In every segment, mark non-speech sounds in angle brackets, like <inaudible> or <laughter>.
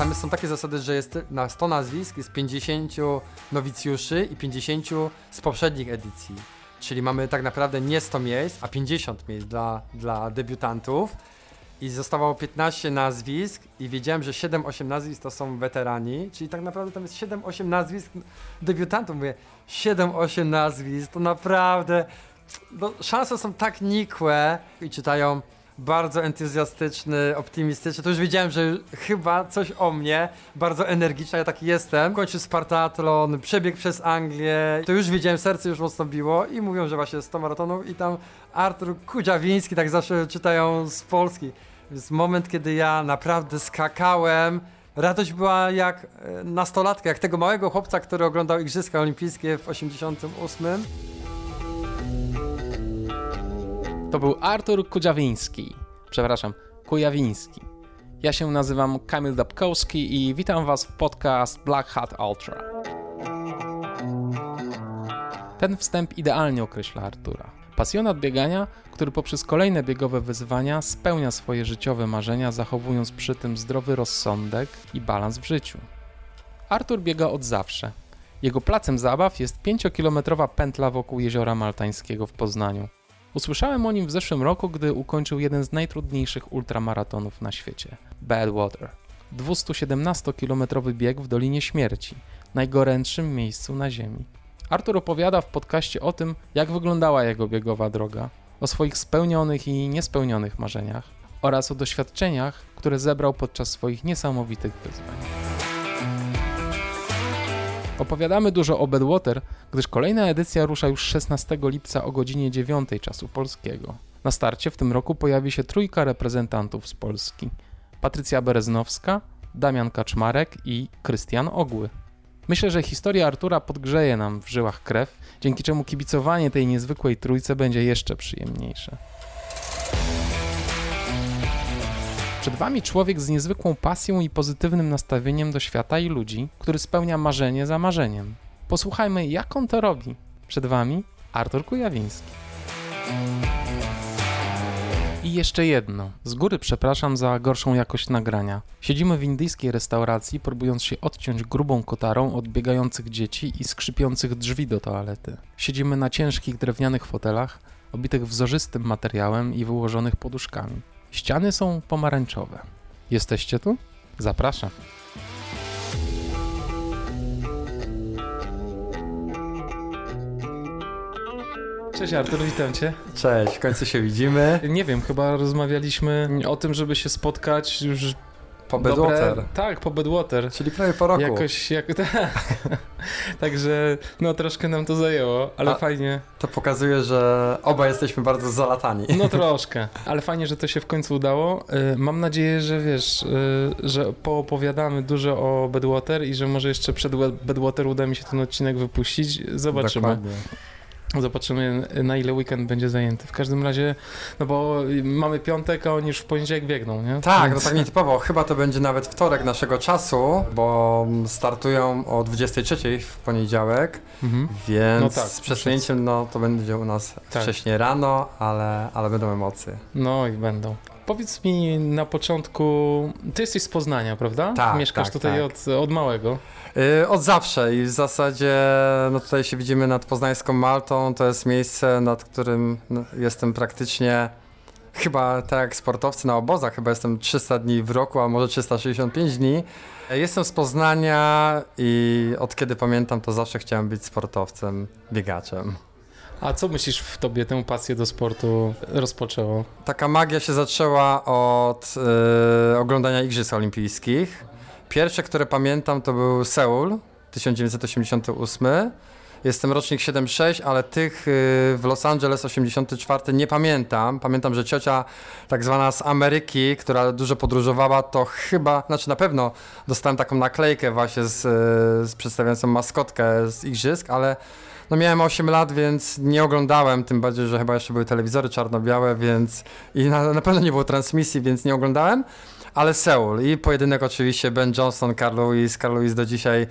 Tam są takie zasady, że jest na 100 nazwisk jest 50 nowicjuszy i 50 z poprzednich edycji. Czyli mamy tak naprawdę nie 100 miejsc, a 50 miejsc dla, dla debiutantów. I zostawało 15 nazwisk i wiedziałem, że 7-8 nazwisk to są weterani, czyli tak naprawdę tam jest 7-8 nazwisk debiutantów. Mówię, 7-8 nazwisk, to naprawdę no, szanse są tak nikłe i czytają bardzo entuzjastyczny, optymistyczny. To już wiedziałem, że chyba coś o mnie, bardzo energiczny, ja taki jestem. Kończył Spartatlon, przebieg przez Anglię. To już wiedziałem, serce już mocno biło i mówią, że właśnie 100 maratonów i tam Artur Kudziawiński, tak zawsze czytają z Polski. Więc moment, kiedy ja naprawdę skakałem, radość była jak e, nastolatka, jak tego małego chłopca, który oglądał Igrzyska Olimpijskie w 88. To był Artur Kudziawiński. Przepraszam, Kujawiński. Ja się nazywam Kamil Dabkowski i witam Was w podcast Black Hat Ultra. Ten wstęp idealnie określa Artura. Pasjonat biegania, który poprzez kolejne biegowe wyzwania spełnia swoje życiowe marzenia, zachowując przy tym zdrowy rozsądek i balans w życiu. Artur biega od zawsze. Jego placem zabaw jest 5-kilometrowa pętla wokół jeziora Maltańskiego w Poznaniu. Usłyszałem o nim w zeszłym roku, gdy ukończył jeden z najtrudniejszych ultramaratonów na świecie Badwater. 217-kilometrowy bieg w Dolinie Śmierci, najgorętszym miejscu na Ziemi. Artur opowiada w podcaście o tym, jak wyglądała jego biegowa droga, o swoich spełnionych i niespełnionych marzeniach oraz o doświadczeniach, które zebrał podczas swoich niesamowitych wyzwań. Opowiadamy dużo o Bedwater, gdyż kolejna edycja rusza już 16 lipca o godzinie 9 czasu polskiego. Na starcie w tym roku pojawi się trójka reprezentantów z Polski. Patrycja Bereznowska, Damian Kaczmarek i Krystian Ogły. Myślę, że historia Artura podgrzeje nam w żyłach krew, dzięki czemu kibicowanie tej niezwykłej trójce będzie jeszcze przyjemniejsze. Przed Wami człowiek z niezwykłą pasją i pozytywnym nastawieniem do świata i ludzi, który spełnia marzenie za marzeniem. Posłuchajmy, jak on to robi. Przed Wami Artur Kujawiński. I jeszcze jedno. Z góry przepraszam za gorszą jakość nagrania. Siedzimy w indyjskiej restauracji, próbując się odciąć grubą kotarą od biegających dzieci i skrzypiących drzwi do toalety. Siedzimy na ciężkich drewnianych fotelach, obitych wzorzystym materiałem i wyłożonych poduszkami. Ściany są pomarańczowe. Jesteście tu? Zapraszam. Cześć Artur, witam cię. Cześć, w końcu się widzimy. Nie wiem, chyba rozmawialiśmy o tym, żeby się spotkać już po Bedwater. Dobre, tak, po Bedwater. Czyli prawie po roku. Jakoś, jak, <laughs> Także no troszkę nam to zajęło, ale A fajnie. To pokazuje, że oba jesteśmy bardzo zalatani. No <laughs> troszkę, ale fajnie, że to się w końcu udało. Y, mam nadzieję, że wiesz, y, że poopowiadamy dużo o Bedwater i że może jeszcze przed Bedwater uda mi się ten odcinek wypuścić. Zobaczymy. Dokładnie. Zobaczymy, na ile weekend będzie zajęty. W każdym razie, no bo mamy piątek, a oni już w poniedziałek biegną, nie? Tak, Więc... no tak nietypowo. Chyba to będzie nawet wtorek naszego czasu, bo startują o 23 w poniedziałek, mhm. więc no tak, z przesunięciem no, to będzie u nas tak. wcześniej rano, ale, ale będą emocje. No i będą. Powiedz mi na początku, ty jesteś z Poznania, prawda? Tak, Mieszkasz tak, tutaj tak. Od, od małego. Yy, od zawsze i w zasadzie no tutaj się widzimy nad poznańską Maltą, to jest miejsce, nad którym no, jestem praktycznie chyba tak jak sportowcy na obozach, chyba jestem 300 dni w roku, a może 365 dni. Jestem z Poznania i od kiedy pamiętam to zawsze chciałem być sportowcem, biegaczem. A co myślisz w tobie tę pasję do sportu rozpoczęło? Taka magia się zaczęła od yy, oglądania Igrzysk Olimpijskich. Pierwsze, które pamiętam, to był Seul 1988. Jestem rocznik 76, ale tych y, w Los Angeles 84 nie pamiętam. Pamiętam, że ciocia tak zwana z Ameryki, która dużo podróżowała, to chyba, znaczy na pewno dostałem taką naklejkę właśnie z, y, z przedstawiającą maskotkę z igrzysk, ale no miałem 8 lat, więc nie oglądałem, tym bardziej, że chyba jeszcze były telewizory czarno-białe, więc i na, na pewno nie było transmisji, więc nie oglądałem ale Seul i pojedynek oczywiście Ben Johnson, Carl Lewis. Carl Lewis do dzisiaj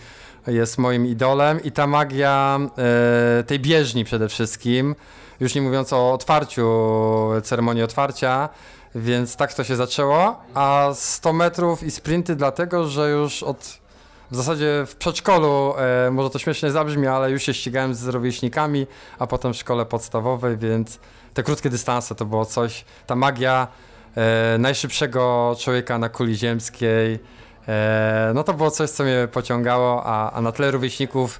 jest moim idolem i ta magia e, tej bieżni przede wszystkim, już nie mówiąc o otwarciu, ceremonii otwarcia, Więc tak to się zaczęło, a 100 metrów i sprinty dlatego, że już od w zasadzie w przedszkolu, e, może to śmiesznie zabrzmi, ale już się ścigałem z rówieśnikami, a potem w szkole podstawowej, więc te krótkie dystanse to było coś, ta magia e, najszybszego człowieka na kuli ziemskiej, e, no to było coś, co mnie pociągało, a, a na tle rówieśników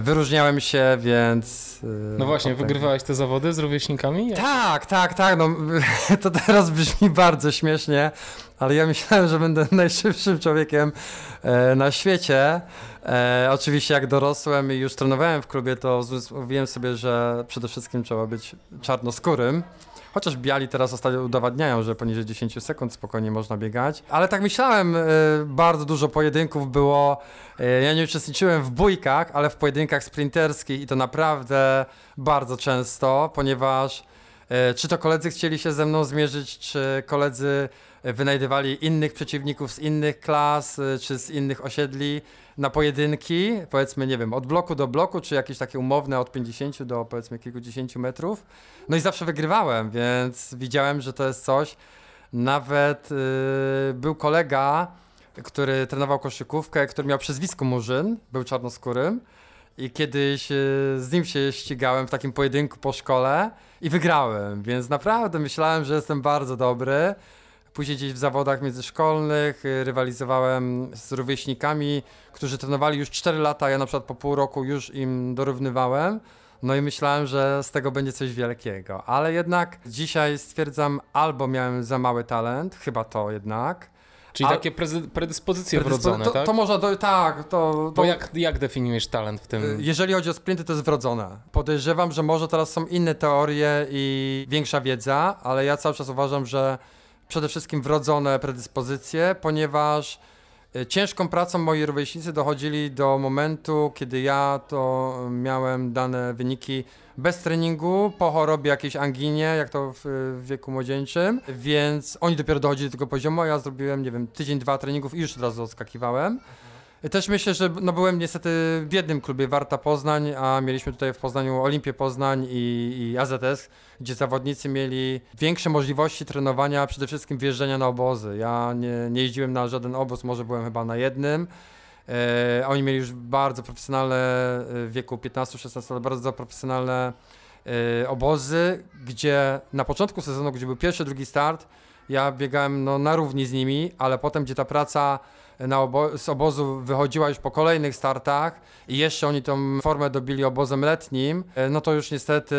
wyróżniałem się, więc... e, No właśnie, potem- wygrywałeś te zawody z rówieśnikami? tak, tak, tak. No, <laughs> to teraz brzmi bardzo śmiesznie, ale ja myślałem, że będę <laughs> najszybszym człowiekiem e, na świecie. E, oczywiście, jak dorosłem i już trenowałem w klubie, to mówiłem sobie, że przede wszystkim trzeba być czarnoskórym. Chociaż biali teraz ostatnio udowadniają, że poniżej 10 sekund spokojnie można biegać. Ale tak myślałem, e, bardzo dużo pojedynków było. E, ja nie uczestniczyłem w bójkach, ale w pojedynkach sprinterskich i to naprawdę bardzo często, ponieważ e, czy to koledzy chcieli się ze mną zmierzyć, czy koledzy wynajdywali innych przeciwników z innych klas, czy z innych osiedli na pojedynki, powiedzmy, nie wiem, od bloku do bloku, czy jakieś takie umowne od 50 do powiedzmy kilkudziesięciu metrów. No i zawsze wygrywałem, więc widziałem, że to jest coś. Nawet y, był kolega, który trenował koszykówkę, który miał przezwisko Murzyn, był czarnoskórym. I kiedyś y, z nim się ścigałem w takim pojedynku po szkole i wygrałem, więc naprawdę myślałem, że jestem bardzo dobry. Później gdzieś w zawodach międzyszkolnych y, rywalizowałem z rówieśnikami, którzy trenowali już 4 lata, ja na przykład po pół roku już im dorównywałem. No i myślałem, że z tego będzie coś wielkiego, ale jednak dzisiaj stwierdzam, albo miałem za mały talent, chyba to jednak. Czyli takie predyspozycje Predyspo- wrodzone, to, tak? to można, do, tak, to... to Bo jak, jak definiujesz talent w tym? Y, Jeżeli chodzi o sprinty, to jest wrodzone. Podejrzewam, że może teraz są inne teorie i większa wiedza, ale ja cały czas uważam, że przede wszystkim wrodzone predyspozycje, ponieważ y, ciężką pracą moi rówieśnicy dochodzili do momentu, kiedy ja to miałem dane wyniki bez treningu, po chorobie jakiejś anginie, jak to w, w wieku młodzieńczym, więc oni dopiero dochodzili do tego poziomu, a ja zrobiłem, nie wiem, tydzień, dwa treningów i już od razu odskakiwałem. Też myślę, że no byłem niestety w biednym klubie Warta Poznań, a mieliśmy tutaj w Poznaniu Olimpię Poznań i, i AZS, gdzie zawodnicy mieli większe możliwości trenowania, przede wszystkim wjeżdżania na obozy. Ja nie, nie jeździłem na żaden obóz, może byłem chyba na jednym. E, oni mieli już bardzo profesjonalne e, w wieku 15-16 lat, bardzo profesjonalne e, obozy, gdzie na początku sezonu, gdzie był pierwszy, drugi start, ja biegałem no, na równi z nimi, ale potem, gdzie ta praca na obo- z obozu wychodziła już po kolejnych startach i jeszcze oni tą formę dobili obozem letnim, e, no to już niestety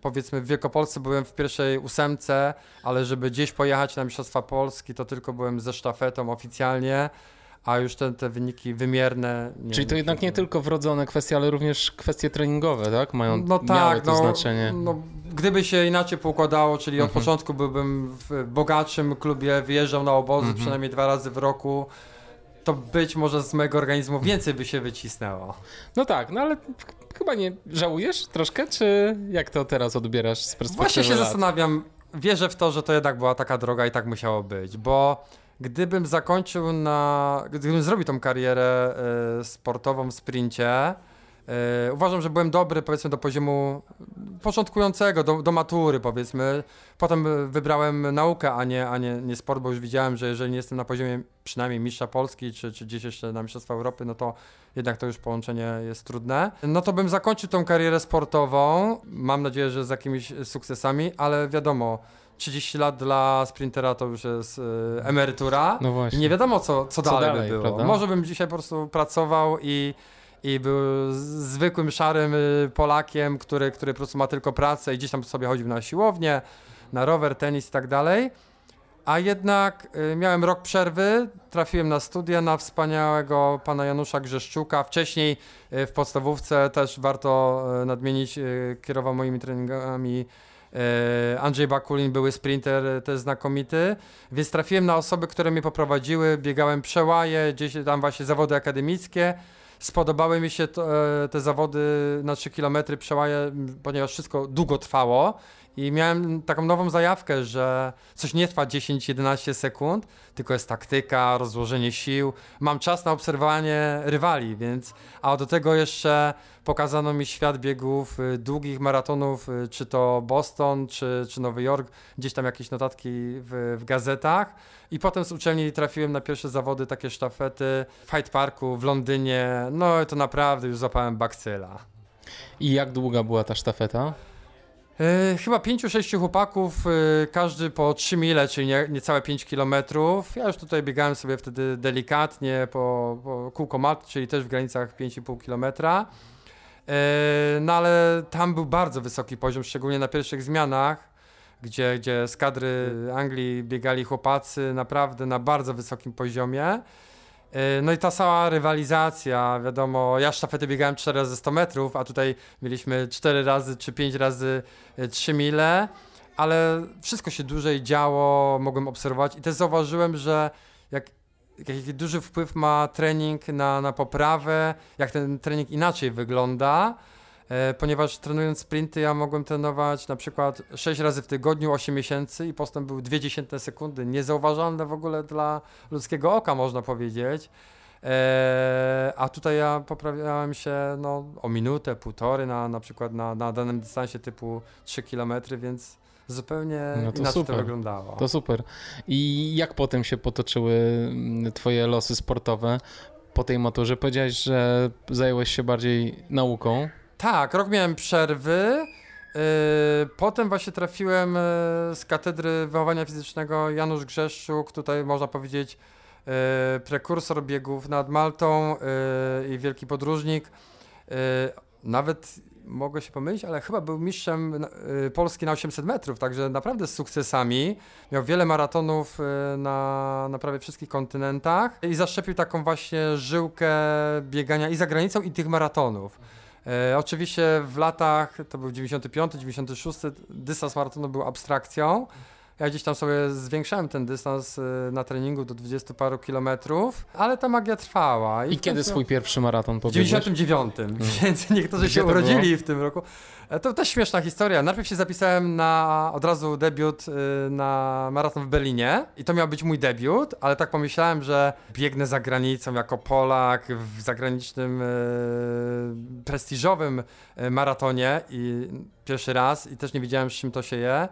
powiedzmy w Wielkopolsce byłem w pierwszej ósemce, ale żeby gdzieś pojechać na Mistrzostwa Polski, to tylko byłem ze sztafetą oficjalnie, a już te, te wyniki wymierne. Czyli to jednak nie tylko wrodzone kwestie, ale również kwestie treningowe, tak? Mają, No tak, to no, znaczenie. No, gdyby się inaczej poukładało, czyli od Mhm. początku byłbym w bogatszym klubie, wyjeżdżał na obozy Mhm. przynajmniej dwa razy w roku, to być może z mojego organizmu więcej by się wycisnęło. No tak, no ale ch- chyba nie żałujesz troszkę, czy jak to teraz odbierasz z perspektywy Właśnie się lat? zastanawiam, wierzę w to, że to jednak była taka droga i tak musiało być, bo gdybym zakończył na, gdybym zrobił tą karierę e, sportową w sprincie, e, uważam, że byłem dobry powiedzmy do poziomu początkującego, do, do matury powiedzmy. Potem e, wybrałem naukę, a nie, a nie, nie sport, bo już widziałem, że jeżeli nie jestem na poziomie przynajmniej mistrza Polski, czy, czy gdzieś jeszcze na Mistrzostwa Europy, no to jednak to już połączenie jest trudne. No to bym zakończył tą karierę sportową, mam nadzieję, że z jakimiś sukcesami, ale wiadomo, 30 lat dla sprintera to już jest e, emerytura. No I właśnie. nie wiadomo, co, co, Co dalej, dalej, by było. prawda? Może bym dzisiaj po prostu pracował i, i był zwykłym, szarym y, Polakiem, który, który po prostu ma tylko pracę i gdzieś tam sobie chodził na siłownię, na rower, tenis i tak dalej. A jednak y, miałem rok przerwy, trafiłem na studia na wspaniałego pana Janusza Grzeszczuka. Wcześniej y, w podstawówce też warto nadmienić, kierował moimi treningami Andrzej Bakulin, były sprinter też znakomity. Więc trafiłem na osoby, które mnie poprowadziły, biegałem przełaje, gdzieś tam właśnie zawody akademickie. Spodobały mi się to, e, te zawody na 3 km przełaje, ponieważ wszystko długo trwało I miałem taką nową zajawkę, że coś nie trwa 10-11 sekund, tylko jest taktyka, rozłożenie sił. Mam czas na obserwowanie rywali, więc. A do tego jeszcze pokazano mi świat biegów y, długich maratonów, y, czy to Boston, czy, czy Nowy Jork, gdzieś tam jakieś notatki w, w gazetach. I potem z uczelni trafiłem na pierwsze zawody, takie sztafety w Hyde Parku w Londynie. No i to naprawdę już zapałem bakcyla. I jak długa była ta sztafeta? Yy, chyba pięciu, sześciu chłopaków, yy, każdy po 3 mile, czyli nie, niecałe 5 kilometrów. Ja już tutaj biegałem sobie wtedy delikatnie po, po kółko mat, czyli też w granicach 5,5 kilometra. Yy, no ale tam był bardzo wysoki poziom, szczególnie na pierwszych zmianach, gdzie, gdzie z kadry Anglii biegali chłopacy naprawdę na bardzo wysokim poziomie. E, no i ta cała rywalizacja, wiadomo, ja sztafety biegałem 4 razy 100 metrów, a tutaj mieliśmy 4 razy czy 5 razy 3 e, mile, ale wszystko się dłużej działo, mogłem obserwować i też zauważyłem, że jak jaki duży wpływ ma trening na, na poprawę, jak ten trening inaczej wygląda, ponieważ trenując sprinty ja mogłem trenować na przykład 6 razy w tygodniu, 8 miesięcy i postęp był 0,2 sekundy, niezauważalne w ogóle dla ludzkiego oka można powiedzieć. Eee, a tutaj ja poprawiałem się no, o minutę, półtory na, na przykład na, na danym dystansie typu 3 km, więc zupełnie no to inaczej super. to wyglądało. To super. I jak potem się potoczyły mm, twoje losy sportowe po tej maturze? Powiedziałeś, że zająłeś się bardziej nauką. Tak, rok miałem przerwy. Yy, potem właśnie trafiłem yy, z katedry wychowania fizycznego Janusz Grzeszczuk, tutaj można powiedzieć yy, prekursor biegów nad Maltą i wielki podróżnik. Nawet mogę się pomylić, ale chyba był mistrzem Polski na 800 metrów, także naprawdę z sukcesami. Miał wiele maratonów na, na prawie wszystkich kontynentach i zaszczepił taką właśnie żyłkę biegania i za granicą i tych maratonów. E, oczywiście w latach, to był 95, 96, dystans maratonu był abstrakcją. Ja gdzieś tam sobie zwiększałem ten dystans e, na treningu do 20 paru kilometrów, ale ta magia trwała. I, I kiedy swój pierwszy maraton pobiegłeś? W 99, hmm. więc <laughs> niektórzy Gdzie się urodzili w tym roku. E, to też śmieszna historia. Najpierw się zapisałem na od razu debiut y, na maraton w Berlinie i to miał być mój debiut, ale tak pomyślałem, że biegnę za granicą jako Polak w zagranicznym y, prestiżowym y, maratonie i pierwszy raz i też nie wiedziałem z czym to się je.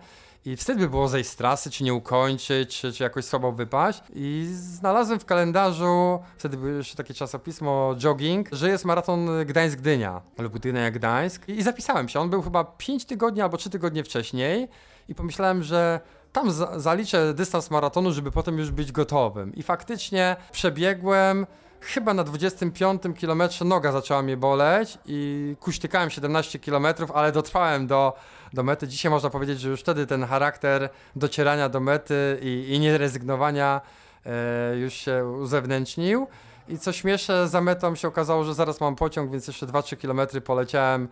I wtedy by było zejść z trasy, czy nie ukończyć, czy, czy jakoś słabo wypaść. I znalazłem w kalendarzu, wtedy było jeszcze takie czasopismo Jogging, że jest maraton Gdańsk-Gdynia lub Gdynia-Gdańsk. I zapisałem się. On był chyba 5 tygodni albo 3 tygodnie wcześniej. I pomyślałem, że tam za zaliczę dystans maratonu, żeby potem już być gotowym. I faktycznie przebiegłem. Chyba na 25 kilometrze noga zaczęła mnie boleć i kuśtykałem 17 kilometrów, ale dotrwałem do do mety. Dzisiaj można powiedzieć, że już wtedy ten charakter docierania do mety i, i nierezygnowania e, już się uzewnętrznił. I co śmieszne, za metą się okazało, że zaraz mam pociąg, więc jeszcze 2-3 km poleciałem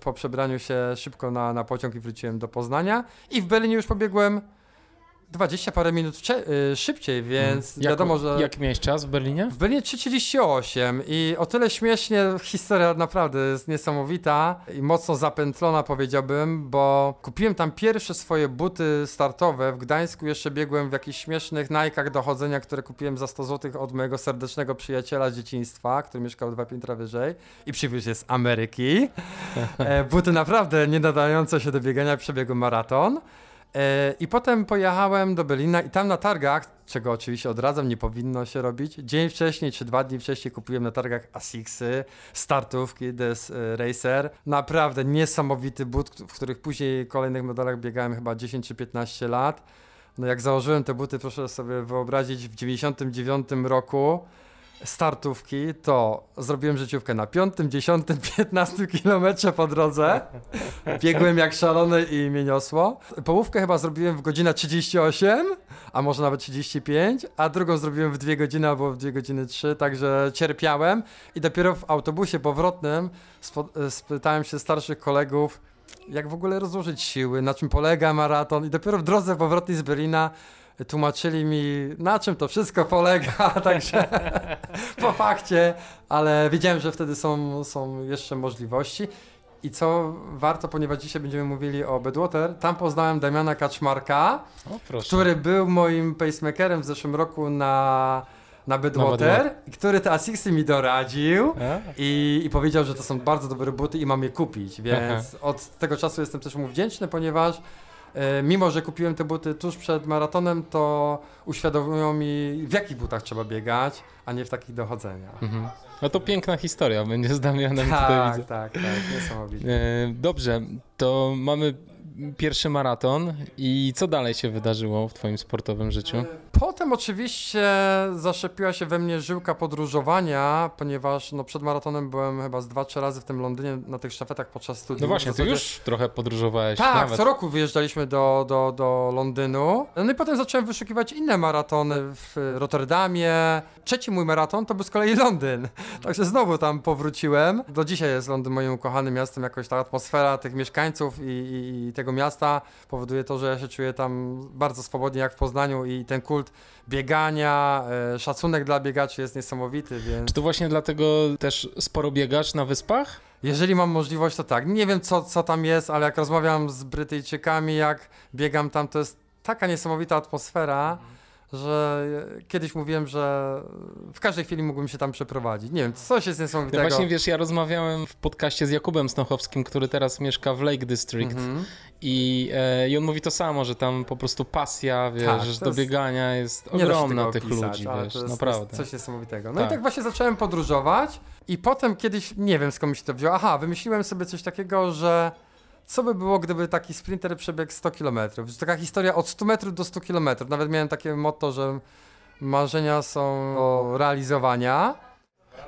po przebraniu się szybko na, na pociąg i wróciłem do Poznania. I w Berlinie już pobiegłem 20 parę minut y, szybciej, więc jak, wiadomo, że... Jak miałeś czas w Berlinie? W Berlinie 3.38 i o tyle śmiesznie, historia naprawdę jest niesamowita i mocno zapętlona powiedziałbym, bo kupiłem tam pierwsze swoje buty startowe. W Gdańsku jeszcze biegłem w jakichś śmiesznych najkach do chodzenia, które kupiłem za 100 zł od mojego serdecznego przyjaciela z dzieciństwa, który mieszkał dwa piętra wyżej i przywiózł je z Ameryki. <laughs> E, buty naprawdę nie nadające się do biegania, przebiegłem maraton. E, I potem pojechałem do Berlina i tam na targach, czego oczywiście odradzam, nie powinno się robić, dzień wcześniej czy dwa dni wcześniej kupiłem na targach Asicsy, startówki Des e, Racer. Naprawdę niesamowity but, w których później w kolejnych modelach biegałem chyba 10 czy 15 lat. No jak założyłem te buty, proszę sobie wyobrazić, w 99 roku startówki, to zrobiłem życiówkę na 5, 10, 15 kilometrze po drodze. Biegłem jak szalony i mnie niosło. Połówkę chyba zrobiłem w godzinę 38, a może nawet 35, a drugą zrobiłem w 2 godziny albo w 2 godziny 3, także cierpiałem i dopiero w autobusie powrotnym spytałem się starszych kolegów, jak w ogóle rozłożyć siły, na czym polega maraton i dopiero w drodze powrotnej z Berlina tłumaczyli mi, na czym to wszystko polega, <laughs> także po fakcie, ale wiedziałem, że wtedy są, są jeszcze możliwości. I co warto, ponieważ dzisiaj będziemy mówili o Bedwater, tam poznałem Damiana Kaczmarka, O, który był moim pacemakerem w zeszłym roku na, na Bedwater, i który te Asicsy mi doradził. I, I powiedział, że to są bardzo dobre buty i mam je kupić, więc od tego czasu jestem też mu wdzięczny, ponieważ mimo, że kupiłem te buty tuż przed maratonem, to uświadomiło mi w jakich butach trzeba biegać, a nie w takich dochodzenia. Mhm. No to piękna historia będzie z Damianem tutaj Tak, widzę. tak, tak, niesamowite. E, Dobrze, to mamy pierwszy maraton i co dalej się wydarzyło w twoim sportowym życiu? Potem oczywiście zaszepiła się we mnie żyłka podróżowania, ponieważ no, przed maratonem byłem chyba z dwa, trzy razy w tym Londynie na tych sztafetach podczas studiów. No właśnie, ty już trochę podróżowałeś Tak, nawet. co roku wyjeżdżaliśmy do, do, do Londynu. No i potem zacząłem wyszukiwać inne maratony w Rotterdamie. Trzeci mój maraton to był z kolei Londyn. <laughs> Także znowu tam powróciłem. Do dzisiaj jest Londyn moim ukochanym miastem. Jakoś ta atmosfera tych mieszkańców i, i, i tego miasta powoduje to, że ja się czuję tam bardzo swobodnie jak w Poznaniu i ten kult biegania, e, szacunek dla biegaczy jest niesamowity, więc... Czy to właśnie dlatego też sporo biegasz na wyspach? Jeżeli mam możliwość, to tak. Nie wiem, co, co tam jest, ale jak rozmawiam z Brytyjczykami, jak biegam tam, to jest taka niesamowita atmosfera, że kiedyś mówiłem, że w każdej chwili mógłbym się tam przeprowadzić. Nie wiem, coś jest No niesamowitego. właśnie, wiesz, ja rozmawiałem w podcaście z Jakubem Snochowskim, który teraz mieszka w Lake District Mhm. i, e, i on mówi to samo, że tam po prostu pasja, wiesz, Tak, że to do jest- biegania jest ogromna tych opisać, ludzi, wiesz, to jest, naprawdę. jest coś niesamowitego. No Tak. i tak właśnie zacząłem podróżować i potem kiedyś, nie wiem skąd mi się to wzięło, aha, wymyśliłem sobie coś takiego, że co by było, gdyby taki sprinter przebiegł 100 km? Taka historia od 100 metrów do 100 km. Nawet miałem takie motto, że marzenia są do realizowania.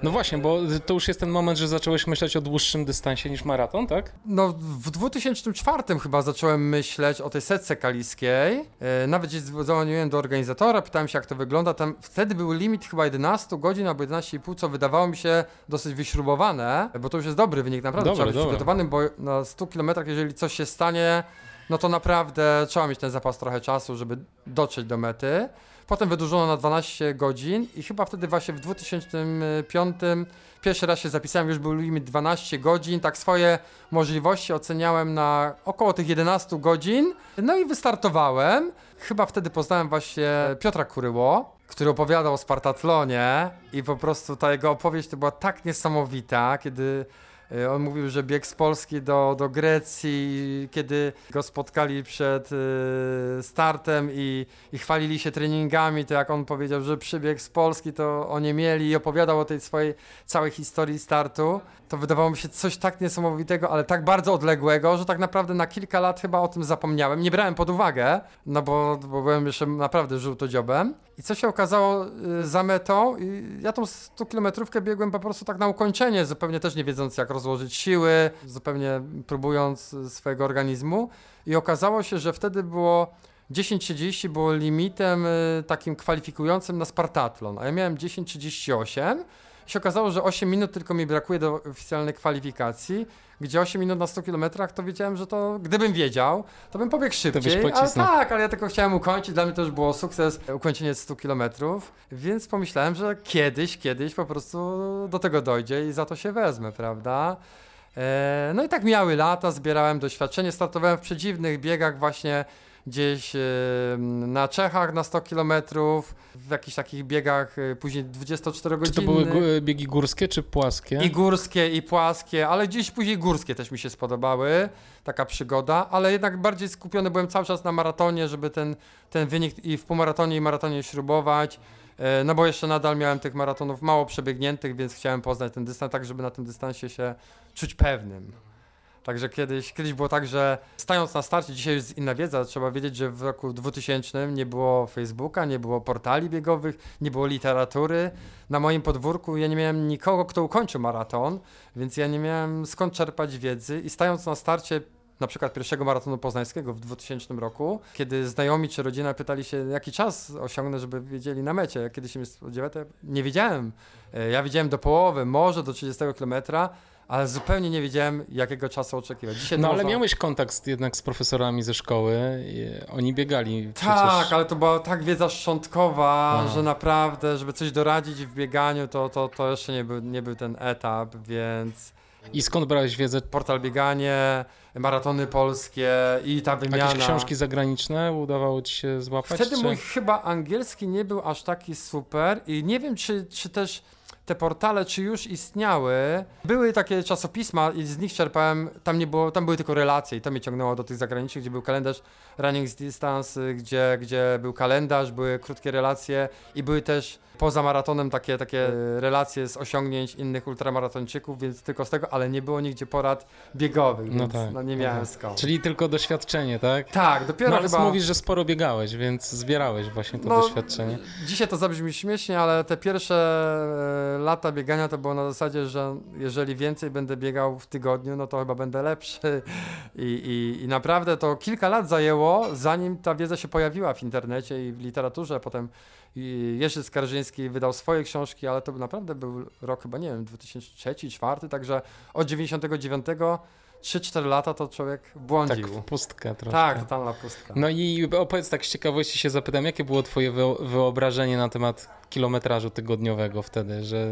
No właśnie, bo to już jest ten moment, że zacząłeś myśleć o dłuższym dystansie niż maraton, tak? No, w 2004 chyba zacząłem myśleć o tej setce kaliskiej. E, nawet dzwoniłem do organizatora, pytałem się, jak to wygląda. Tam wtedy był limit chyba 11 godzin albo 11,5, co wydawało mi się dosyć wyśrubowane, bo to już jest dobry wynik, naprawdę Dobry, trzeba być dobry. przygotowanym, bo na 100 km, jeżeli coś się stanie, no to naprawdę trzeba mieć ten zapas trochę czasu, żeby dotrzeć do mety. Potem wydłużono na 12 godzin i chyba wtedy właśnie w 2005 pierwszy raz się zapisałem, już był limit 12 godzin, tak swoje możliwości oceniałem na około tych 11 godzin, no i wystartowałem. Chyba wtedy poznałem właśnie Piotra Kuryło, który opowiadał o Spartatlonie i po prostu ta jego opowieść to była tak niesamowita, kiedy on mówił, że biegł z Polski do, do Grecji, kiedy go spotkali przed y, startem i, i chwalili się treningami, to jak on powiedział, że przybiegł z Polski, to oni mieli i opowiadał o tej swojej całej historii startu, to wydawało mi się coś tak niesamowitego, ale tak bardzo odległego, że tak naprawdę na kilka lat chyba o tym zapomniałem. Nie brałem pod uwagę, no bo, bo byłem jeszcze naprawdę żółtodziobem. I co się okazało y, za metą, ja tą 100 kilometrówkę biegłem po prostu tak na ukończenie, zupełnie też nie wiedząc jak rozłożyć siły, zupełnie próbując y, swojego organizmu. I okazało się, że wtedy było 10.30 było limitem y, takim kwalifikującym na Spartatlon, a ja miałem 10.38 i się okazało, że 8 minut tylko mi brakuje do oficjalnej kwalifikacji, gdzie 8 minut na 100 kilometrach to wiedziałem, że to gdybym wiedział, to bym pobiegł szybciej. ale pocisnął. tak, ale ja tylko chciałem ukończyć, dla mnie to już było sukces, ukończenie 100 kilometrów, więc pomyślałem, że kiedyś, kiedyś po prostu do tego dojdzie i za to się wezmę, prawda? E, No i tak miały lata, zbierałem doświadczenie, startowałem w przedziwnych biegach właśnie gdzieś e, na Czechach na 100 km, w jakichś takich biegach e, później 24 Czy godziny. to były gó- biegi górskie czy płaskie? I górskie, i płaskie, ale gdzieś później górskie też mi się spodobały, taka przygoda, ale jednak bardziej skupiony byłem cały czas na maratonie, żeby ten, ten wynik i w półmaratonie, i maratonie śrubować. E, No bo jeszcze nadal miałem tych maratonów mało przebiegniętych, więc chciałem poznać ten dystans, tak żeby na tym dystansie się czuć pewnym. Także kiedyś, kiedyś było tak, że stając na starcie, dzisiaj jest inna wiedza, trzeba wiedzieć, że w roku 2000 nie było Facebooka, nie było portali biegowych, nie było literatury. Na moim podwórku ja nie miałem nikogo, kto ukończył maraton, więc ja nie miałem skąd czerpać wiedzy i stając na starcie na przykład pierwszego maratonu poznańskiego w 2000 roku, kiedy znajomi czy rodzina pytali się, jaki czas osiągnę, żeby wiedzieli na mecie, kiedy się mnie spodziewa, to ja nie wiedziałem. E, Ja wiedziałem do połowy, może do 30 kilometra, ale zupełnie nie wiedziałem, jakiego czasu oczekiwać. Dzisiaj No ale można- miałeś kontakt jednak z profesorami ze szkoły, i oni biegali Tak, przecież. ale to była tak wiedza szczątkowa, Aha. że naprawdę, żeby coś doradzić w bieganiu, to, to, to jeszcze nie był, nie był ten etap, więc I skąd brałeś wiedzę? Portal Bieganie, maratony polskie i ta wymiana. Jakieś książki zagraniczne udawało ci się złapać? Wtedy czy... mój chyba angielski nie był aż taki super i nie wiem, czy, czy też te portale, czy już istniały. Były takie czasopisma i z nich czerpałem, tam nie było, tam były tylko relacje i to mnie ciągnęło do tych zagranicznych, gdzie był kalendarz Running Distance, gdzie, gdzie był kalendarz, były krótkie relacje i były też poza maratonem takie, takie e, relacje z osiągnięć innych ultramaratończyków, więc tylko z tego, ale nie było nigdzie porad biegowych, No więc tak, no nie miałem tak. skąd. Czyli tylko doświadczenie, tak? Tak, dopiero No ale chyba... mówisz, że sporo biegałeś, więc zbierałeś właśnie to No, doświadczenie. Dzisiaj to zabrzmi śmiesznie, ale te pierwsze e, lata biegania to było na zasadzie, że jeżeli więcej będę biegał w tygodniu, no to chyba będę lepszy. I, i, i naprawdę to kilka lat zajęło, zanim ta wiedza się pojawiła w internecie i w literaturze. Potem Jerzy Skarżyński wydał swoje książki, ale to naprawdę był rok chyba, nie wiem, 2003-2004, także od 99 3-4 lata to człowiek Tak, błądził. w pustkę trochę. Tak, totalna pustka. No i opowiedz tak z ciekawości się zapytam, jakie było twoje wyo- wyobrażenie na temat kilometrażu tygodniowego wtedy, że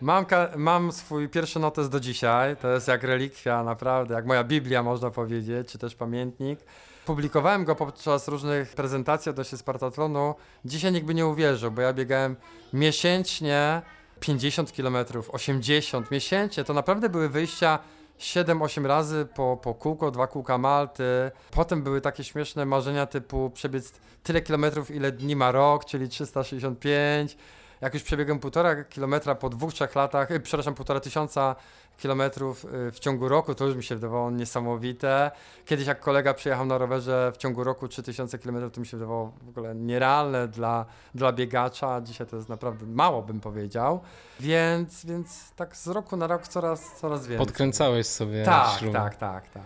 Mam, ka- mam swój pierwszy notes do dzisiaj. To jest jak relikwia, naprawdę, jak moja Biblia, można powiedzieć, czy też pamiętnik. Publikowałem go podczas różnych prezentacji odnośnie Spartatlonu. Dzisiaj nikt by nie uwierzył, bo ja biegałem miesięcznie 50 km, 80 miesięcznie. To naprawdę były wyjścia 7-8 razy po, po kółko, dwa kółka Malty. Potem były takie śmieszne marzenia typu przebiec tyle kilometrów, ile dni ma rok, czyli 365. Jak już przebiegłem półtora kilometra po dwóch, trzech latach, y, przepraszam, półtora tysiąca kilometrów y, w ciągu roku, to już mi się wydawało niesamowite. Kiedyś jak kolega przyjechał na rowerze w ciągu roku 3000 kilometrów, to mi się wydawało w ogóle nierealne dla, dla biegacza, dzisiaj to jest naprawdę mało, bym powiedział. Więc, więc tak z roku na rok coraz, coraz więcej. podkręcałeś sobie Tak, śrubę. tak, tak, tak.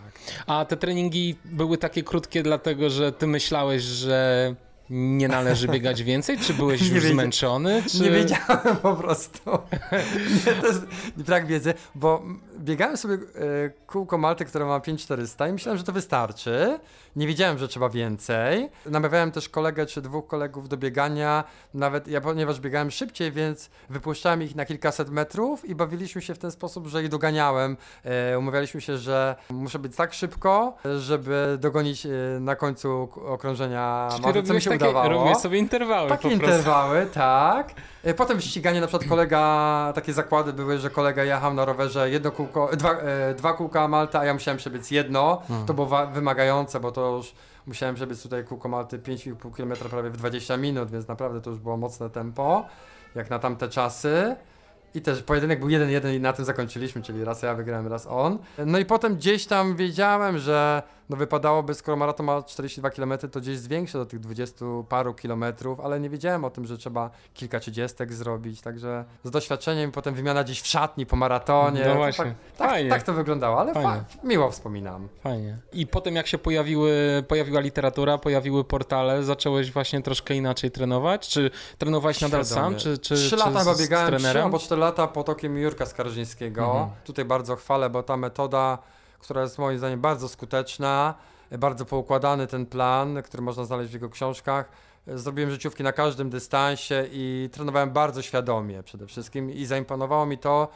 A te treningi były takie krótkie dlatego, że ty myślałeś, że nie należy biegać więcej? Czy byłeś już wiedzia- zmęczony? Czy... Nie wiedziałem po prostu. Nie, to jest brak wiedzy, bo biegałem sobie e, kółko Malty, które ma 5400 i myślałem, że to wystarczy. Nie wiedziałem, że trzeba więcej. Namawiałem też kolegę czy dwóch kolegów do biegania. Nawet ja, ponieważ biegałem szybciej, więc wypuszczałem ich na kilkaset metrów i bawiliśmy się w ten sposób, że ich doganiałem. E, umawialiśmy się, że muszę być tak szybko, żeby dogonić e, na końcu okrążenia Czy ty robiłeś takie, udawało. robiłeś sobie interwały Takie interwały, tak. E, Potem ściganie, na przykład kolega, takie zakłady były, że kolega jechał na rowerze jedno kółko, dwa, e, dwa kółka Malta, a ja musiałem przebiec jedno. Hmm. To było wymagające, bo to już musiałem przebiec tutaj kółko Malty 5,5 km prawie w 20 minut, więc naprawdę to już było mocne tempo, jak na tamte czasy. I też pojedynek był 1-1 i na tym zakończyliśmy, czyli raz ja wygrałem, raz on. No i potem gdzieś tam wiedziałem, że no wypadałoby, skoro maraton ma 42 km, to gdzieś zwiększę do tych 20 paru kilometrów, ale nie wiedziałem o tym, że trzeba kilka trzydziestek zrobić, także z doświadczeniem potem wymiana gdzieś w szatni po maratonie. No właśnie, Tak, tak, fajnie. tak to wyglądało, ale Fajnie. fa- miło wspominam. Fajnie. I potem jak się pojawiły, pojawiła literatura, pojawiły portale, zacząłeś właśnie troszkę inaczej trenować? Czy trenowałeś nadal sam, Świadomie. czy, czy, Trzy czy lata z, chyba z biegałem, trenerem? albo cztery lata pod okiem Jurka Skarżyńskiego. Mhm. Tutaj bardzo chwalę, bo ta metoda, która jest moim zdaniem bardzo skuteczna, bardzo poukładany ten plan, który można znaleźć w jego książkach. Zrobiłem życiówki na każdym dystansie i trenowałem bardzo świadomie przede wszystkim i zaimponowało mi to,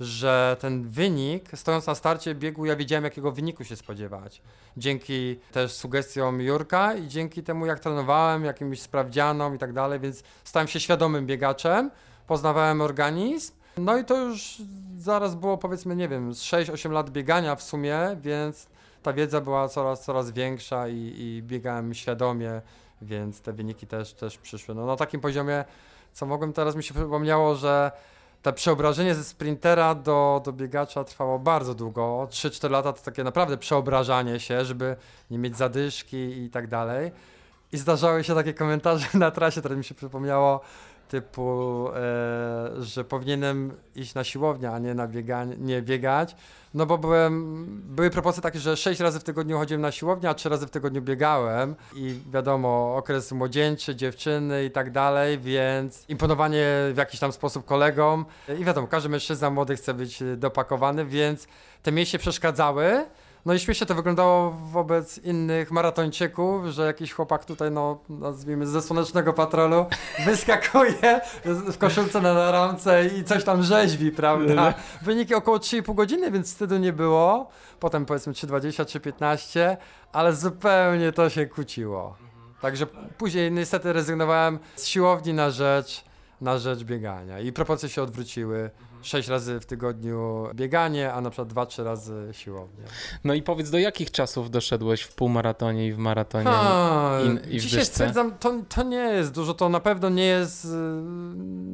że ten wynik, stojąc na starcie biegu, ja wiedziałem, jakiego wyniku się spodziewać. Dzięki też sugestiom Jurka i dzięki temu, jak trenowałem, jakimś sprawdzianom i tak dalej, więc stałem się świadomym biegaczem, poznawałem organizm. No i to już zaraz było, powiedzmy, nie wiem, z 6-8 lat biegania w sumie, więc ta wiedza była coraz, coraz większa i, i biegałem świadomie, więc te wyniki też, też przyszły. No na takim poziomie, co mogłem teraz mi się przypomniało, że to przeobrażenie ze sprintera do, do biegacza trwało bardzo długo. 3-4 lata to takie naprawdę przeobrażanie się, żeby nie mieć zadyszki i tak dalej. I zdarzały się takie komentarze <laughs> na trasie, które mi się przypomniało, typu, e, że powinienem iść na siłownię, a nie na bieganie, nie biegać. No bo byłem, były propozycje takie, że 6 razy w tygodniu chodziłem na siłownię, a 3 razy w tygodniu biegałem. I wiadomo, okres młodzieńczy, dziewczyny i tak dalej, więc imponowanie w jakiś tam sposób kolegom. I wiadomo, każdy mężczyzna młody chce być dopakowany, więc te mięśnie przeszkadzały. No i śmiesznie to wyglądało wobec innych maratończyków, że jakiś chłopak tutaj, no nazwijmy ze słonecznego patrolu, <laughs> wyskakuje w koszulce na ramce i coś tam rzeźbi, prawda? Wyniki około 3,5 godziny, więc wstydu nie było. Potem powiedzmy 3,20, 3,15, ale zupełnie to się kłóciło. Także później niestety rezygnowałem z siłowni na rzecz, na rzecz biegania i proporcje się odwróciły. Sześć razy w tygodniu bieganie, a na przykład dwa, trzy razy siłownia. No i powiedz, do jakich czasów doszedłeś w półmaratonie i w maratonie Ha, i, i w dyszce? stwierdzam, to, to nie jest dużo, to na pewno nie jest, y,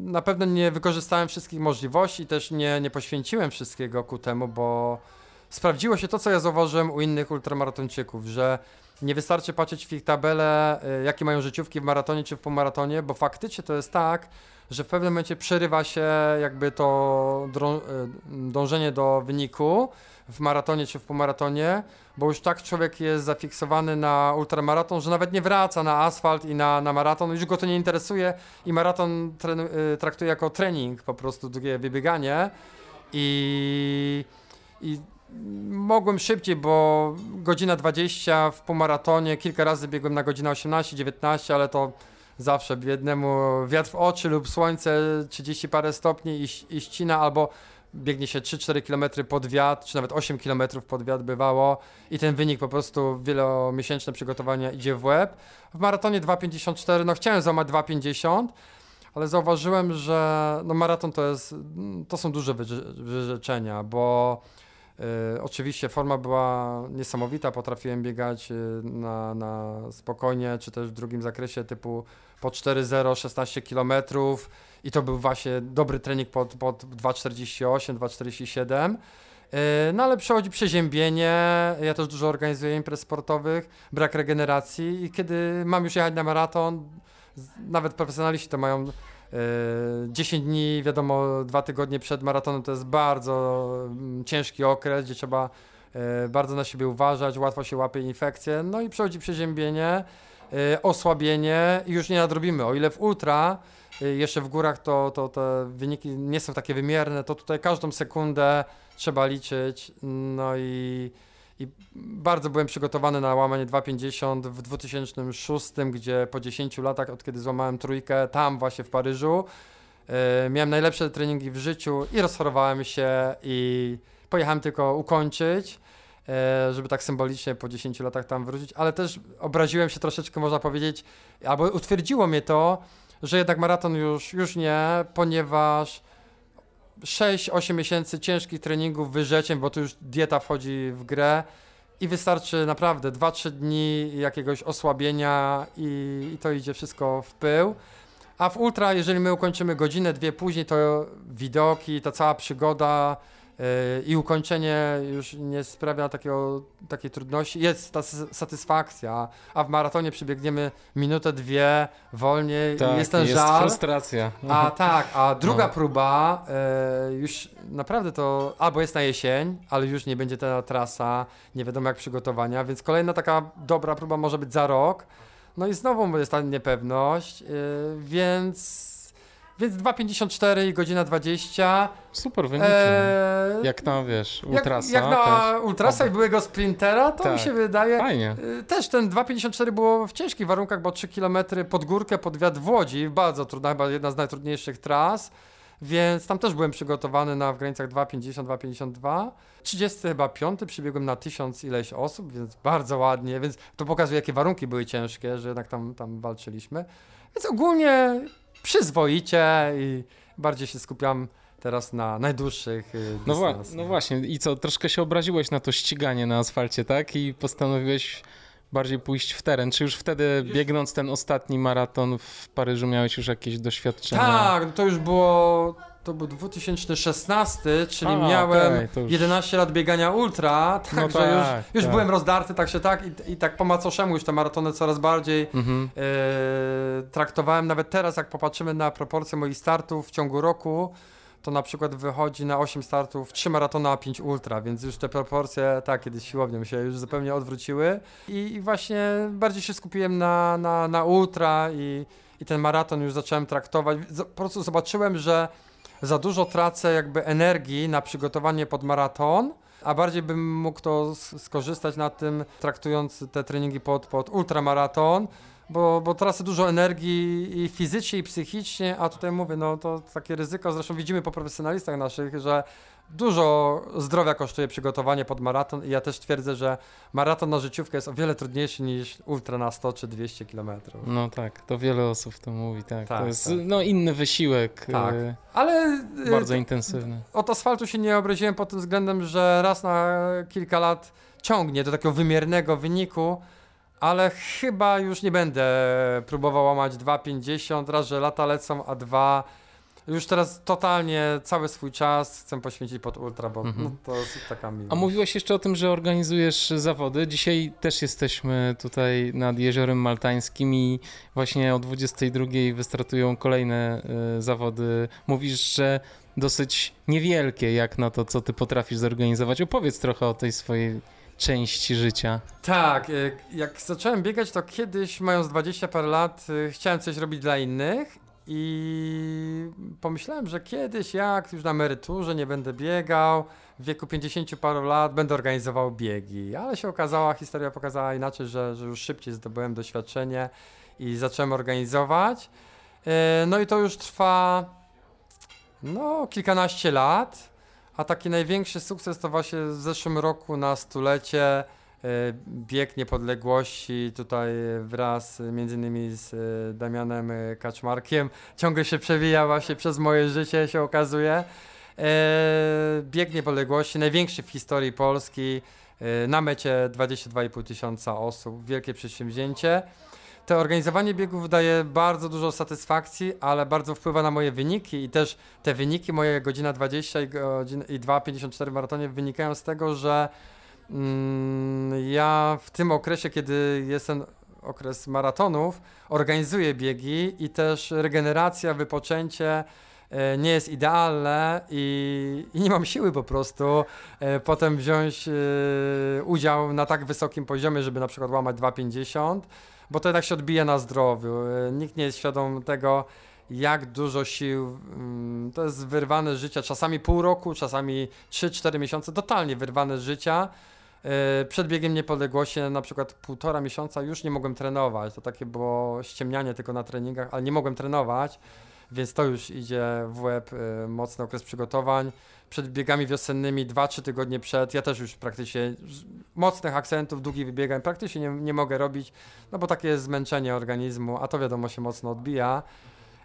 na pewno nie wykorzystałem wszystkich możliwości, też nie, nie poświęciłem wszystkiego ku temu, bo sprawdziło się to, co ja zauważyłem u innych ultramaratończyków, że nie wystarczy patrzeć w ich tabelę, y, jakie mają życiówki w maratonie czy w półmaratonie, bo faktycznie to jest tak, że w pewnym momencie przerywa się jakby to y, dążenie do wyniku w maratonie czy w półmaratonie, bo już tak człowiek jest zafiksowany na ultramaraton, że nawet nie wraca na asfalt i na, na maraton, już go to nie interesuje i maraton y, traktuje jako trening, po prostu długie wybieganie. I, i mogłem szybciej, bo godzina 20 w półmaratonie, kilka razy biegłem na godzinę 18, 19, ale to zawsze jednemu wiatr w oczy lub słońce 30 parę stopni i, i ścina, albo biegnie się 3-4 km pod wiatr, czy nawet 8 km pod wiatr bywało i ten wynik po prostu wielomiesięczne przygotowania idzie w łeb. W maratonie 2,54, no chciałem złamać 2,50, ale zauważyłem, że no maraton to jest, to są duże wyrzeczenia, bo oczywiście forma była niesamowita, potrafiłem biegać y, na, na spokojnie, czy też w drugim zakresie typu po 4,0, 16 km i to był właśnie dobry trening pod, pod 2,48, 2,47. Yy, No ale przychodzi przeziębienie, ja też dużo organizuję imprez sportowych, brak regeneracji i kiedy mam już jechać na maraton, nawet profesjonaliści to mają 10 dni, wiadomo, dwa tygodnie przed maratonem to jest bardzo mm, ciężki okres, gdzie trzeba yy, bardzo na siebie uważać, łatwo się łapie infekcje, no i przychodzi przeziębienie, yy, osłabienie i już nie nadrobimy, o ile w ultra jeszcze w górach to, to te wyniki nie są takie wymierne, to tutaj każdą sekundę trzeba liczyć. No i, i bardzo byłem przygotowany na łamanie 2,50 w 2006, gdzie po 10 latach, od kiedy złamałem trójkę, tam właśnie w Paryżu, y, miałem najlepsze treningi w życiu i rozchorowałem się i pojechałem tylko ukończyć. e, Żeby tak symbolicznie po 10 latach tam wrócić, ale też obraziłem się troszeczkę, można powiedzieć, albo utwierdziło mnie to, że jednak maraton już, już nie, ponieważ 6-8 miesięcy ciężkich treningów wyrzeciem, bo tu już dieta wchodzi w grę i wystarczy naprawdę 2-3 dni jakiegoś osłabienia i, i to idzie wszystko w pył. A w ultra, jeżeli my ukończymy godzinę, dwie później, to widoki, ta cała przygoda i ukończenie już nie sprawia takiego, takiej trudności. Jest ta satysfakcja, a w maratonie przybiegniemy minutę, dwie wolniej i jest ten Tak, jest żal. frustracja. A tak, a druga No. próba e, już naprawdę to albo jest na jesień, ale już nie będzie ta trasa, nie wiadomo jak przygotowania, więc kolejna taka dobra próba może być za rok. No i znowu jest ta niepewność, e, więc, więc 2,54 i godzina 20. Super wyniki. E, jak na, wiesz, jak, ultrasa jak na też. ultrasa i byłego sprintera, to mi Tak. się wydaje, Fajnie. Y, Też ten 2,54 było w ciężkich warunkach, bo 3 km pod górkę, pod wiatr w Łodzi, bardzo trudna, chyba jedna z najtrudniejszych tras, więc tam też byłem przygotowany na w granicach 2,50, 2,52. 30 chyba 5 przybiegłem na 1000 ileś osób, więc bardzo ładnie, więc to pokazuje jakie warunki były ciężkie, że jednak tam, tam walczyliśmy. Więc ogólnie przyzwoicie i bardziej się skupiam teraz na najdłuższych y, No, wła- no właśnie, i co, troszkę się obraziłeś na to ściganie na asfalcie, tak? I postanowiłeś bardziej pójść w teren. Czy już wtedy, biegnąc ten ostatni maraton w Paryżu, miałeś już jakieś doświadczenia? Tak, to już było. To był 2016, czyli A, miałem to już- 11 lat biegania ultra, <laughs> No także tak, już, już tak. byłem rozdarty, tak się tak i, i tak po macoszemu już te maratony coraz bardziej Mhm. e, traktowałem. Nawet teraz, jak popatrzymy na proporcje moich startów w ciągu roku, to na przykład wychodzi na 8 startów 3 maratony, a 5 ultra, więc już te proporcje, tak, kiedyś siłownią się już zupełnie odwróciły i, i właśnie bardziej się skupiłem na, na, na ultra i, i ten maraton już zacząłem traktować. Po prostu zobaczyłem, że za dużo tracę jakby energii na przygotowanie pod maraton, a bardziej bym mógł to skorzystać na tym, traktując te treningi pod, pod ultramaraton, bo, bo tracę dużo energii i fizycznie, i psychicznie, a tutaj mówię, no to takie ryzyko, zresztą widzimy po profesjonalistach naszych, że dużo zdrowia kosztuje przygotowanie pod maraton i ja też twierdzę, że maraton na życiówkę jest o wiele trudniejszy niż ultra na 100 czy 200 kilometrów. No tak, to wiele osób to mówi, tak. Tak, to jest tak. no, inny wysiłek, Tak. e, Ale y, bardzo intensywny. od asfaltu się nie obraziłem pod tym względem, że raz na kilka lat ciągnie do takiego wymiernego wyniku, ale chyba już nie będę próbował łamać 2,50, raz, że lata lecą, a dwa już teraz totalnie cały swój czas chcę poświęcić pod ultra, bo Mhm. no, to jest taka miłość. A mówiłeś jeszcze o tym, że organizujesz zawody. Dzisiaj też jesteśmy tutaj nad Jeziorem Maltańskim i właśnie o 22 wystartują kolejne e, zawody. Mówisz, że dosyć niewielkie jak na to, co ty potrafisz zorganizować. Opowiedz trochę o tej swojej części życia. Tak, y, jak zacząłem biegać, to kiedyś, mając 20 parę lat, y, chciałem coś robić dla innych i pomyślałem, że kiedyś, jak już na emeryturze nie będę biegał, w wieku 50 paru lat będę organizował biegi, ale się okazała, historia pokazała inaczej, że, że już szybciej zdobyłem doświadczenie i zacząłem organizować. Y, No i to już trwa no, kilkanaście lat. A taki największy sukces to właśnie w zeszłym roku na stulecie e, bieg niepodległości tutaj wraz e, między innymi z e, Damianem e, Kaczmarkiem ciągle się przewija właśnie przez moje życie się okazuje. E, bieg niepodległości, największy w historii Polski, e, na mecie 22,5 tysiąca osób, wielkie przedsięwzięcie. To organizowanie biegów daje bardzo dużo satysfakcji, ale bardzo wpływa na moje wyniki i też te wyniki, moje godzina 20 i, godzin, i 2,54 w maratonie wynikają z tego, że ja w tym okresie, kiedy jest ten okres maratonów, organizuję biegi i też regeneracja, wypoczęcie e, nie jest idealne i, i nie mam siły po prostu e, potem wziąć e, udział na tak wysokim poziomie, żeby na przykład łamać 2,50 bo to jednak się odbija na zdrowiu. Nikt nie jest świadom tego, jak dużo sił mm, to jest wyrwane z życia, czasami pół roku, czasami 3-4 miesiące, totalnie wyrwane z życia. E, Przed biegiem niepodległości, na przykład półtora miesiąca już nie mogłem trenować. To takie było ściemnianie tylko na treningach, ale nie mogłem trenować, więc to już idzie w łeb, e, mocny okres przygotowań. Przed biegami wiosennymi, 2-3 tygodnie przed, ja też już praktycznie mocnych akcentów, długich wybiegań praktycznie nie, nie mogę robić, no bo takie jest zmęczenie organizmu, a to wiadomo się mocno odbija.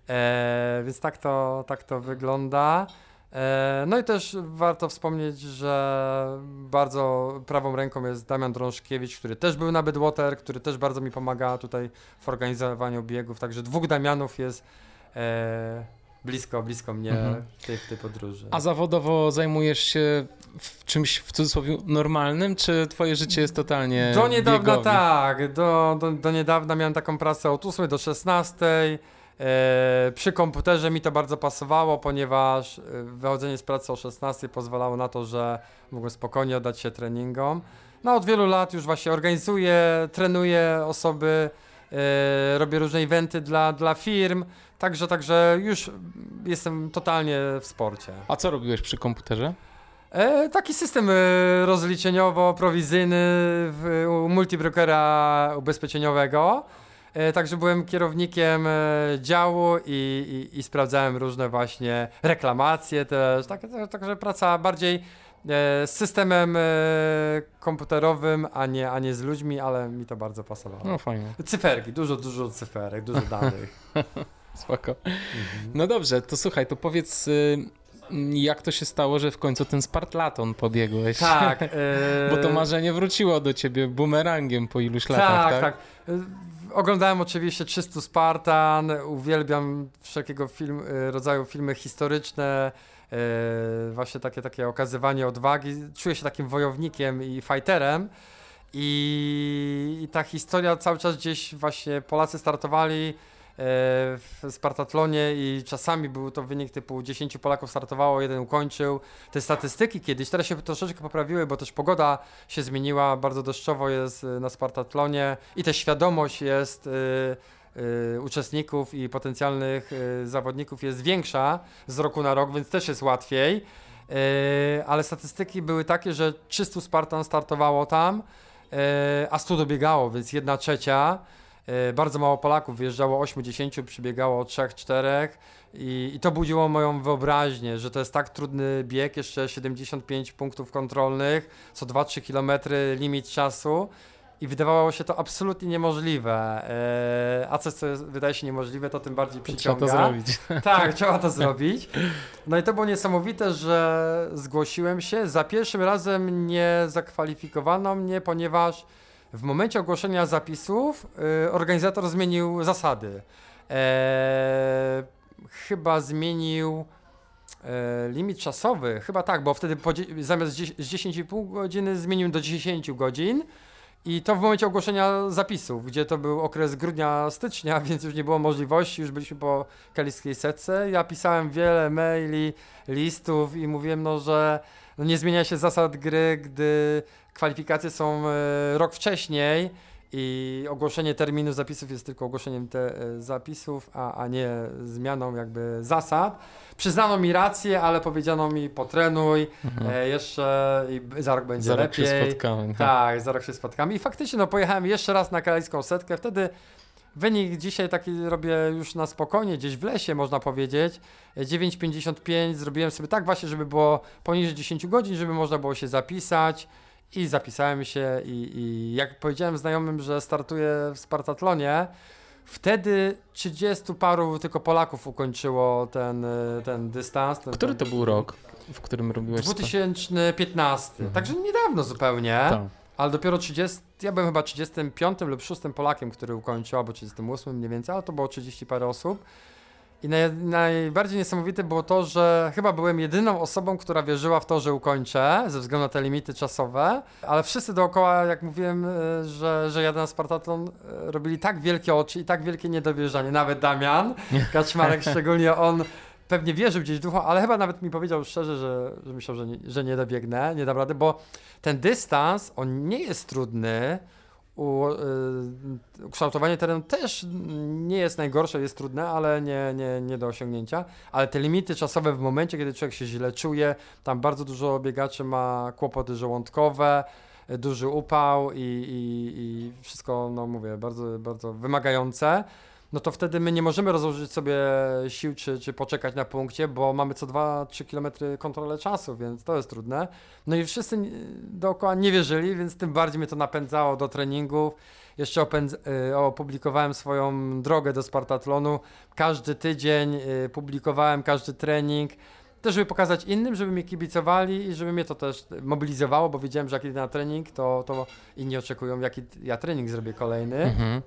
E, więc tak to, tak to wygląda. E, no i też warto wspomnieć, że bardzo prawą ręką jest Damian Drążkiewicz, który też był na Bydwater, który też bardzo mi pomaga tutaj w organizowaniu biegów, także dwóch Damianów jest e, blisko, blisko mnie Mhm. w, tej, w tej podróży. A zawodowo zajmujesz się w czymś w cudzysłowie normalnym, czy twoje życie jest totalnie Do niedawna tak, do, do, do niedawna miałem taką pracę od 8 do 16. E, przy komputerze mi to bardzo pasowało, ponieważ e, wychodzenie z pracy o 16 pozwalało na to, że mogłem spokojnie oddać się treningom. No od wielu lat już właśnie organizuję, trenuję osoby, e, robię różne eventy dla, dla firm, także, także już jestem totalnie w sporcie. A co robiłeś przy komputerze? E, taki system e, rozliczeniowo-prowizyjny multibrokera ubezpieczeniowego. E, także byłem kierownikiem e, działu i, i, i sprawdzałem różne właśnie reklamacje też. Tak, tak, także praca bardziej e, z systemem komputerowym, a nie, a nie z ludźmi, ale mi to bardzo pasowało. No fajnie, Cyferki, dużo, dużo cyferek, dużo danych. <laughs> spoko. Mhm. No dobrze, to słuchaj, to powiedz y, jak to się stało, że w końcu ten Spartlaton pobiegłeś? Tak. <laughs> Bo to marzenie wróciło do ciebie bumerangiem po iluś latach, tak, tak? tak. Oglądałem oczywiście 300 Spartan, uwielbiam wszelkiego film, y, rodzaju filmy historyczne, y, właśnie takie, takie okazywanie odwagi. Czuję się takim wojownikiem i fighterem. I, I ta historia cały czas gdzieś właśnie Polacy startowali w Spartatlonie i czasami był to wynik typu 10 Polaków startowało, jeden ukończył. Te statystyki kiedyś, teraz się troszeczkę poprawiły, bo też pogoda się zmieniła, bardzo deszczowo jest y, na Spartatlonie i też świadomość jest y, y, uczestników i potencjalnych zawodników jest większa z roku na rok, więc też jest łatwiej. Ale statystyki były takie, że 300 Spartan startowało tam, a 100 dobiegało, więc 1 trzecia. E, bardzo mało Polaków wyjeżdżało, 8-10 przybiegało 3-4 i, i to budziło moją wyobraźnię, że to jest tak trudny bieg, jeszcze 75 punktów kontrolnych, co 2-3 km limit czasu i wydawało się to absolutnie niemożliwe. E, a coś, co jest, wydaje się niemożliwe, to tym bardziej przyciąga. Trzeba to zrobić. <laughs> Tak, trzeba to zrobić. No i to było niesamowite, że zgłosiłem się. Za pierwszym razem nie zakwalifikowano mnie, ponieważ w momencie ogłoszenia zapisów y, organizator zmienił zasady. E, chyba zmienił e, limit czasowy, chyba tak, bo wtedy po, zamiast z 10,5 godziny zmienił do 10 godzin. I to w momencie ogłoszenia zapisów, gdzie to był okres grudnia, stycznia, <laughs> więc już nie było możliwości, już byliśmy po kaliskiej setce. Ja pisałem wiele maili, listów i mówiłem, no, że no, nie zmienia się zasad gry, gdy kwalifikacje są e, rok wcześniej i ogłoszenie terminu zapisów jest tylko ogłoszeniem te e, zapisów, a, a nie zmianą jakby zasad. Przyznano mi rację, ale powiedziano mi potrenuj, e, jeszcze i za rok będzie Mhm. Za rok się lepiej. spotkamy. no. Tak, za rok się spotkamy. I faktycznie no, pojechałem jeszcze raz na kanalijską setkę. Wtedy wynik dzisiaj taki robię już na spokojnie, gdzieś w lesie można powiedzieć. E, 9,55 zrobiłem sobie tak właśnie, żeby było poniżej 10 godzin, żeby można było się zapisać. I zapisałem się i, i jak powiedziałem znajomym, że startuję w Spartatlonie, wtedy 30 paru tylko Polaków ukończyło ten, e, ten dystans. Ten, Który to był rok, w którym robiłeś... spa- 2015. Mhm. Także niedawno zupełnie. Tak. Ale dopiero 30, ja byłem chyba 35 lub 6 Polakiem, który ukończył, albo 38 mniej więcej, ale to było 30 parę osób. I naj, najbardziej niesamowite było to, że chyba byłem jedyną osobą, która wierzyła w to, że ukończę, ze względu na te limity czasowe, ale wszyscy dookoła, jak mówiłem, e, że, że jadę na Spartaton, e, robili tak wielkie oczy i tak wielkie niedowierzanie. Nawet Damian <laughs> Kaczmarek, szczególnie on pewnie wierzył gdzieś w duchu, ale chyba nawet mi powiedział szczerze, że, że myślał, że nie, że nie dobiegnę, nie dam rady, bo ten dystans, on nie jest trudny. U, y, ukształtowanie terenu też nie jest najgorsze, jest trudne, ale nie, nie, nie do osiągnięcia. Ale te limity czasowe w momencie, kiedy człowiek się źle czuje, tam bardzo dużo biegaczy ma kłopoty żołądkowe, duży upał i, i, i wszystko, no mówię, bardzo, bardzo wymagające no to wtedy my nie możemy rozłożyć sobie sił czy, czy poczekać na punkcie, bo mamy co 2-3 km kontrolę czasu, więc to jest trudne. No i wszyscy dookoła nie wierzyli, więc tym bardziej mnie to napędzało do treningów. Jeszcze y, opublikowałem swoją drogę do Spartatlonu. Każdy tydzień y, publikowałem każdy trening. Też, żeby pokazać innym, żeby mnie kibicowali i żeby mnie to też mobilizowało, bo wiedziałem, że jak idę na trening, to, to inni oczekują, jaki ja trening zrobię kolejny Mhm.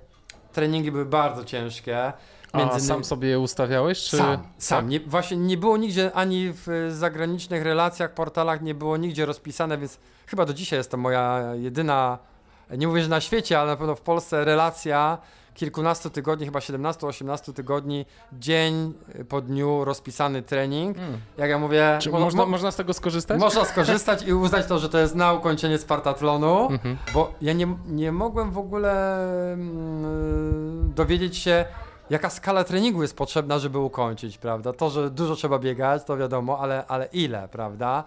Treningi były bardzo ciężkie. A Między sam innymi- sobie je ustawiałeś, czy... Sam, sam. Tak? Nie, właśnie nie było nigdzie, ani w y, zagranicznych relacjach, portalach nie było nigdzie rozpisane, więc chyba do dzisiaj jest to moja jedyna, nie mówię, że na świecie, ale na pewno w Polsce relacja kilkunastu tygodni, chyba 17-18 tygodni, dzień po dniu rozpisany trening. Mm. Jak ja mówię, Czy mo- można, mo- można z tego skorzystać? można skorzystać i uznać to, że to jest na ukończenie Spartatlonu. Mhm. Bo ja nie, nie mogłem w ogóle mm, dowiedzieć się, jaka skala treningu jest potrzebna, żeby ukończyć, prawda? To, że dużo trzeba biegać, to wiadomo, ale, ale ile, prawda?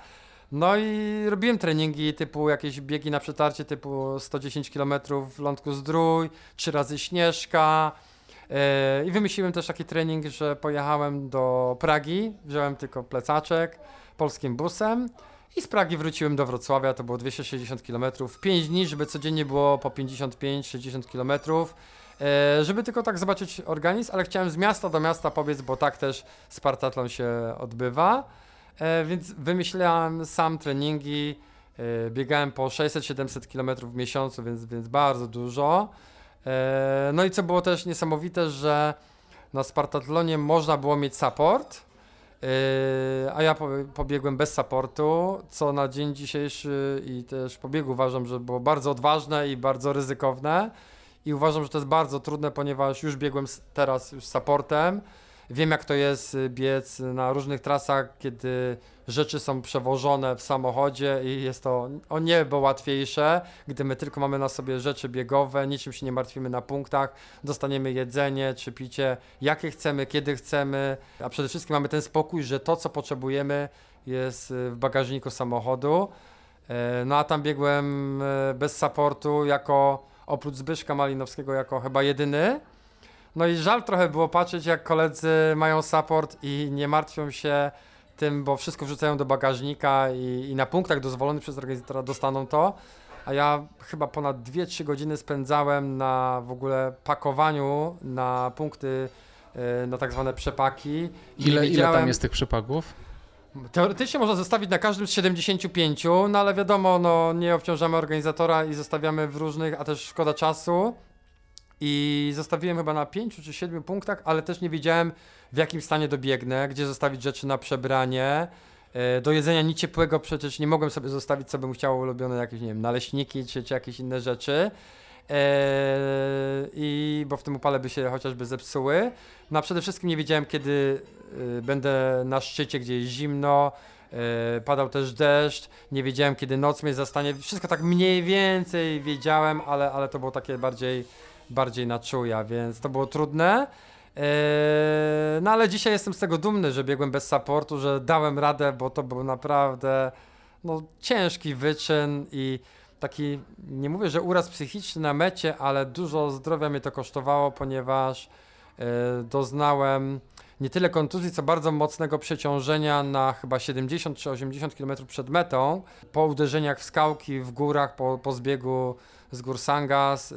No i robiłem treningi typu jakieś biegi na przetarcie typu 110 km w Lądku Zdrój, trzy razy Śnieżka. Yy, I wymyśliłem też taki trening, że pojechałem do Pragi, wziąłem tylko plecaczek polskim busem i z Pragi wróciłem do Wrocławia, to było 260 km, 5 dni, żeby codziennie było po 55-60 km, e, żeby tylko tak zobaczyć organizm, ale chciałem z miasta do miasta pobiec, bo tak też Spartatlon się odbywa, e, więc wymyślałem sam treningi, e, biegałem po 600-700 km w miesiącu, więc, więc bardzo dużo. E, no i co było też niesamowite, że na Spartatlonie można było mieć support, a ja po, pobiegłem bez supportu, co na dzień dzisiejszy i też po biegu uważam, że było bardzo odważne i bardzo ryzykowne. I uważam, że to jest bardzo trudne, ponieważ już biegłem teraz już z supportem Wiem, jak to jest y, biec na różnych trasach, kiedy rzeczy są przewożone w samochodzie i jest to o niebo łatwiejsze, gdy my tylko mamy na sobie rzeczy biegowe, niczym się nie martwimy na punktach, dostaniemy jedzenie czy picie, jakie chcemy, kiedy chcemy, a przede wszystkim mamy ten spokój, że to, co potrzebujemy, jest y, w bagażniku samochodu. E, No a tam biegłem e, bez supportu jako oprócz Zbyszka Malinowskiego jako chyba jedyny. No i żal trochę było patrzeć jak koledzy mają support i nie martwią się tym, bo wszystko wrzucają do bagażnika i, i na punktach dozwolonych przez organizatora dostaną to. A ja chyba ponad 2-3 godziny spędzałem na w ogóle pakowaniu na punkty, e, na tak zwane przepaki. Ile, ile tam jest tych przypagów? Teoretycznie można zostawić na każdym z 75, no ale wiadomo, no nie obciążamy organizatora i zostawiamy w różnych, a też szkoda czasu. I zostawiłem chyba na 5 czy 7 punktach, ale też nie wiedziałem w jakim stanie dobiegnę, gdzie zostawić rzeczy na przebranie. E, Do jedzenia nic ciepłego przecież nie mogłem sobie zostawić, co bym chciał ulubione jakieś, nie wiem, naleśniki czy, czy jakieś inne rzeczy. Eee, I bo w tym upale by się chociażby zepsuły. No a przede wszystkim nie wiedziałem, kiedy y, będę na szczycie, gdzie jest zimno. e, padał też deszcz, nie wiedziałem kiedy noc mnie zastanie. Wszystko tak mniej więcej wiedziałem, ale, ale to było takie bardziej, bardziej na czuja, więc to było trudne. E, no ale dzisiaj jestem z tego dumny, że biegłem bez supportu, że dałem radę, bo to był naprawdę no, ciężki wyczyn i taki, nie mówię, że uraz psychiczny na mecie, ale dużo zdrowia mnie to kosztowało, ponieważ e, doznałem nie tyle kontuzji, co bardzo mocnego przeciążenia na chyba 70 czy 80 km przed metą. Po uderzeniach w skałki, w górach, po, po zbiegu z gór Sangas. Yy,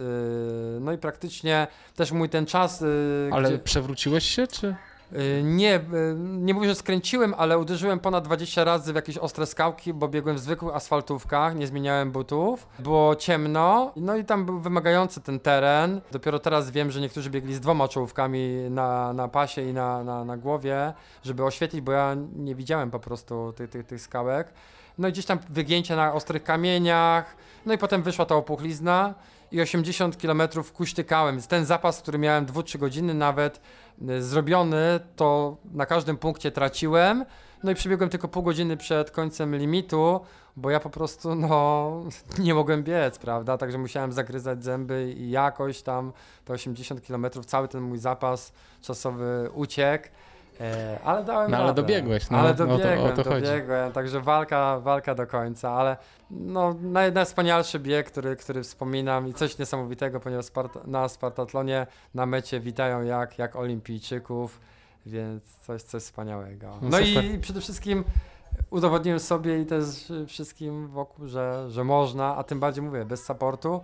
no i praktycznie też mój ten czas. Yy, Ale gdzie, przewróciłeś się, czy? yy, nie, nie mówię, że skręciłem, ale uderzyłem ponad 20 razy w jakieś ostre skałki, bo biegłem w zwykłych asfaltówkach, nie zmieniałem butów. Było ciemno, no i tam był wymagający ten teren. Dopiero teraz wiem, że niektórzy biegli z dwoma czołówkami na, na pasie i na, na, na głowie, żeby oświetlić, bo ja nie widziałem po prostu tych, tych, tych skałek. No i gdzieś tam wygięcie na ostrych kamieniach, no i potem wyszła ta opuchlizna i 80 km kuśtykałem. Ten zapas, który miałem 2-3 godziny nawet y, zrobiony, to na każdym punkcie traciłem. No i przebiegłem tylko pół godziny przed końcem limitu, bo ja po prostu no <laughs> nie mogłem biec, prawda? Także musiałem zagryzać zęby i jakoś tam te 80 km, cały ten mój zapas czasowy uciekł. E, ale dałem No, ale radę. dobiegłeś, no, ale o to- o to dobiegłem, chodzi. dobiegłem, także walka, walka do końca, ale no, naj, najwspanialszy bieg, który, który wspominam i coś niesamowitego, ponieważ Sparta, na Spartatlonie na mecie witają jak, jak olimpijczyków, więc coś, coś wspaniałego. No No super. i przede wszystkim udowodniłem sobie i też wszystkim wokół, że, że można, a tym bardziej mówię, bez supportu.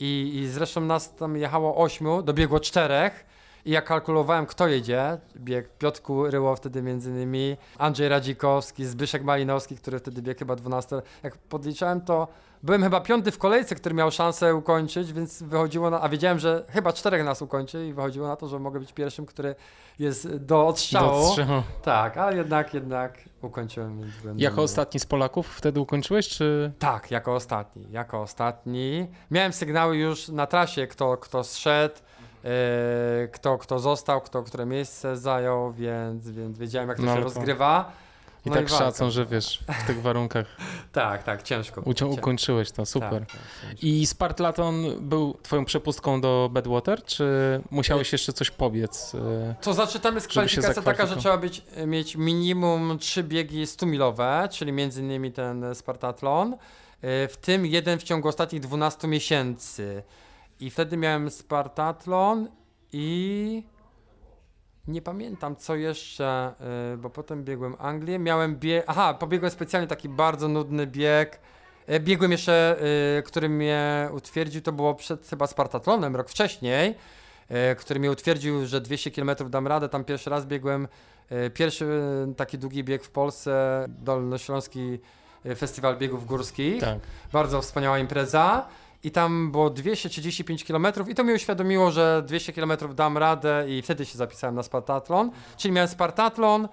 I, I zresztą nas tam jechało ośmiu, dobiegło czterech. I ja kalkulowałem, kto jedzie. Biegł Piotr Ryło wtedy między innymi, Andrzej Radzikowski, Zbyszek Malinowski, który wtedy biegł chyba 12. Jak podliczałem, to byłem chyba piąty w kolejce, który miał szansę ukończyć, więc wychodziło na... A wiedziałem, że chyba czterech nas ukończy i wychodziło na to, że mogę być pierwszym, który jest do odstrzału. Do strzału. Tak, ale jednak, jednak ukończyłem. Jako ostatni z Polaków wtedy ukończyłeś, czy? Tak, jako ostatni, jako ostatni. Miałem sygnały już na trasie, kto, kto zszedł, kto, kto został, kto które miejsce zajął, więc, więc wiedziałem jak to No, się to- rozgrywa. I No tak walka. szacą, że wiesz, w tych warunkach <laughs> Tak, tak, ciężko. Cię- ukończyłeś to, super. Tak, tak. I Spartlaton był twoją przepustką do Bedwater, czy musiałeś jeszcze coś pobiec? y? To znaczy tam jest kwalifikacja taka, że trzeba być, mieć minimum trzy biegi 100-milowe, czyli między innymi ten Spartatlon, e, w tym jeden w ciągu ostatnich 12 miesięcy. I wtedy miałem Spartatlon i nie pamiętam co jeszcze, e, bo potem biegłem Anglię, miałem bieg, aha, pobiegłem specjalnie taki bardzo nudny bieg, E, Biegłem jeszcze, e, który mnie utwierdził, to było przed chyba Spartatlonem, rok wcześniej, e, który mnie utwierdził, że 200 km dam radę. Tam pierwszy raz biegłem, pierwszy taki długi bieg w Polsce, Dolnośląski Festiwal Biegów Górskich. Tak. Bardzo wspaniała impreza. I tam było 235 km i to mi uświadomiło, że 200 km dam radę i wtedy się zapisałem na Spartatlon. Czyli miałem Spartatlon, e,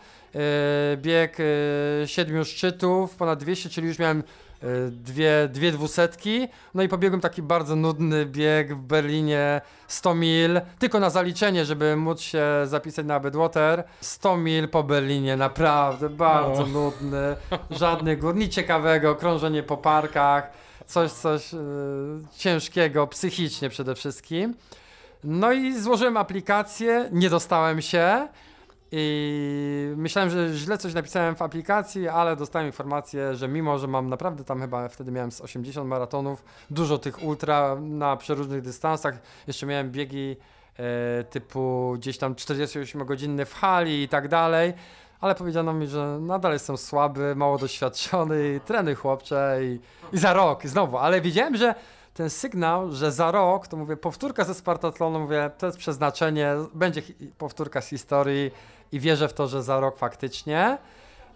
bieg e, siedmiu szczytów, ponad 200, czyli już miałem y, dwie, dwie dwusetki, no i pobiegłem taki bardzo nudny bieg w Berlinie 100 mil, tylko na zaliczenie, żeby móc się zapisać na Bedwater. 100 mil po Berlinie, naprawdę bardzo O. nudny, żadnych gór, nic ciekawego, krążenie po parkach, coś, coś y, ciężkiego, psychicznie przede wszystkim. No i złożyłem aplikację, nie dostałem się. I myślałem, że źle coś napisałem w aplikacji, ale dostałem informację, że mimo, że mam naprawdę tam chyba wtedy miałem z 80 maratonów, dużo tych ultra na przeróżnych dystansach, jeszcze miałem biegi e, typu gdzieś tam 48-godzinny w hali i tak dalej, ale powiedziano mi, że nadal jestem słaby, mało doświadczony i trenuj chłopcze i, i za rok, znowu, ale wiedziałem, że ten sygnał, że za rok, to mówię, powtórka ze Spartatlonu, mówię, to jest przeznaczenie, będzie powtórka z historii i wierzę w to, że za rok faktycznie.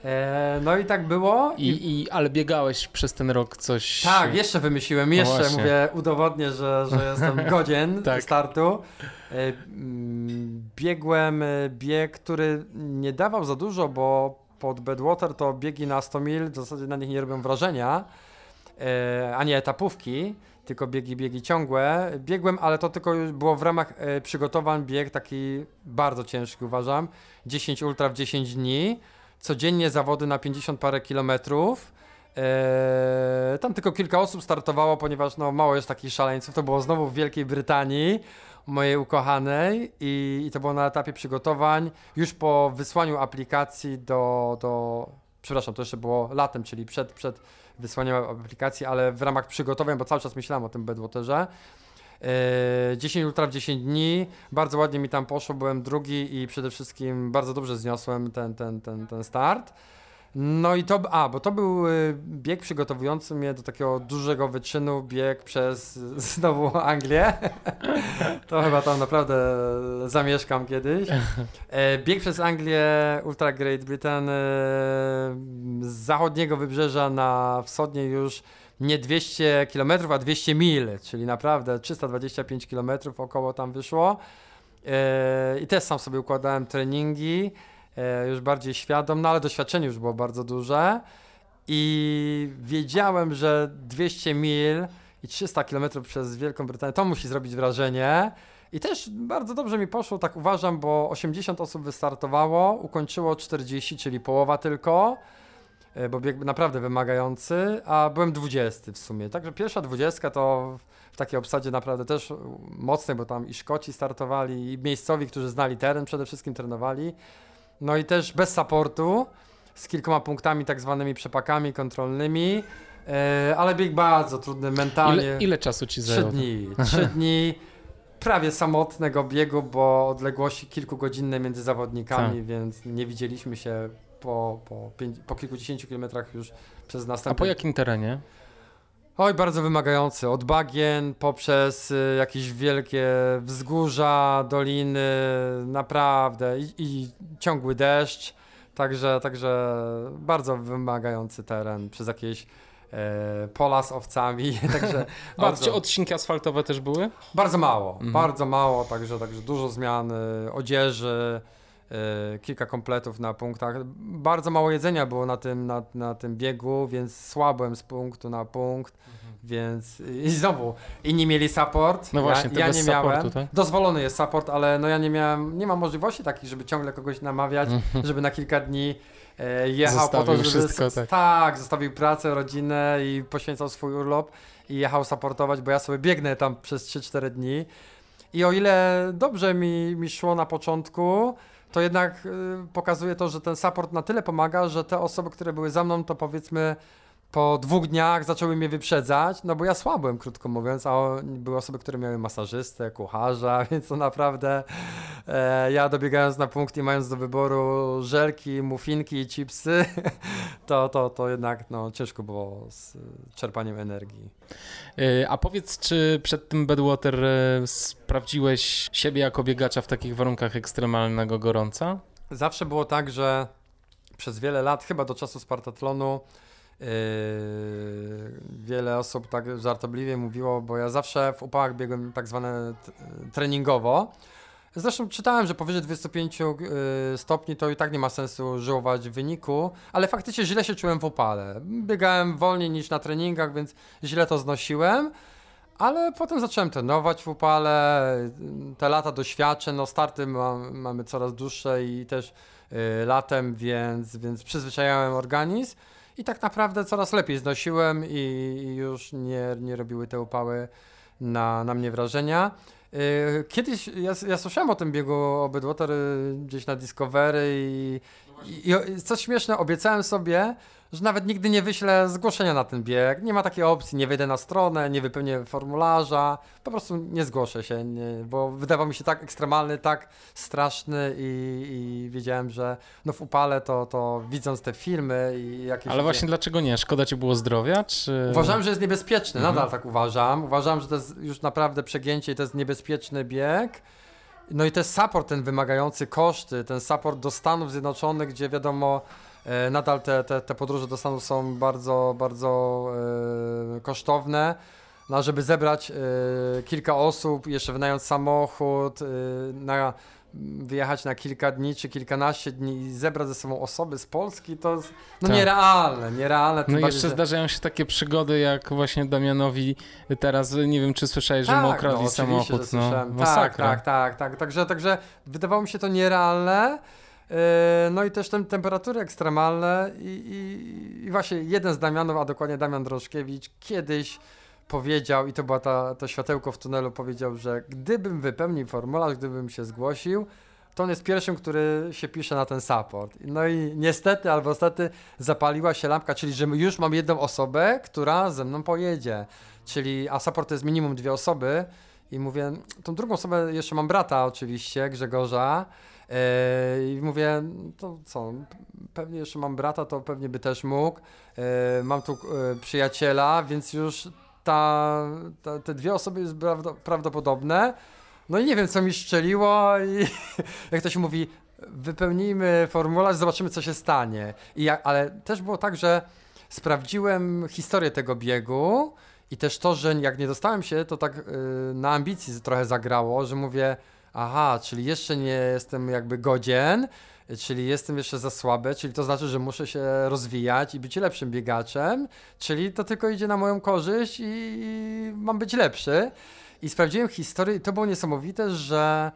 E, no i tak było. I, i, ale biegałeś przez ten rok coś... tak, jeszcze wymyśliłem, jeszcze właśnie. mówię, udowodnię, że, że jestem <laughs> godzien Tak. startu. E, mm, biegłem e, bieg, który nie dawał za dużo, bo pod Bedwater to biegi na 100 mil, w zasadzie na nich nie robią wrażenia, a nie etapówki, tylko biegi, biegi ciągłe. Biegłem, ale to tylko było w ramach przygotowań bieg taki bardzo ciężki uważam, 10 ultra w 10 dni, codziennie zawody na 50 parę kilometrów. Eee, tam tylko kilka osób startowało, ponieważ no, mało jest takich szaleńców. To było znowu w Wielkiej Brytanii, mojej ukochanej, i, i to było na etapie przygotowań. Już po wysłaniu aplikacji do, do. Przepraszam, to jeszcze było latem, czyli przed, przed wysłaniem aplikacji, ale w ramach przygotowań, bo cały czas myślałem o tym Bedwaterze. Eee, 10 ultra w 10 dni, bardzo ładnie mi tam poszło, byłem drugi i przede wszystkim bardzo dobrze zniosłem ten, ten, ten, ten start. No i to, a, bo to był y, bieg przygotowujący mnie do takiego dużego wyczynu, bieg przez <laughs> znowu Anglię. <laughs> to chyba tam naprawdę zamieszkam kiedyś. E, bieg przez Anglię, Ultra Great Britain, e, z zachodniego wybrzeża na wschodnie już nie 200 km, a 200 mil, czyli naprawdę 325 km około tam wyszło. E, I też sam sobie układałem treningi, e, już bardziej świadom, no ale doświadczenie już było bardzo duże. I wiedziałem, że 200 mil i 300 km przez Wielką Brytanię to musi zrobić wrażenie. I też bardzo dobrze mi poszło, tak uważam, bo 80 osób wystartowało, ukończyło 40, czyli połowa tylko, bo bieg naprawdę wymagający, a byłem 20 w sumie. Także pierwsza 20 to w takiej obsadzie naprawdę też mocnej, bo tam i Szkoci startowali, i miejscowi, którzy znali teren, przede wszystkim trenowali. No i też bez supportu, z kilkoma punktami, tak zwanymi przepakami kontrolnymi, e, ale bieg bardzo trudny mentalnie. Ile, ile czasu ci Trzy zajęło? dni. <laughs> Trzy dni prawie samotnego biegu, bo odległości kilkugodzinne między zawodnikami, Tak. więc nie widzieliśmy się po, po, pięć, po kilkudziesięciu kilometrach już przez A następne. po jakim terenie? Oj, bardzo wymagający. Od bagien poprzez y, jakieś wielkie wzgórza, doliny, naprawdę i, i ciągły deszcz. Także, także bardzo wymagający teren przez jakieś e, pola z owcami. <laughs> Także A bardzo. odcinki asfaltowe też były? Bardzo mało, Mhm. bardzo mało, także, także dużo zmian y, odzieży, kilka kompletów na punktach. Bardzo mało jedzenia było na tym, na, na tym biegu, więc słabłem z punktu na punkt, więc i znowu inni mieli support, Mhm. No właśnie, ja, ja nie miałem. tak? Dozwolony jest support, ale no ja nie miałem, nie mam możliwości takich, żeby ciągle kogoś namawiać, żeby na kilka dni e, jechał po to, Mhm. Zostawił żeby... wszystko, tak. tak, zostawił pracę, rodzinę i poświęcał swój urlop i jechał supportować, bo ja sobie biegnę tam przez 3-4 dni. I o ile dobrze mi, mi szło na początku, to jednak y, pokazuje to, że ten support na tyle pomaga, że te osoby, które były za mną, to powiedzmy po dwóch dniach zaczęły mnie wyprzedzać, no bo ja słabłem, krótko mówiąc, a były osoby, które miały masażystę, kucharza, <laughs> więc to naprawdę e, ja dobiegając na punkt i mając do wyboru żelki, muffinki i chipsy, <laughs> to, to, to jednak no, ciężko było z czerpaniem energii. Y, A powiedz, czy przed tym Bedwater y, sprawdziłeś siebie jako biegacza w takich warunkach ekstremalnego gorąca? Zawsze było tak, że przez wiele lat, chyba do czasu Spartatlonu, wiele osób tak żartobliwie mówiło, bo ja zawsze w upałach biegłem tak zwane treningowo. Zresztą czytałem, że powyżej 25 y, stopni to i tak nie ma sensu żyłować w wyniku, ale faktycznie źle się czułem w upale. Biegałem wolniej niż na treningach, więc źle to znosiłem. Ale potem zacząłem trenować w upale, te lata doświadczeń, no starty ma, mamy coraz dłuższe i też y, latem, więc, więc przyzwyczajałem organizm i tak naprawdę coraz lepiej znosiłem i, już nie, nie robiły te upały na, na mnie wrażenia. Y, kiedyś ja, ja słyszałem o tym biegu Obydwater gdzieś na Discovery i, i, i co śmieszne, obiecałem sobie, że nawet nigdy nie wyślę zgłoszenia na ten bieg. Nie ma takiej opcji, nie wejdę na stronę, nie wypełnię formularza, po prostu nie zgłoszę się, nie, bo wydawał mi się tak ekstremalny, tak straszny i, i wiedziałem, że no w upale to, to widząc te filmy i jakieś... Ale właśnie dlaczego nie? Szkoda ci było zdrowia, czy... Uważałem, że jest niebezpieczny, mhm. nadal tak uważam. Uważam, że to jest już naprawdę przegięcie i to jest niebezpieczny bieg. No i też support ten wymagający koszty, ten support do Stanów Zjednoczonych, gdzie wiadomo nadal te, te, te podróże do Stanów są bardzo, bardzo e, kosztowne. No, żeby zebrać e, kilka osób, jeszcze wynająć samochód, na, wyjechać na kilka dni czy kilkanaście dni i zebrać ze sobą osoby z Polski, to jest no tak. nierealne, nierealne. No i jeszcze że... zdarzają się takie przygody, jak właśnie Damianowi teraz, nie wiem czy słyszałeś, że tak, mu okradli no, samochód. No, tak, tak, tak, tak. Także, także wydawało mi się to nierealne. E, no i też te temperatury ekstremalne i, i, i, właśnie jeden z Damianów, a dokładnie Damian Droszkiewicz, kiedyś powiedział, i to była ta, to światełko w tunelu, powiedział, że gdybym wypełnił formularz, gdybym się zgłosił, to on jest pierwszym, który się pisze na ten support. No i niestety albo stety zapaliła się lampka, czyli że już mam jedną osobę, która ze mną pojedzie. Czyli, a support to jest minimum dwie osoby i mówię, tą drugą osobę jeszcze mam brata oczywiście, Grzegorza, Yy, I mówię, to co, pewnie jeszcze mam brata, to pewnie by też mógł. Yy, mam tu yy, przyjaciela, więc już ta, ta, te dwie osoby jest prawdopodobne. No i nie wiem, co mi szczeliło i <laughs> jak to się mówi, wypełnijmy formularz, zobaczymy, co się stanie. I ja, ale też było tak, że sprawdziłem historię tego biegu i też to, że jak nie dostałem się, to tak na ambicji trochę zagrało, że mówię, aha, czyli jeszcze nie jestem jakby godzien, czyli jestem jeszcze za słaby, czyli to znaczy, że muszę się rozwijać i być lepszym biegaczem, czyli to tylko idzie na moją korzyść i mam być lepszy. I sprawdziłem historię i to było niesamowite, że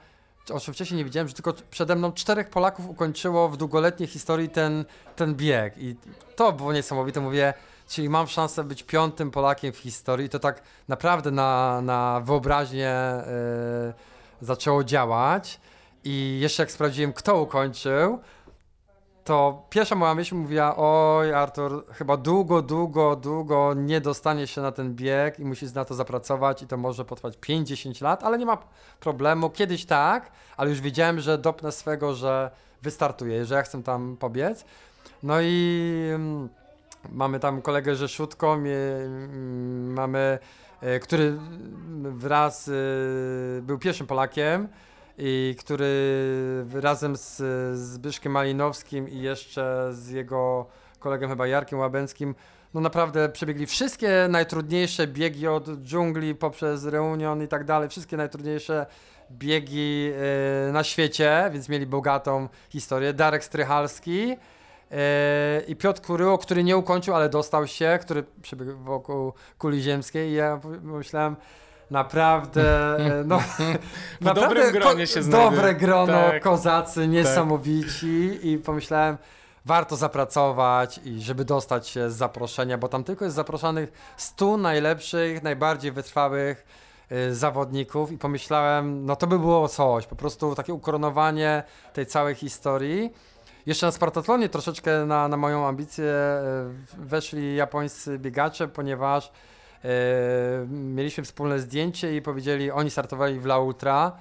o czym wcześniej nie widziałem, że tylko przede mną czterech Polaków ukończyło w długoletniej historii ten, ten bieg. I to było niesamowite. Mówię, czyli mam szansę być piątym Polakiem w historii. I to tak naprawdę na, na wyobraźnię. Yy, zaczęło działać i jeszcze jak sprawdziłem, kto ukończył, to pierwsza moja myśl mówiła, oj Artur, chyba długo, długo, długo nie dostanie się na ten bieg i musisz na to zapracować i to może potrwać 5-10 lat, ale nie ma problemu, kiedyś tak, ale już wiedziałem, że dopnę swego, że wystartuję, że ja chcę tam pobiec. No i mm, mamy tam kolegę Rzeszutko, mm, mamy który wraz e, był pierwszym Polakiem i który razem z Zbyszkiem Malinowskim i jeszcze z jego kolegą chyba Jarkiem Łabęckim no naprawdę przebiegli wszystkie najtrudniejsze biegi od dżungli poprzez Reunion i tak dalej, wszystkie najtrudniejsze biegi e, na świecie, więc mieli bogatą historię. Darek Strychalski, E, i Piotr Kuryło, który nie ukończył, ale dostał się, który przebiegł wokół kuli ziemskiej i ja myślałem, naprawdę, <laughs> no, w naprawdę dobrym gronie się znajduje. Dobre grono, tak. kozacy, tak. niesamowici tak. i pomyślałem, warto zapracować i żeby dostać się z zaproszenia, bo tam tylko jest zaproszonych 100 najlepszych, najbardziej wytrwałych y, zawodników i pomyślałem, no to by było coś, po prostu takie ukoronowanie tej całej historii. Jeszcze na Spartatlonie troszeczkę na, na moją ambicję e, weszli japońscy biegacze, ponieważ e, mieliśmy wspólne zdjęcie i powiedzieli, oni startowali w La Ultra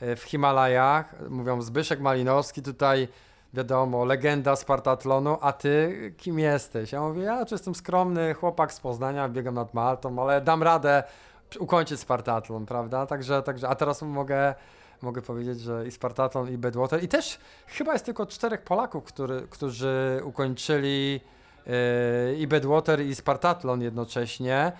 e, w Himalajach. Mówią Zbyszek Malinowski, tutaj wiadomo, legenda Spartatlonu, a ty kim jesteś? Ja mówię, ja tu jestem skromny chłopak z Poznania, biegam nad Maltą, ale dam radę ukończyć Spartatlon, prawda? Także, także a teraz mogę mogę powiedzieć, że i Spartaton, i Bedwater. I też chyba jest tylko czterech Polaków, który, którzy ukończyli yy, i Bedwater, i Spartatlon jednocześnie.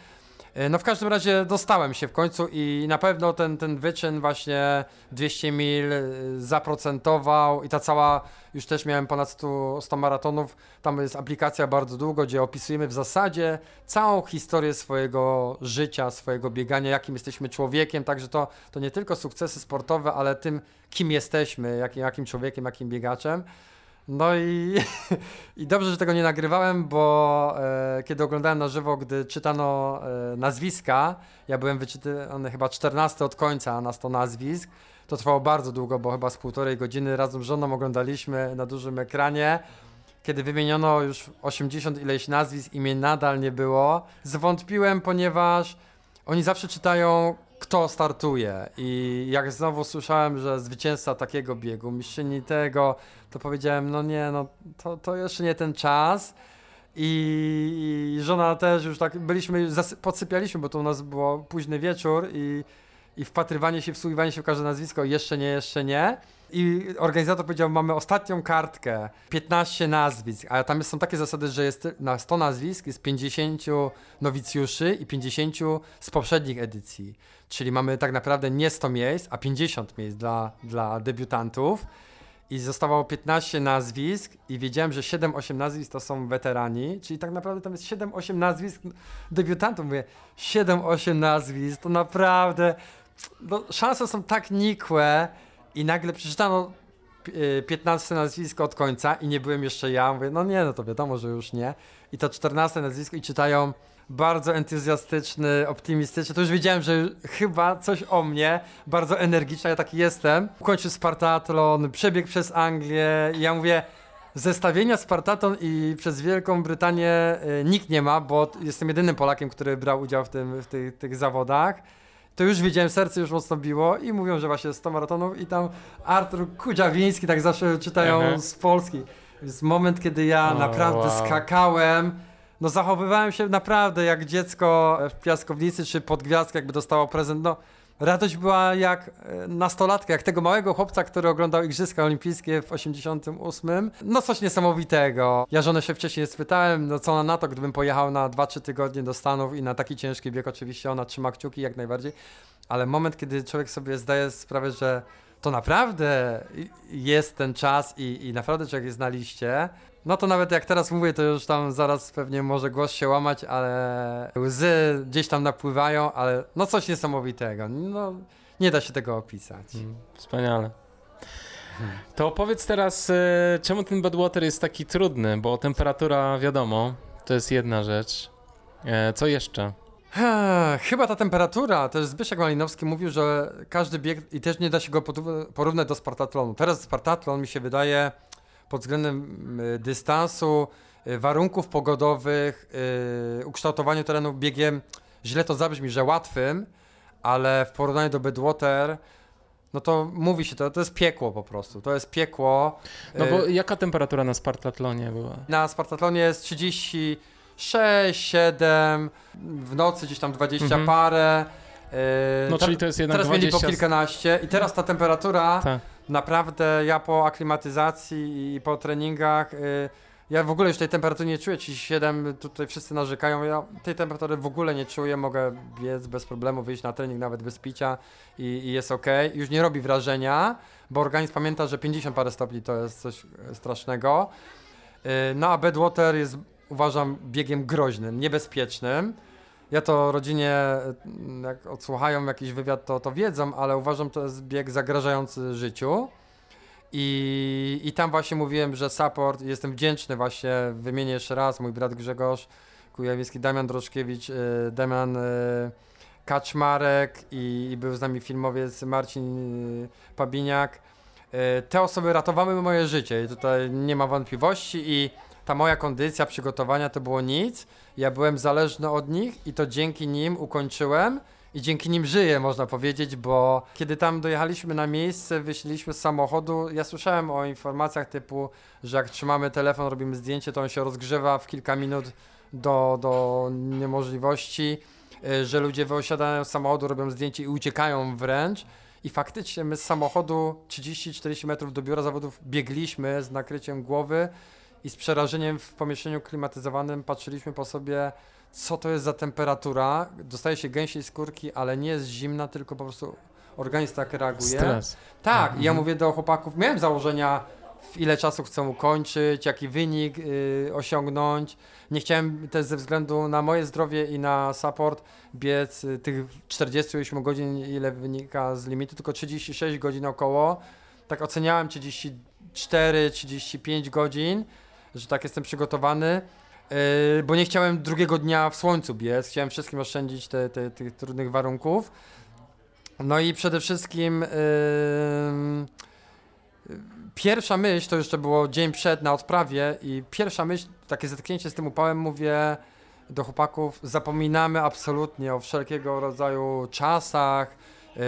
E, No w każdym razie dostałem się w końcu i na pewno ten, ten wyczyn właśnie 200 mil e, zaprocentował i ta cała, już też miałem ponad 100, 100 maratonów, tam jest aplikacja bardzo długo, gdzie opisujemy w zasadzie całą historię swojego życia, swojego biegania, jakim jesteśmy człowiekiem, także to, to nie tylko sukcesy sportowe, ale tym, kim jesteśmy, jakim, jakim człowiekiem, jakim biegaczem. No i, <laughs> i dobrze, że tego nie nagrywałem, bo e, kiedy oglądałem na żywo, gdy czytano e, nazwiska, ja byłem wyczytany chyba 14 od końca na 100 nazwisk. To trwało bardzo długo, bo chyba z półtorej godziny razem z żoną oglądaliśmy na dużym ekranie. Kiedy wymieniono już 80 ileś nazwisk, imię nadal nie było. Zwątpiłem, ponieważ oni zawsze czytają, kto startuje. I jak znowu słyszałem, że zwycięzca takiego biegu, mistrzyni tego, to powiedziałem, no nie, no to, to jeszcze nie ten czas. I, żona też już tak, byliśmy, podsypialiśmy, bo to u nas było późny wieczór i, i wpatrywanie się, wsłuchiwanie się w każde nazwisko, jeszcze nie, jeszcze nie. I organizator powiedział, mamy ostatnią kartkę, 15 nazwisk, a tam są takie zasady, że jest na 100 nazwisk jest 50 nowicjuszy i 50 z poprzednich edycji. Czyli mamy tak naprawdę nie 100 miejsc, a 50 miejsc dla, dla debiutantów. I zostawało 15 nazwisk i wiedziałem, że 7-8 nazwisk to są weterani, czyli tak naprawdę tam jest 7-8 nazwisk debiutantów. Mówię, 7-8 nazwisk, to naprawdę, no, szanse są tak nikłe i nagle przeczytano pi- y, 15 nazwisko od końca i nie byłem jeszcze ja. Mówię, no nie, no to wiadomo, że już nie. I to 14 nazwisko i czytają bardzo entuzjastyczny, optymistyczny. To już wiedziałem, że chyba coś o mnie, bardzo energiczny, ja taki jestem. Ukończył Spartatlon, przebieg przez Anglię i ja mówię, zestawienia Spartaton i przez Wielką Brytanię y, nikt nie ma, bo jestem jedynym Polakiem, który brał udział w, tym, w tych, tych zawodach. To już wiedziałem, serce już mocno biło i mówią, że właśnie 100 maratonów i tam Artur Kudziawiński, tak zawsze czytają Mhm. z Polski. Jest moment, kiedy ja naprawdę wow. skakałem, no zachowywałem się naprawdę jak dziecko w piaskownicy czy pod gwiazdkę, jakby dostało prezent. No, radość była jak e, nastolatka, jak tego małego chłopca, który oglądał Igrzyska Olimpijskie w 88. No coś niesamowitego. Ja żonę się wcześniej spytałem, no co ona na to, gdybym pojechał na 2-3 tygodnie do Stanów i na taki ciężki bieg, oczywiście ona trzyma kciuki jak najbardziej, ale moment, kiedy człowiek sobie zdaje sprawę, że to naprawdę jest ten czas i, i naprawdę człowiek jest na liście, no to nawet jak teraz mówię, to już tam zaraz pewnie może głos się łamać, ale łzy gdzieś tam napływają, ale no coś niesamowitego. No nie da się tego opisać. Mm, Wspaniale. To opowiedz teraz, e, czemu ten Badwater jest taki trudny, bo temperatura, wiadomo, to jest jedna rzecz. E, Co jeszcze? Chyba ta temperatura, też Zbyszek Malinowski mówił, że każdy bieg i też nie da się go porównać do Spartatlonu. Teraz Spartatlon mi się wydaje pod względem y, dystansu, y, warunków pogodowych, y, ukształtowania terenu biegiem, źle to zabrzmi, że łatwym, ale w porównaniu do Bedwater, no to mówi się to, to jest piekło po prostu, to jest piekło. No Y, bo jaka temperatura na Spartatlonie była? na Spartatlonie jest 36, 7, w nocy gdzieś tam 20 Mhm. parę. No czyli to jest jednak teraz mieli po 20... kilkanaście i teraz ta temperatura, Tak. Naprawdę ja po aklimatyzacji i po treningach, yy, ja w ogóle już tej temperatury nie czuję, 37, tutaj wszyscy narzekają, ja tej temperatury w ogóle nie czuję, mogę biec bez problemu, wyjść na trening nawet bez picia i, i jest ok. Już nie robi wrażenia, bo organizm pamięta, że 50 parę stopni to jest coś e, strasznego. Yy, No a Bedwater jest, uważam, biegiem groźnym, niebezpiecznym. Ja to rodzinie, mm, jak odsłuchają jakiś wywiad, to, to wiedzą, ale uważam, to jest bieg zagrażający życiu. I, I tam właśnie mówiłem, że support, jestem wdzięczny właśnie, wymienię jeszcze raz, mój brat Grzegorz Kujawiecki, Damian Droszkiewicz, y, Damian y, Kaczmarek i, i był z nami filmowiec Marcin y, Pabiniak. Te osoby ratowały moje życie i tutaj nie ma wątpliwości i ta moja kondycja, przygotowania to było nic. Ja byłem zależny od nich i to dzięki nim ukończyłem i dzięki nim żyję, można powiedzieć, bo kiedy tam dojechaliśmy na miejsce, wyszliśmy z samochodu, ja słyszałem o informacjach typu, że jak trzymamy telefon, robimy zdjęcie, to on się rozgrzewa w kilka minut do, do niemożliwości, y, że ludzie wysiadają z samochodu, robią zdjęcie i uciekają wręcz. I faktycznie my z samochodu 30-40 metrów do biura zawodów biegliśmy z nakryciem głowy i z przerażeniem w pomieszczeniu klimatyzowanym patrzyliśmy po sobie co to jest za temperatura. Dostaje się gęsiej skórki, ale nie jest zimna, tylko po prostu organizm tak reaguje. Stres. Tak, i ja Mhm. mówię do chłopaków, miałem założenia, w ile czasu chcę ukończyć, jaki wynik y, osiągnąć. Nie chciałem też ze względu na moje zdrowie i na support biec y, tych 48 godzin, ile wynika z limitu, tylko 36 godzin około. Tak oceniałem 34-35 godzin, że tak jestem przygotowany. y, Bo nie chciałem drugiego dnia w słońcu biec, chciałem wszystkim oszczędzić te, te, tych trudnych warunków. No i przede wszystkim ym, pierwsza myśl, to jeszcze było dzień przed na odprawie i pierwsza myśl, takie zetknięcie z tym upałem, mówię do chłopaków, zapominamy absolutnie o wszelkiego rodzaju czasach, yy,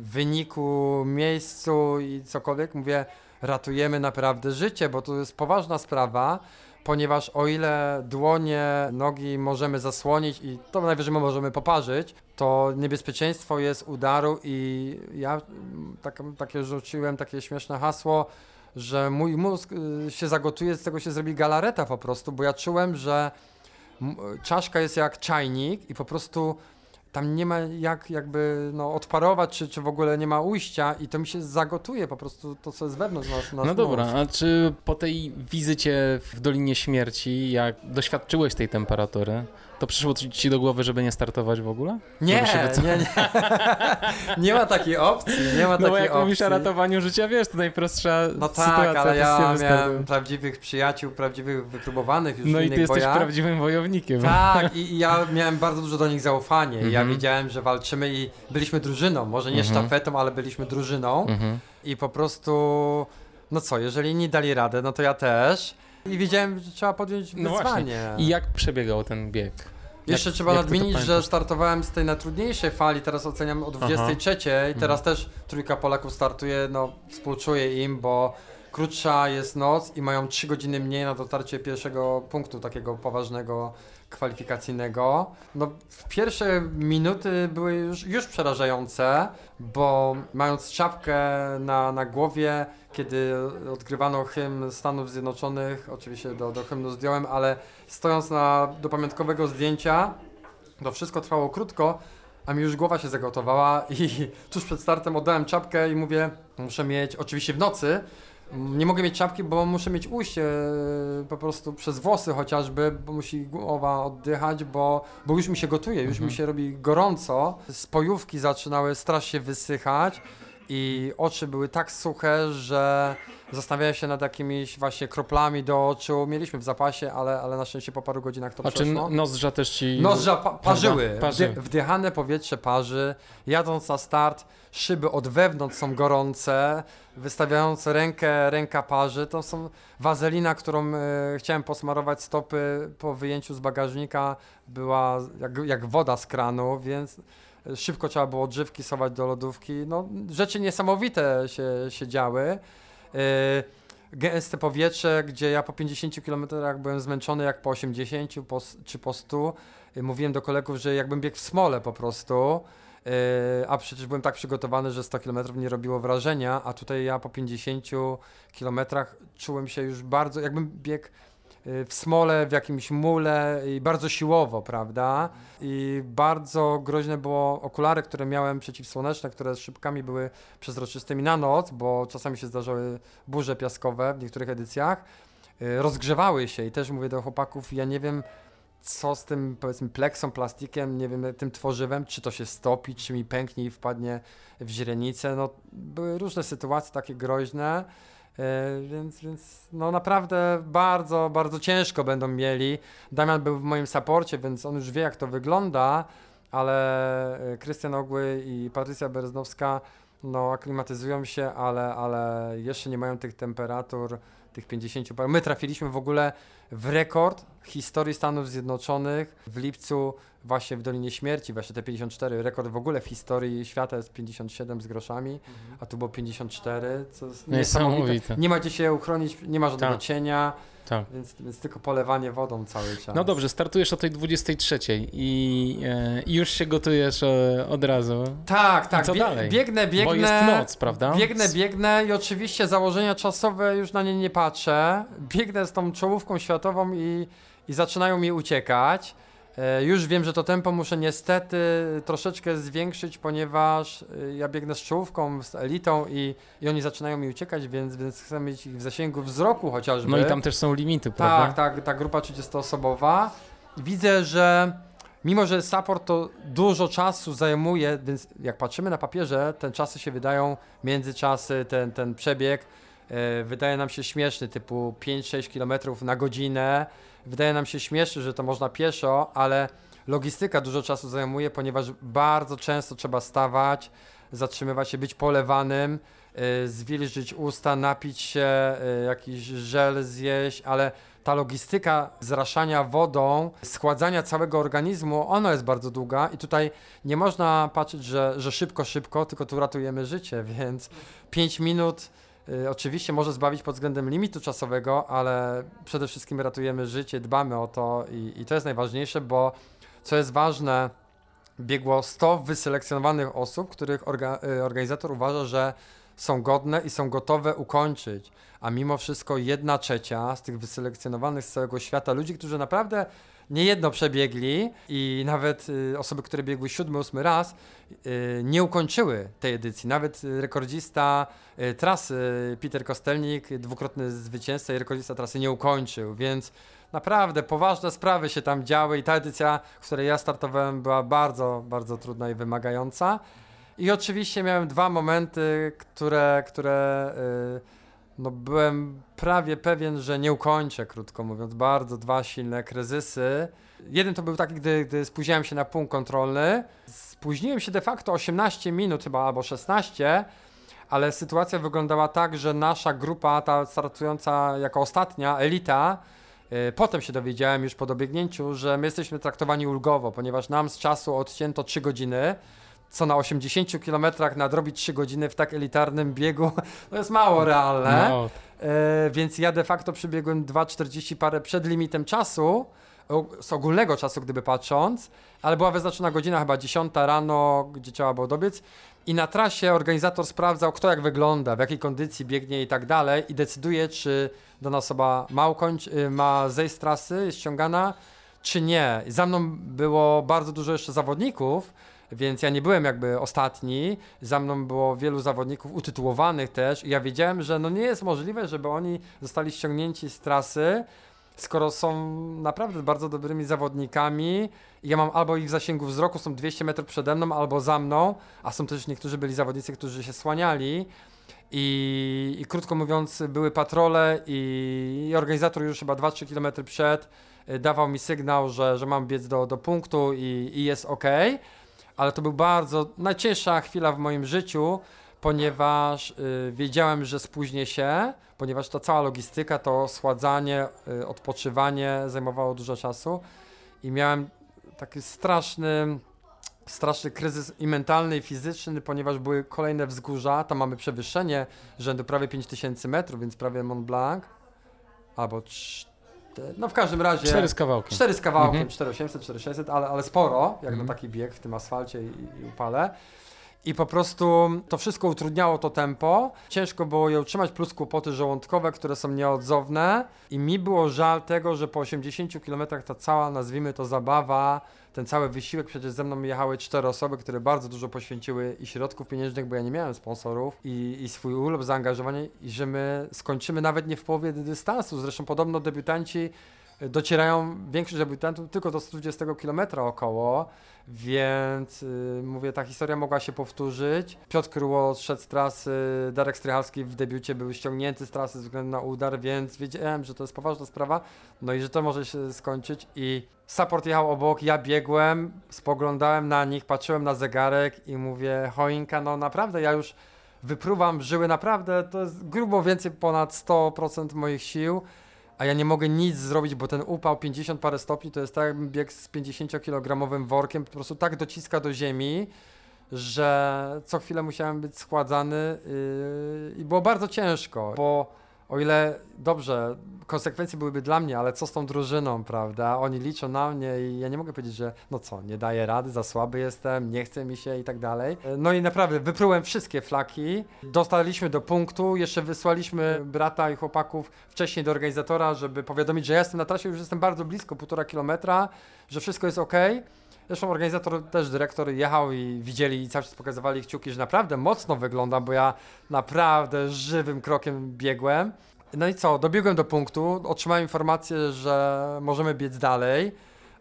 wyniku, miejscu i cokolwiek. Mówię, ratujemy naprawdę życie, bo to jest poważna sprawa, ponieważ o ile dłonie, nogi możemy zasłonić i to najwyżej możemy poparzyć, to niebezpieczeństwo jest udaru i ja mm, tak, takie rzuciłem takie śmieszne hasło, że mój mózg y, się zagotuje, z tego się zrobi galareta po prostu, bo ja czułem, że czaszka jest jak czajnik i po prostu tam nie ma jak jakby no, odparować, czy, czy w ogóle nie ma ujścia i to mi się zagotuje po prostu to, co jest wewnątrz nasz, nasz No dobra, mózg. a czy po tej wizycie w Dolinie Śmierci, jak doświadczyłeś tej temperatury, to przyszło ci do głowy, żeby nie startować w ogóle? Nie, nie, nie. <laughs> nie ma takiej opcji, nie ma No bo takiej jak opcji. mówisz o ratowaniu życia, wiesz, to najprostsza No tak, ale ja miałem prawdziwych przyjaciół, prawdziwych wypróbowanych już No i ty jesteś bojach. prawdziwym wojownikiem. Tak, i, <laughs> i ja miałem bardzo dużo do nich zaufanie. Ja Mhm. wiedziałem, że walczymy i byliśmy drużyną. Może nie Mhm. sztafetą, ale byliśmy drużyną. Mhm. I po prostu, no co, jeżeli inni dali radę, no to ja też. I wiedziałem, że trzeba podjąć No wyzwanie. I jak przebiegał ten bieg? Jeszcze jak- trzeba jak ty to nadmienić, że pamiętasz? startowałem z tej najtrudniejszej fali, teraz oceniam o 23 i Mhm. teraz też trójka Polaków startuje, no współczuję im, bo krótsza jest noc i mają 3 godziny mniej na dotarcie pierwszego punktu takiego poważnego kwalifikacyjnego. No pierwsze minuty były już, już przerażające, bo mając czapkę na, na głowie, kiedy odgrywano hymn Stanów Zjednoczonych, oczywiście do, do hymnu zdjąłem, ale stojąc na, do pamiątkowego zdjęcia, to wszystko trwało krótko, a mi już głowa się zagotowała i <laughs> tuż przed startem oddałem czapkę i mówię, muszę mieć, oczywiście w nocy, nie mogę mieć czapki, bo muszę mieć ujście e, po prostu przez włosy chociażby, bo musi głowa oddychać, bo, bo już mi się gotuje, już Mhm. mi się robi gorąco. Spojówki zaczynały strasznie wysychać i oczy były tak suche, że zastanawiałem się nad jakimiś właśnie kroplami do oczu. Mieliśmy w zapasie, ale, ale na szczęście po paru godzinach to A czy przeszło. nozdrza też ci... Nozdrza pa parzyły, Parzy. Wdy wdychane powietrze parzy, jadąc na start, szyby od wewnątrz są gorące, wystawiając rękę, ręka parzy, to są wazelina, którą e, chciałem posmarować stopy po wyjęciu z bagażnika, była jak, jak woda z kranu, więc szybko trzeba było odżywki sować do lodówki, no rzeczy niesamowite się, się działy. E, Gęste powietrze, gdzie ja po 50 km byłem zmęczony jak po 80 po, czy po 100. Y, Mówiłem do kolegów, że jakbym biegł w smole po prostu. Yy, a przecież byłem tak przygotowany, że 100 km nie robiło wrażenia, a tutaj ja po 50 km czułem się już bardzo, jakbym biegł y, w smole, w jakimś mule i bardzo siłowo, prawda? I bardzo groźne było okulary, które miałem przeciwsłoneczne, które z szybkami były przezroczystymi na noc, bo czasami się zdarzały burze piaskowe w niektórych edycjach. Y, Rozgrzewały się i też mówię do chłopaków, ja nie wiem co z tym powiedzmy pleksą, plastikiem, nie wiem, tym tworzywem, czy to się stopi, czy mi pęknie i wpadnie w źrenicę. No, były różne sytuacje takie groźne. E, Więc, więc no naprawdę bardzo, bardzo ciężko będą mieli. Damian był w moim saporcie, więc on już wie jak to wygląda, ale e, Krystian Ogły i Patrycja Bereznowska no aklimatyzują się, ale, ale jeszcze nie mają tych temperatur, tych 50 parę. My trafiliśmy w ogóle w rekord historii Stanów Zjednoczonych w lipcu właśnie w Dolinie Śmierci, właśnie te 54, rekord w ogóle w historii świata jest 57 z groszami, a tu było 54, co jest niesamowite. Niesamowite. Nie ma gdzie się uchronić, nie ma żadnego Tak. cienia, Tak. więc, więc tylko polewanie wodą cały czas. No dobrze, startujesz o tej 23 i, e, i już się gotujesz e, od razu. Tak, tak, co bie- dalej? biegnę, biegnę. Bo jest noc, prawda? Biegnę, biegnę i oczywiście założenia czasowe już na nie nie patrzę. Biegnę z tą czołówką światową i, i zaczynają mi uciekać. E, Już wiem, że to tempo muszę niestety troszeczkę zwiększyć, ponieważ e, ja biegnę z czołówką, z elitą i, i oni zaczynają mi uciekać, więc, więc chcę mieć ich w zasięgu wzroku chociażby. No i tam też są limity, prawda? Tak, tak, ta grupa 30-osobowa. Widzę, że mimo, że support to dużo czasu zajmuje, więc jak patrzymy na papierze, te czasy się wydają, międzyczasy, ten, ten przebieg e, wydaje nam się śmieszny, typu 5-6 km na godzinę. Wydaje nam się śmieszny, że to można pieszo, ale logistyka dużo czasu zajmuje, ponieważ bardzo często trzeba stawać, zatrzymywać się, być polewanym, e, zwilżyć usta, napić się, e, jakiś żel zjeść, ale ta logistyka zraszania wodą, schładzania całego organizmu, ona jest bardzo długa i tutaj nie można patrzeć, że, że szybko, szybko, tylko tu ratujemy życie, <laughs> więc 5 minut y, oczywiście może zbawić pod względem limitu czasowego, ale przede wszystkim ratujemy życie, dbamy o to i, i to jest najważniejsze, bo co jest ważne, biegło 100 wyselekcjonowanych osób, których orga, y, organizator uważa, że są godne i są gotowe ukończyć. A mimo wszystko jedna trzecia z tych wyselekcjonowanych z całego świata ludzi, którzy naprawdę niejedno przebiegli i nawet y, osoby, które biegły siódmy, ósmy raz, y, nie ukończyły tej edycji. Nawet rekordzista y, trasy Peter Kostelnik, dwukrotny zwycięzca i rekordzista trasy nie ukończył, więc naprawdę poważne sprawy się tam działy i ta edycja, w której ja startowałem, była bardzo, bardzo trudna i wymagająca. I oczywiście miałem dwa momenty, które, które y, no byłem prawie pewien, że nie ukończę, krótko mówiąc. Bardzo dwa silne kryzysy. Jeden to był taki, gdy, gdy spóźniłem się na punkt kontrolny. Spóźniłem się de facto 18 minut chyba, albo 16, ale sytuacja wyglądała tak, że nasza grupa, ta startująca jako ostatnia, elita, y, Potem się dowiedziałem już po dobiegnięciu, że my jesteśmy traktowani ulgowo, ponieważ nam z czasu odcięto 3 godziny, co na 80 km nadrobić 3 godziny w tak elitarnym biegu, <laughs> to jest mało realne. No, E, więc ja de facto przybiegłem 2,40 parę przed limitem czasu, z ogólnego czasu gdyby patrząc, ale była wyznaczona godzina chyba 10 rano, gdzie trzeba było dobiec i na trasie organizator sprawdzał kto jak wygląda, w jakiej kondycji biegnie i tak dalej i decyduje czy dana osoba ma, ukończ- y, ma zejść z trasy, jest ściągana czy nie. I za mną było bardzo dużo jeszcze zawodników, więc ja nie byłem jakby ostatni. Za mną było wielu zawodników utytułowanych też i ja wiedziałem, że no nie jest możliwe, żeby oni zostali ściągnięci z trasy, skoro są naprawdę bardzo dobrymi zawodnikami. I ja mam albo ich w zasięgu wzroku, są 200 metrów przede mną, albo za mną, a są też niektórzy byli zawodnicy, którzy się słaniali. I, I krótko mówiąc, były patrole i, i organizator już chyba 2-3 km przed y, dawał mi sygnał, że, że mam biec do, do punktu i, i jest ok. Ale to był bardzo najcięższa chwila w moim życiu, ponieważ y, wiedziałem, że spóźnię się, ponieważ ta cała logistyka, to schładzanie, y, odpoczywanie zajmowało dużo czasu i miałem taki straszny, straszny kryzys i mentalny, i fizyczny, ponieważ były kolejne wzgórza, tam mamy przewyższenie rzędu prawie 5000 metrów, więc prawie Mont Blanc, albo cz- no w każdym razie... cztery z kawałkiem. Cztery z kawałkiem, Mhm. 4800, 4600, ale, ale sporo, jak Mhm. na taki bieg w tym asfalcie i, i upale. I po prostu to wszystko utrudniało to tempo. Ciężko było je utrzymać, plus kłopoty żołądkowe, które są nieodzowne. I mi było żal tego, że po 80 km ta cała, nazwijmy to zabawa, ten cały wysiłek, przecież ze mną jechały cztery osoby, które bardzo dużo poświęciły i środków pieniężnych, bo ja nie miałem sponsorów, i, i swój urlop, zaangażowanie, i że my skończymy nawet nie w połowie dystansu. Zresztą podobno debiutanci docierają większość debiutantów tylko do 120 km około, więc y, mówię, ta historia mogła się powtórzyć. Piotr Kryło szedł z trasy, Darek Strychalski w debiucie był ściągnięty z trasy ze względu na udar, więc wiedziałem, że to jest poważna sprawa, no i że to może się skończyć i support jechał obok, ja biegłem, spoglądałem na nich, patrzyłem na zegarek i mówię, choinka, no naprawdę, ja już wypruwam żyły, naprawdę, to jest grubo więcej ponad 100% moich sił, a ja nie mogę nic zrobić, bo ten upał 50 parę stopni to jest tak jakbym biegł z 50-kilogramowym workiem, po prostu tak dociska do ziemi, że co chwilę musiałem być schładzany yy, i było bardzo ciężko. Po o ile dobrze, konsekwencje byłyby dla mnie, ale co z tą drużyną, prawda? Oni liczą na mnie i ja nie mogę powiedzieć, że no co, nie daję rady, za słaby jestem, nie chce mi się i tak dalej. No i naprawdę wyprułem wszystkie flaki, dostaliśmy do punktu, jeszcze wysłaliśmy brata i chłopaków wcześniej do organizatora, żeby powiadomić, że ja jestem na trasie, już jestem bardzo blisko, półtora kilometra, że wszystko jest ok. Zresztą organizator, też dyrektor jechał i widzieli i cały czas pokazywali kciuki, że naprawdę mocno wygląda, bo ja naprawdę żywym krokiem biegłem. No i co, dobiegłem do punktu, otrzymałem informację, że możemy biec dalej,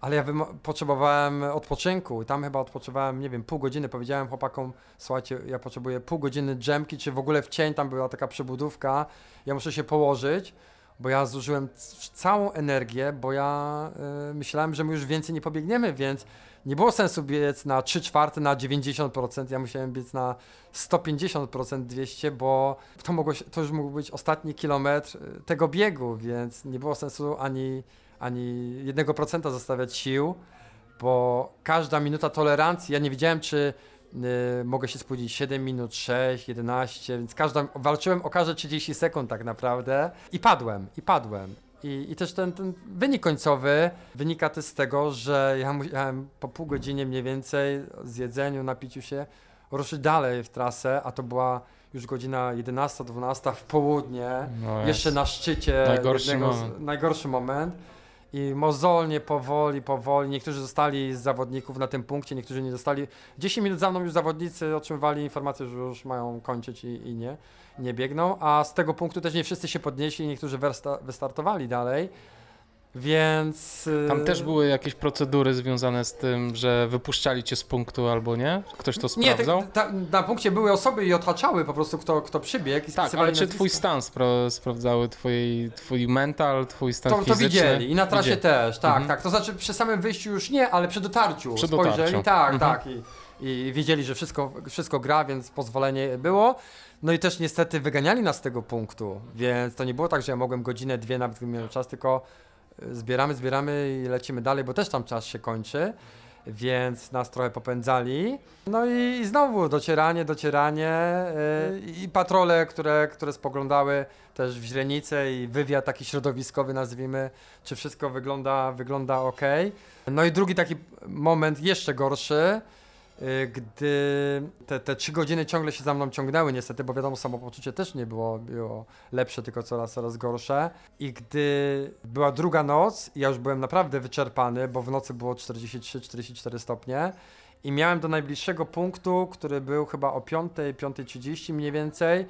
ale ja potrzebowałem odpoczynku i tam chyba odpoczywałem, nie wiem, pół godziny. Powiedziałem chłopakom, słuchajcie, ja potrzebuję pół godziny dżemki, czy w ogóle w cień, tam była taka przebudówka, ja muszę się położyć bo ja zużyłem całą energię, bo ja y, myślałem, że my już więcej nie pobiegniemy, więc nie było sensu biec na 3 czwarte, na 90%, ja musiałem biec na 150%, 200, bo to, mogło, to już mógł być ostatni kilometr y, tego biegu, więc nie było sensu ani, ani 1% zostawiać sił, bo każda minuta tolerancji, ja nie wiedziałem, czy y, mogę się spóźnić 7 minut, 6, 11, więc każda, walczyłem o każde 30 sekund tak naprawdę i padłem, i padłem. I, i też ten, ten wynik końcowy wynika też z tego, że ja musiałem po pół godzinie mniej więcej z jedzeniu, napiciu się ruszyć dalej w trasę, a to była już godzina 11-12 w południe, no jeszcze na szczycie. Najgorszy moment. najgorszy moment i mozolnie, powoli, powoli. Niektórzy zostali z zawodników na tym punkcie, niektórzy nie zostali. 10 minut za mną już zawodnicy otrzymywali informację, że już mają kończyć i, i nie, nie biegną, a z tego punktu też nie wszyscy się podnieśli, niektórzy wystartowali dalej. Więc. Tam też były jakieś procedury związane z tym, że wypuszczali cię z punktu albo nie? Ktoś to sprawdzał? Nie, ta, na punkcie były osoby i otaczały po prostu, kto, kto przybiegł. tak, ale czy twój stan spra sprawdzały, twój, twój mental, twój stan to, fizyczny? To widzieli i na trasie widzieli. też, tak, mhm. tak. To znaczy przy samym wyjściu już nie, ale przy dotarciu przy spojrzeli, dotarciu. tak, mhm. tak. I, I wiedzieli, że wszystko, wszystko gra, więc pozwolenie było. No i też niestety wyganiali nas z tego punktu, więc to nie było tak, że ja mogłem godzinę, dwie nawet miałem czas, tylko zbieramy, zbieramy i lecimy dalej, bo też tam czas się kończy, więc nas trochę popędzali. No i, znowu docieranie, docieranie yy, i patrole, które, które spoglądały też w źrenicę i wywiad taki środowiskowy nazwijmy, czy wszystko wygląda, wygląda ok. No i drugi taki moment jeszcze gorszy, Y, gdy te, te trzy godziny ciągle się za mną ciągnęły, niestety, bo wiadomo, samopoczucie też nie było, było lepsze, tylko coraz, coraz gorsze. I gdy była druga noc, ja już byłem naprawdę wyczerpany, bo w nocy było 43-44 stopnie. I miałem do najbliższego punktu, który był chyba o 5, 5.30 mniej więcej,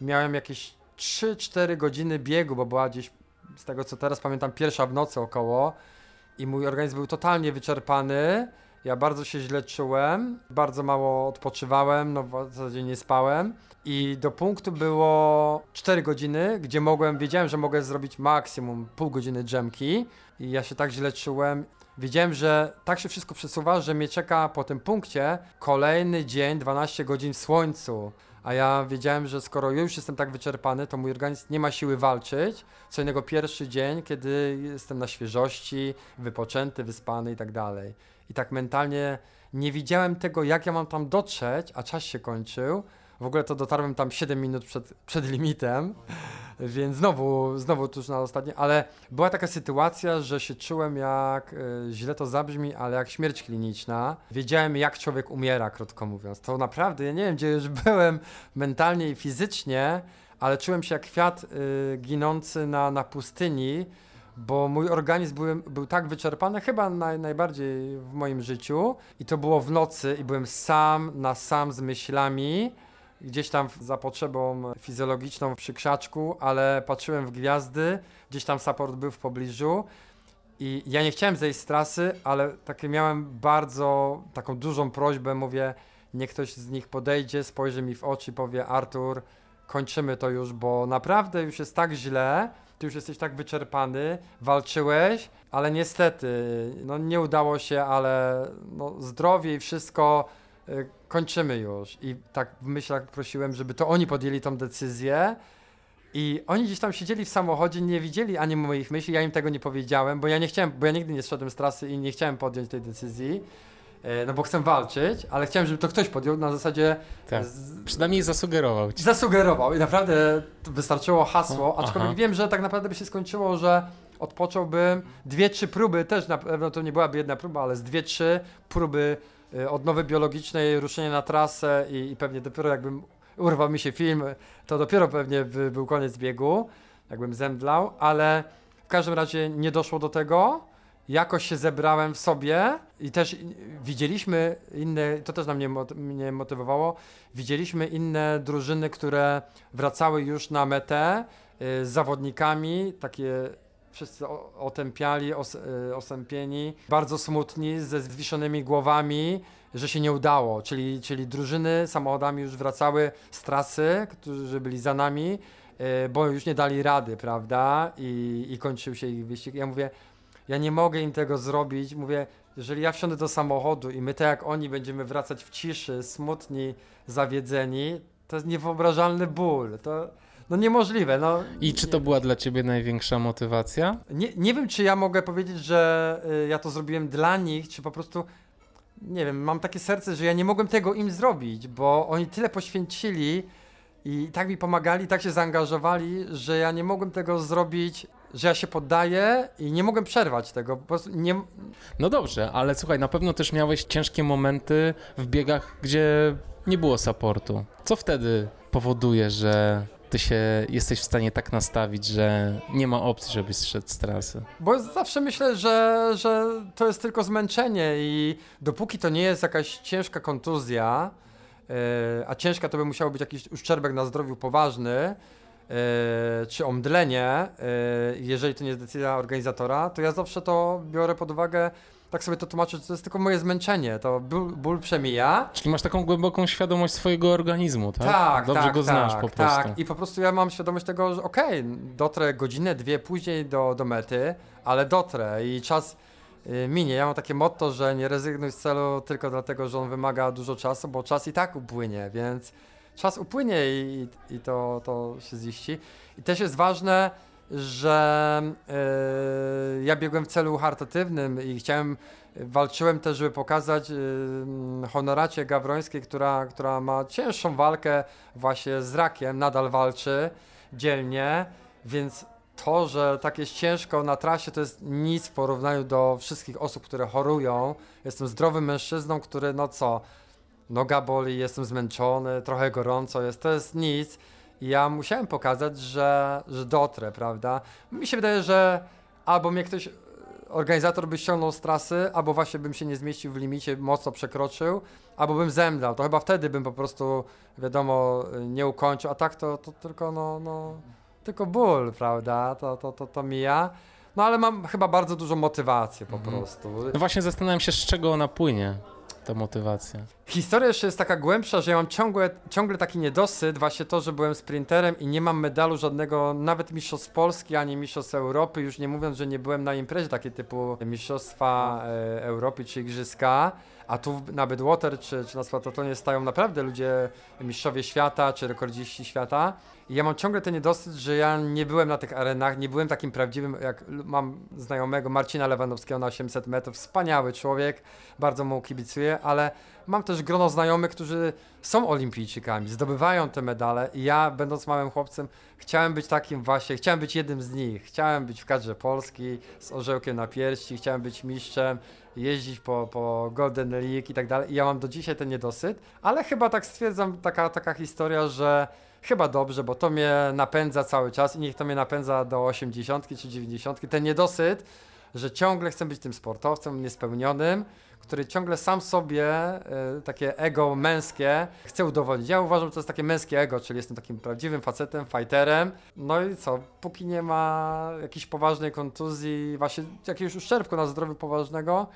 miałem jakieś 3-4 godziny biegu, bo była gdzieś, z tego co teraz pamiętam, pierwsza w nocy około. I mój organizm był totalnie wyczerpany ja bardzo się źle czułem, bardzo mało odpoczywałem, no w zasadzie nie spałem. I do punktu było 4 godziny, gdzie mogłem, wiedziałem, że mogę zrobić maksimum pół godziny dżemki. I ja się tak źle czułem. Wiedziałem, że tak się wszystko przesuwa, że mnie czeka po tym punkcie kolejny dzień, 12 godzin w słońcu. A ja wiedziałem, że skoro już jestem tak wyczerpany, to mój organizm nie ma siły walczyć. Co innego pierwszy dzień, kiedy jestem na świeżości, wypoczęty, wyspany i tak dalej i tak mentalnie nie widziałem tego, jak ja mam tam dotrzeć, a czas się kończył. W ogóle to dotarłem tam 7 minut przed, przed limitem, <laughs> więc znowu, znowu tuż na ostatnie, ale była taka sytuacja, że się czułem jak, y, źle to zabrzmi, ale jak śmierć kliniczna. Wiedziałem jak człowiek umiera, krótko mówiąc. To naprawdę, ja nie wiem gdzie już <laughs> byłem mentalnie i fizycznie, ale czułem się jak kwiat y, ginący na, na pustyni, bo mój organizm był, był tak wyczerpany, chyba naj, najbardziej w moim życiu. I to było w nocy i byłem sam na sam z myślami, gdzieś tam za potrzebą fizjologiczną przy krzaczku, ale patrzyłem w gwiazdy, gdzieś tam support był w pobliżu. I ja nie chciałem zejść z trasy, ale takie miałem bardzo taką dużą prośbę, mówię, niech ktoś z nich podejdzie, spojrzy mi w oczy powie Artur, kończymy to już, bo naprawdę już jest tak źle, ty już jesteś tak wyczerpany, walczyłeś, ale niestety, no nie udało się, ale no, zdrowie i wszystko y, kończymy już. I tak w myślach prosiłem, żeby to oni podjęli tą decyzję. I oni gdzieś tam siedzieli w samochodzie, nie widzieli ani moich myśli, ja im tego nie powiedziałem, bo ja nie chciałem, bo ja nigdy nie zszedłem z trasy i nie chciałem podjąć tej decyzji. E, no bo chcę walczyć, ale chciałem, żeby to ktoś podjął na zasadzie Tak. z, Przynajmniej zasugerował ci. zasugerował i naprawdę wystarczyło hasło, aczkolwiek aha. wiem, że tak naprawdę by się skończyło, że odpocząłbym dwie, trzy próby, też na pewno to nie byłaby jedna próba, ale z dwie, trzy próby y, odnowy biologicznej, ruszenia na trasę i, i pewnie dopiero jakbym urwał mi się film, to dopiero pewnie by był koniec biegu, jakbym zemdlał, ale w każdym razie nie doszło do tego. Jakoś się zebrałem w sobie i też widzieliśmy inne, to też mnie, mnie motywowało, widzieliśmy inne drużyny, które wracały już na metę y, z zawodnikami, takie wszyscy otępiali, os, y, osępieni, bardzo smutni, ze zwiszonymi głowami, że się nie udało, czyli, czyli drużyny samochodami już wracały z trasy, którzy byli za nami, y, bo już nie dali rady, prawda, i, i kończył się ich wyścig. Ja mówię, ja nie mogę im tego zrobić, mówię, jeżeli ja wsiądę do samochodu i my tak jak oni będziemy wracać w ciszy, smutni, zawiedzeni, to jest niewyobrażalny ból, to no niemożliwe, no. I czy to była dla ciebie największa motywacja? Nie, nie wiem, czy ja mogę powiedzieć, że y, ja to zrobiłem dla nich, czy po prostu. Nie wiem, mam takie serce, że ja nie mogłem tego im zrobić, bo oni tyle poświęcili i tak mi pomagali, tak się zaangażowali, że ja nie mogłem tego zrobić, że ja się poddaję i nie mogłem przerwać tego. Po prostu nie. No dobrze, ale słuchaj, na pewno też miałeś ciężkie momenty w biegach, gdzie nie było supportu. Co wtedy powoduje, że ty się jesteś w stanie tak nastawić, że nie ma opcji, żebyś zszedł z trasy? Bo zawsze myślę, że, że to jest tylko zmęczenie i dopóki to nie jest jakaś ciężka kontuzja, e, a ciężka to by musiał być jakiś uszczerbek na zdrowiu poważny, e, czy omdlenie, e, jeżeli to nie jest decyzja organizatora, to ja zawsze to biorę pod uwagę, tak sobie to tłumaczę, że to jest tylko moje zmęczenie, to ból, ból przemija. Czyli masz taką głęboką świadomość swojego organizmu, tak? Tak, Dobrze tak, go znasz tak, po prostu. Tak, i po prostu ja mam świadomość tego, że okej, dotrę godzinę, dwie później do, do mety, ale dotrę i czas y, minie. Ja mam takie motto, że nie rezygnuj z celu tylko dlatego, że on wymaga dużo czasu, bo czas i tak upłynie, więc czas upłynie i, i to, to się ziści. I też jest ważne, że y, ja biegłem w celu charytatywnym i chciałem, walczyłem też, żeby pokazać y, Honoracie Gawrońskiej, która, która ma cięższą walkę właśnie z rakiem, nadal walczy dzielnie, więc to, że tak jest ciężko na trasie, to jest nic w porównaniu do wszystkich osób, które chorują. Jestem zdrowym mężczyzną, który, no co, noga boli, jestem zmęczony, trochę gorąco jest, to jest nic. I ja musiałem pokazać, że, że dotrę, prawda? Mi się wydaje, że albo mnie ktoś, organizator by ściągnął z trasy, albo właśnie bym się nie zmieścił w limicie, mocno przekroczył, albo bym zemdlał. To chyba wtedy bym po prostu, wiadomo, nie ukończył, a tak to, to tylko, no, no, tylko ból, prawda? To, to, to, to mija. No ale mam chyba bardzo dużo motywacji po Mhm. prostu. No właśnie zastanawiam się, z czego ona płynie, ta motywacja. Historia jeszcze jest taka głębsza, że ja mam ciągle, ciągle taki niedosyt, właśnie to, że byłem sprinterem i nie mam medalu żadnego, nawet Mistrzostw Polski, ani Mistrzostw Europy, już nie mówiąc, że nie byłem na imprezie takiej typu Mistrzostwa e, Europy czy Igrzyska, a tu na Bydwater czy, czy na Splatatonie stają naprawdę ludzie, mistrzowie świata czy rekordziści świata. I ja mam ciągle ten niedosyt, że ja nie byłem na tych arenach, nie byłem takim prawdziwym, jak mam znajomego Marcina Lewandowskiego na 800 metrów, wspaniały człowiek, bardzo mu kibicuję, ale mam też grono znajomych, którzy są olimpijczykami, zdobywają te medale i ja, będąc małym chłopcem, chciałem być takim właśnie, chciałem być jednym z nich, chciałem być w kadrze Polski z orzełkiem na piersi, chciałem być mistrzem, jeździć po, po Golden League i tak dalej i ja mam do dzisiaj ten niedosyt, ale chyba tak stwierdzam, taka, taka historia, że chyba dobrze, bo to mnie napędza cały czas i niech to mnie napędza do 80 czy 90. Ten niedosyt, że ciągle chcę być tym sportowcem niespełnionym, który ciągle sam sobie e, takie ego męskie chce udowodnić. Ja uważam, że to jest takie męskie ego, czyli jestem takim prawdziwym facetem, fighterem. No i co, póki nie ma jakiejś poważnej kontuzji, właśnie jakiegoś uszczerbku na zdrowiu poważnego,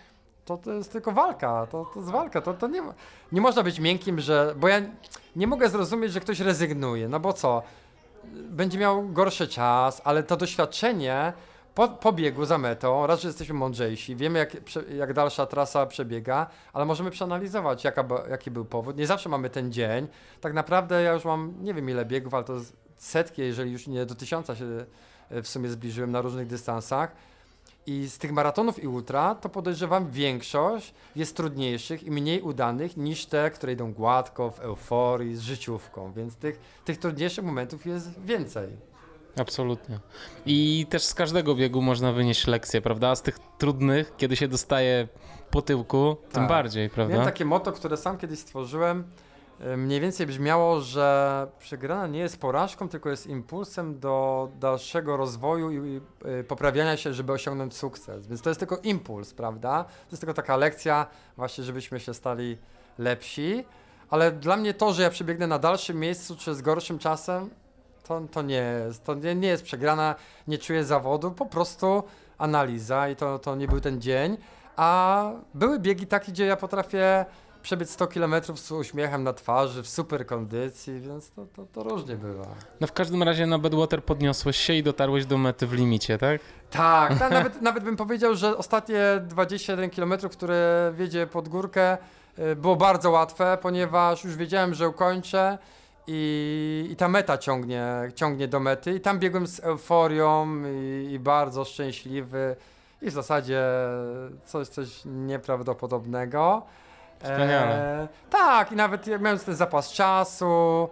to to jest tylko walka, to, to jest walka, to, to nie, nie można być miękkim, że, bo ja nie mogę zrozumieć, że ktoś rezygnuje, no bo co, będzie miał gorszy czas, ale to doświadczenie po, po biegu za metą, raz, że jesteśmy mądrzejsi, wiemy jak, jak dalsza trasa przebiega, ale możemy przeanalizować, jaka, jaki był powód. Nie zawsze mamy ten dzień. Tak naprawdę ja już mam, nie wiem ile biegów, ale to setki, jeżeli już nie do tysiąca się e, w sumie zbliżyłem na różnych dystansach. I z tych maratonów i ultra, to podejrzewam większość jest trudniejszych i mniej udanych niż te, które idą gładko, w euforii, z życiówką. Więc tych, tych trudniejszych momentów jest więcej. Absolutnie. I też z każdego biegu można wynieść lekcję, prawda? Z tych trudnych, kiedy się dostaje po tyłku, tym Tak. bardziej, prawda? Miałem takie motto, które sam kiedyś stworzyłem. e, Mniej więcej brzmiało, że przegrana nie jest porażką, tylko jest impulsem do dalszego rozwoju i e, poprawiania się, żeby osiągnąć sukces. Więc to jest tylko impuls, prawda? To jest tylko taka lekcja, właśnie, żebyśmy się stali lepsi. Ale dla mnie to, że ja przebiegnę na dalszym miejscu czy z gorszym czasem, to, to nie jest. To nie, nie jest przegrana, nie czuję zawodu, po prostu analiza i to, to nie był ten dzień. A były biegi takie, gdzie ja potrafię przebiec 100 km z uśmiechem na twarzy, w super kondycji, więc to, to, to różnie bywa. No w każdym razie na Bedwater podniosłeś się i dotarłeś do mety w limicie, tak? Tak, ta, <laughs> nawet, nawet bym powiedział, że ostatnie 21 km, które wiedzie pod górkę, y, było bardzo łatwe, ponieważ już wiedziałem, że ukończę i, i ta meta ciągnie, ciągnie do mety. I tam biegłem z euforią i, i bardzo szczęśliwy i w zasadzie coś, coś nieprawdopodobnego. Wspaniale. E, tak, i nawet miałem ten zapas czasu.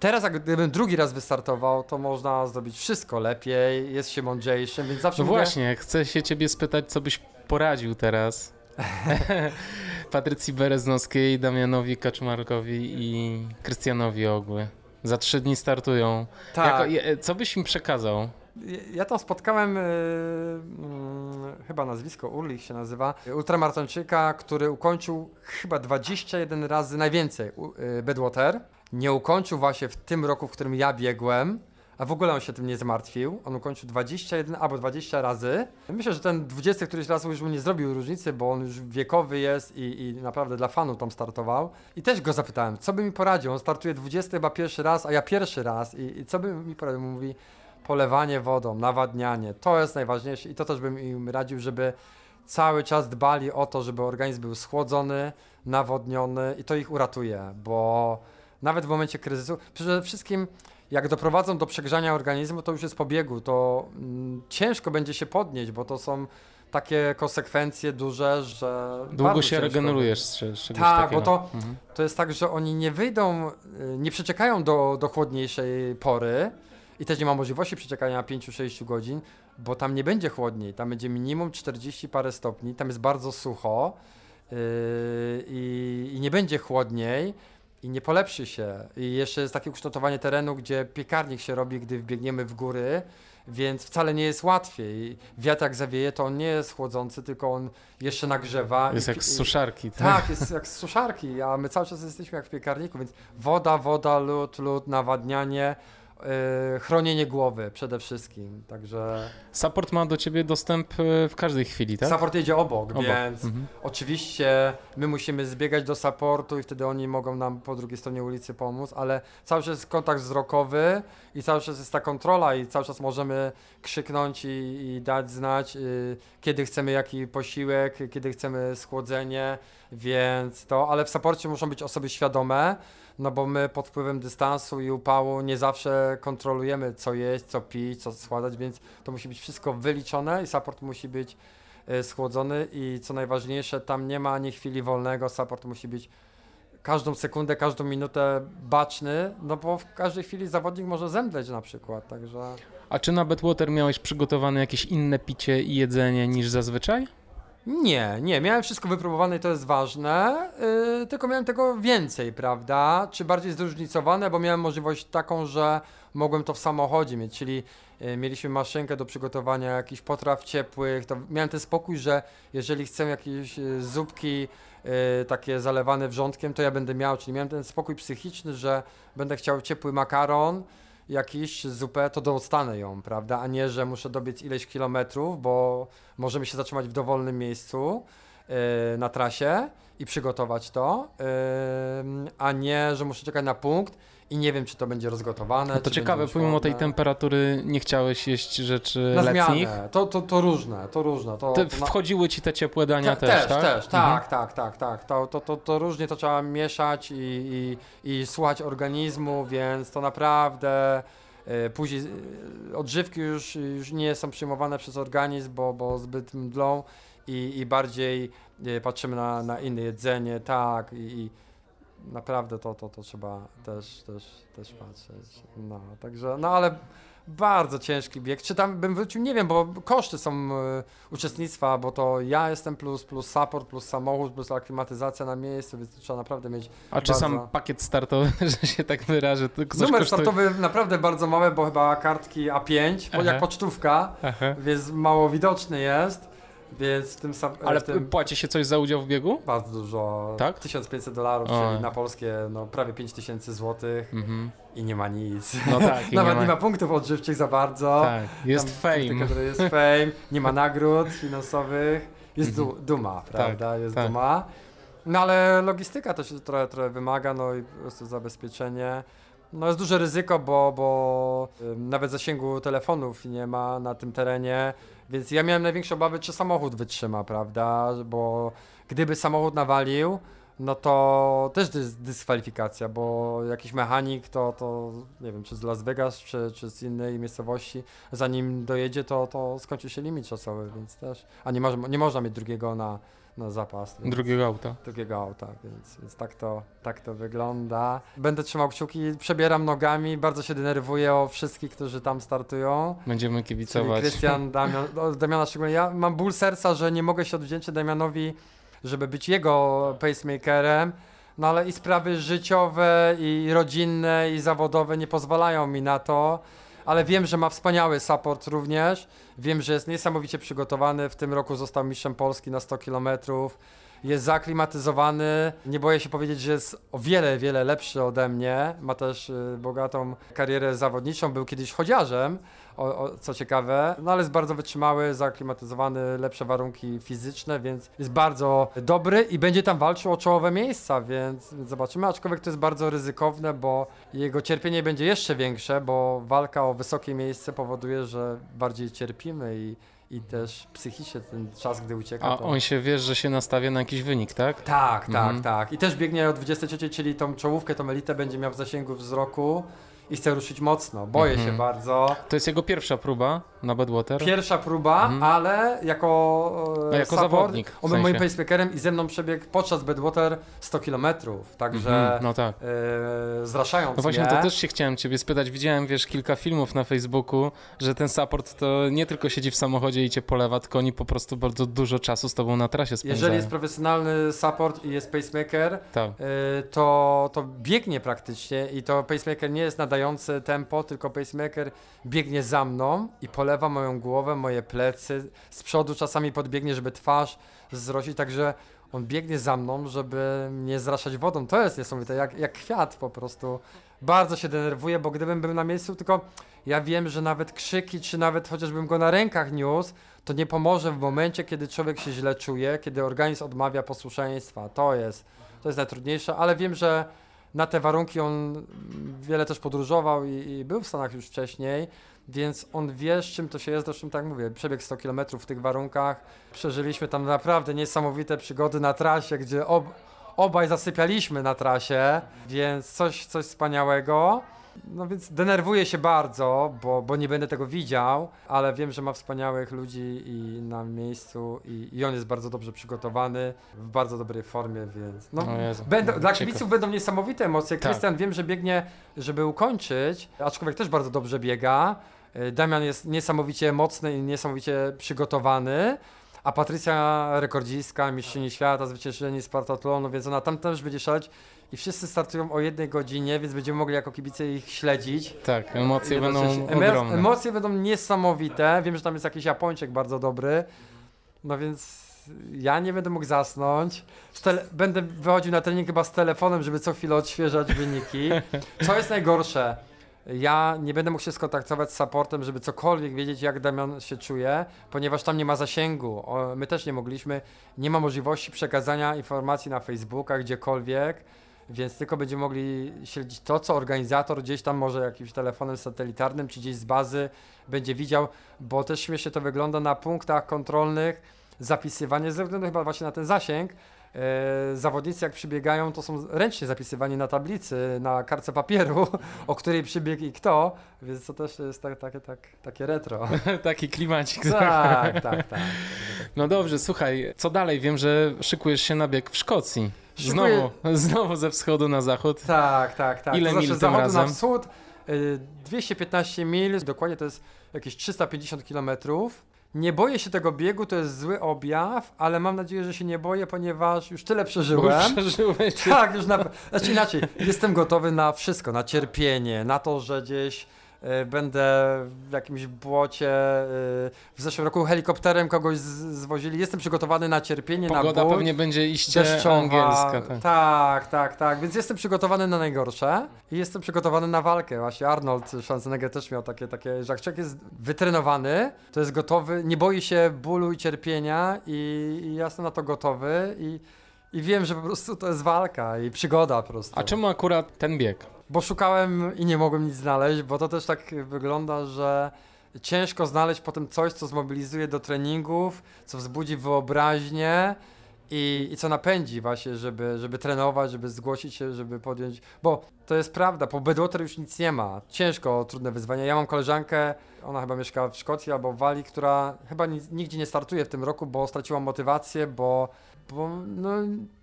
Teraz, jak gdybym drugi raz wystartował, to można zrobić wszystko lepiej, jest się mądrzejszym, więc zawsze No mówię, właśnie, chcę się ciebie spytać, co byś poradził teraz <laughs> Patrycji Bereznowskiej, Damianowi Kaczmarkowi i Krystianowi Ogły. Za trzy dni startują. tak, Jako, co byś im przekazał? Ja- tam spotkałem, y, mm, chyba nazwisko Urlich się nazywa, ultramaratończyka, który ukończył chyba 21 razy najwięcej u- y, Bedwater. Nie ukończył właśnie w tym roku, w którym ja biegłem, a w ogóle on się tym nie zmartwił. On ukończył 21 albo 20 razy. Myślę, że ten 20 któryś raz już mu nie zrobił różnicy, bo on już wiekowy jest i, i naprawdę dla fanów tam startował. I też go zapytałem, co by mi poradził? On startuje 20 chyba pierwszy raz, a ja pierwszy raz. I, i co by mi poradził? Mówi, polewanie wodą, nawadnianie. To jest najważniejsze i to też bym im radził, żeby cały czas dbali o to, żeby organizm był schłodzony, nawodniony i to ich uratuje, bo nawet w momencie kryzysu, przede wszystkim jak doprowadzą do przegrzania organizmu, to już jest po biegu, to mm, ciężko będzie się podnieść, bo to są takie konsekwencje duże, że Długo się regenerujesz z, czegoś Tak, takiego. bo to- Mhm. to jest tak, że oni nie wyjdą, y, nie przeczekają do, do chłodniejszej pory i też nie ma możliwości przeczekania 5-6 godzin, bo tam nie będzie chłodniej, tam będzie minimum 40 parę stopni, tam jest bardzo sucho yy, i, i nie będzie chłodniej i nie polepszy się. I jeszcze jest takie ukształtowanie terenu, gdzie piekarnik się robi, gdy wbiegniemy w góry, więc wcale nie jest łatwiej. Wiatr jak zawieje, to on nie jest chłodzący, tylko on jeszcze nagrzewa. Jest i- jak z suszarki, tak? tak, jest jak z suszarki, a my cały czas jesteśmy jak w piekarniku, więc woda, woda, lód, lód, nawadnianie, chronienie głowy przede wszystkim. Także Support ma do ciebie dostęp e, w każdej chwili, tak? support jedzie obok, Obok. więc Mhm. oczywiście my musimy zbiegać do supportu i wtedy oni mogą nam po drugiej stronie ulicy pomóc, ale cały czas jest kontakt wzrokowy i cały czas jest ta kontrola i cały czas możemy krzyknąć i, i dać znać, yy, kiedy chcemy jaki posiłek, kiedy chcemy schłodzenie, więc to, ale w supporcie muszą być osoby świadome, no bo my pod wpływem dystansu i upału nie zawsze kontrolujemy co jeść, co pić, co schładzać, więc to musi być wszystko wyliczone i support musi być e, schłodzony i co najważniejsze, tam nie ma ani chwili wolnego, support musi być każdą sekundę, każdą minutę baczny, no bo w każdej chwili zawodnik może zemdleć na przykład, także... A czy na Bedwater miałeś przygotowane jakieś inne picie i jedzenie niż zazwyczaj? Nie, nie, miałem wszystko wypróbowane i to jest ważne, yy, tylko miałem tego więcej, prawda? Czy bardziej zróżnicowane, bo miałem możliwość taką, że mogłem to w samochodzie mieć, czyli yy, mieliśmy maszynkę do przygotowania jakichś potraw ciepłych, to miałem ten spokój, że jeżeli chcę jakieś yy, zupki yy, takie zalewane wrzątkiem, to ja będę miał, czyli miałem ten spokój psychiczny, że będę chciał ciepły makaron, jakiś zupę, to dostanę ją, prawda? A nie, że muszę dobiec ileś kilometrów, bo możemy się zatrzymać w dowolnym miejscu yy, na trasie i przygotować to, yy, a nie, że muszę czekać na punkt i nie wiem, czy to będzie rozgotowane. No to ciekawe, pomimo tej temperatury nie chciałeś jeść rzeczy Na letnich. zmianę. To, to, to różne, to różne. To, to na- wchodziły ci te ciepłe dania Te- też, też, tak? też, Mhm. tak, tak, tak, tak. To, to, to, to różnie to trzeba mieszać i, i, i słuchać organizmu, więc to naprawdę E, Później e, odżywki już, już nie są przyjmowane przez organizm, bo, bo zbyt mdlą i, i bardziej e, patrzymy na, na inne jedzenie, tak, i naprawdę to, to, to trzeba też, też, też patrzeć. No, także, no ale bardzo ciężki bieg. Czy tam bym wrócił? Nie wiem, bo koszty są e, uczestnictwa, bo to ja jestem plus, plus support, plus samochód, plus aklimatyzacja na miejscu, więc trzeba naprawdę mieć A czy bardzo- sam pakiet startowy, <laughs> że się tak wyrażę, to Numer kosztuje? startowy naprawdę bardzo mały, bo chyba kartki A5, bo jak pocztówka, Aha. więc mało widoczny jest, więc w tym, sam- Ale w tym płaci się coś za udział w biegu? bardzo dużo, Tak? 1500 dolarów, czyli na polskie no, prawie 5000 złotych Mhm. i nie ma nic. No tak, <laughs> Nawet nie nie ma... ma punktów odżywczych za bardzo. Tak, jest Tam fame. Że jest fame, nie ma nagród finansowych, jest du duma, prawda? jest tak. duma. No ale logistyka też trochę, trochę wymaga, no i po prostu zabezpieczenie. No jest duże ryzyko, bo, bo nawet zasięgu telefonów nie ma na tym terenie, więc ja miałem największe obawy, czy samochód wytrzyma, prawda? Bo gdyby samochód nawalił, no to też dys dyskwalifikacja, bo jakiś mechanik to, to nie wiem, czy z Las Vegas, czy, czy z innej miejscowości, zanim dojedzie, to, to skończy się limit czasowy, więc też, a nie, może, nie można mieć drugiego na, na zapas. Więc Drugiego auta. drugiego auta, więc, więc tak, to, tak to wygląda. Będę trzymał kciuki, przebieram nogami, bardzo się denerwuję o wszystkich, którzy tam startują. Będziemy kibicować. Krystian, <laughs> Damian, Damiana szczególnie. Ja mam ból serca, że nie mogę się odwdzięczyć Damianowi, żeby być jego pacemakerem. No ale i sprawy życiowe, i rodzinne, i zawodowe nie pozwalają mi na to. Ale wiem, że ma wspaniały support również. Wiem, że jest niesamowicie przygotowany. W tym roku został mistrzem Polski na 100 km. Jest zaaklimatyzowany. Nie boję się powiedzieć, że jest o wiele, wiele lepszy ode mnie. Ma też y, bogatą karierę zawodniczą. Był kiedyś chodziarzem, o, o, co ciekawe. No ale jest bardzo wytrzymały, zaaklimatyzowany, lepsze warunki fizyczne, więc jest bardzo dobry i będzie tam walczył o czołowe miejsca, więc, zobaczymy. Aczkolwiek to jest bardzo ryzykowne, bo jego cierpienie będzie jeszcze większe, bo walka o wysokie miejsce powoduje, że bardziej cierpimy i, i też psychicznie ten czas, gdy ucieka. A to... on się wiesz, że się nastawia na jakiś wynik, tak? Tak, tak, Mhm. tak. I też biegnie od 23, czyli tą czołówkę, tą elitę będzie miał w zasięgu wzroku i chce ruszyć mocno. Boję Mhm. się bardzo. To jest jego pierwsza próba na Badwater? Pierwsza próba, Mhm. ale jako, e, A jako support, zawodnik, w On był moim pacemakerem i ze mną przebiegł podczas Badwater 100 km, także Mhm, No tak. e, zraszając No właśnie, mnie. to też się chciałem ciebie spytać. Widziałem, wiesz, kilka filmów na Facebooku, że ten support to nie tylko siedzi w samochodzie i cię polewa, tylko oni po prostu bardzo dużo czasu z tobą na trasie spędzają. Jeżeli jest profesjonalny support i jest pacemaker, Tak. y, to, to biegnie praktycznie i to pacemaker nie jest nadający tempo, tylko pacemaker biegnie za mną i polewa moją głowę, moje plecy, z przodu czasami podbiegnie, żeby twarz zrosić, także on biegnie za mną, żeby mnie zraszać wodą. To jest niesamowite, jak, jak kwiat po prostu. Bardzo się denerwuję, bo gdybym był na miejscu, tylko ja wiem, że nawet krzyki, czy nawet chociażbym go na rękach niósł, to nie pomoże w momencie, kiedy człowiek się źle czuje, kiedy organizm odmawia posłuszeństwa. To jest, to jest najtrudniejsze, ale wiem, że na te warunki on wiele też podróżował i, i był w Stanach już wcześniej, więc on wie, z czym to się jest. Zresztą tak mówię, przebieg 100 km w tych warunkach. Przeżyliśmy tam naprawdę niesamowite przygody na trasie, gdzie ob, obaj zasypialiśmy na trasie, więc coś, coś wspaniałego. No więc denerwuję się bardzo, bo, bo nie będę tego widział, ale wiem, że ma wspaniałych ludzi i na miejscu i, i on jest bardzo dobrze przygotowany, w bardzo dobrej formie, więc no, O Jezu. będą, dla kibiców będą niesamowite emocje. Tak. Krystian wiem, że biegnie, żeby ukończyć, aczkolwiek też bardzo dobrze biega. Y, Damian jest niesamowicie mocny i niesamowicie przygotowany. A Patrycja rekordzistka, mistrzyni świata, zwyciężenie Spartatlonu, więc ona tam też będzie szaleć i wszyscy startują o jednej godzinie, więc będziemy mogli jako kibice ich śledzić. Tak, emocje będą ogromne. Emocje będą niesamowite. Wiem, że tam jest jakiś Japończyk bardzo dobry. No więc ja nie będę mógł zasnąć. Będę wychodził na trening chyba z telefonem, żeby co chwilę odświeżać wyniki. Co jest najgorsze? Ja nie będę mógł się skontaktować z supportem, żeby cokolwiek wiedzieć, jak Damian się czuje, ponieważ tam nie ma zasięgu. O, my też nie mogliśmy. Nie ma możliwości przekazania informacji na Facebooka, gdziekolwiek. Więc tylko będziemy mogli śledzić to, co organizator gdzieś tam może jakimś telefonem satelitarnym, czy gdzieś z bazy będzie widział, bo też śmiesznie to wygląda na punktach kontrolnych, zapisywanie ze względu chyba właśnie na ten zasięg, zawodnicy jak przybiegają, to są ręcznie zapisywani na tablicy, na kartce papieru, <laughs> o której przybiegł i kto, więc to też jest tak, takie, tak, takie retro. <laughs> Taki klimacik. tak, tak, tak. No dobrze, słuchaj, co dalej? Wiem, że szykujesz się na bieg w Szkocji. Znowu, znowu ze wschodu na zachód. Tak, tak, tak. Ile to mil znaczy z tym zachodu na razem? wschód y, 215 mil, dokładnie to jest jakieś 350 kilometrów. Nie boję się tego biegu, to jest zły objaw, ale mam nadzieję, że się nie boję, ponieważ już tyle Bo przeżyłem. przeżyłeś. Tak, już na. Znaczy inaczej, jestem gotowy na wszystko, na cierpienie, na to, że gdzieś będę w jakimś błocie. e, w zeszłym roku helikopterem kogoś zwozili. Jestem przygotowany na cierpienie, Pogoda na ból. pewnie będzie iście Deszczowa. angielska. Tak. tak, tak, tak. Więc jestem przygotowany na najgorsze i jestem przygotowany na walkę. Właśnie Arnold Schwarzenegger też miał takie, takie że jak człowiek jest wytrenowany, to jest gotowy, nie boi się bólu i cierpienia i, i ja jestem na to gotowy i, i wiem, że po prostu to jest walka i przygoda po prostu. A czemu akurat ten bieg? Bo szukałem i nie mogłem nic znaleźć, bo to też tak wygląda, że ciężko znaleźć potem coś, co zmobilizuje do treningów, co wzbudzi wyobraźnię i, i co napędzi właśnie, żeby, żeby trenować, żeby zgłosić się, żeby podjąć. Bo to jest prawda, po Bedwater już nic nie ma. Ciężko, trudne wyzwania. Ja mam koleżankę, ona chyba mieszka w Szkocji albo w Walii, która chyba ni- nigdzie nie startuje w tym roku, bo straciła motywację, bo, bo no,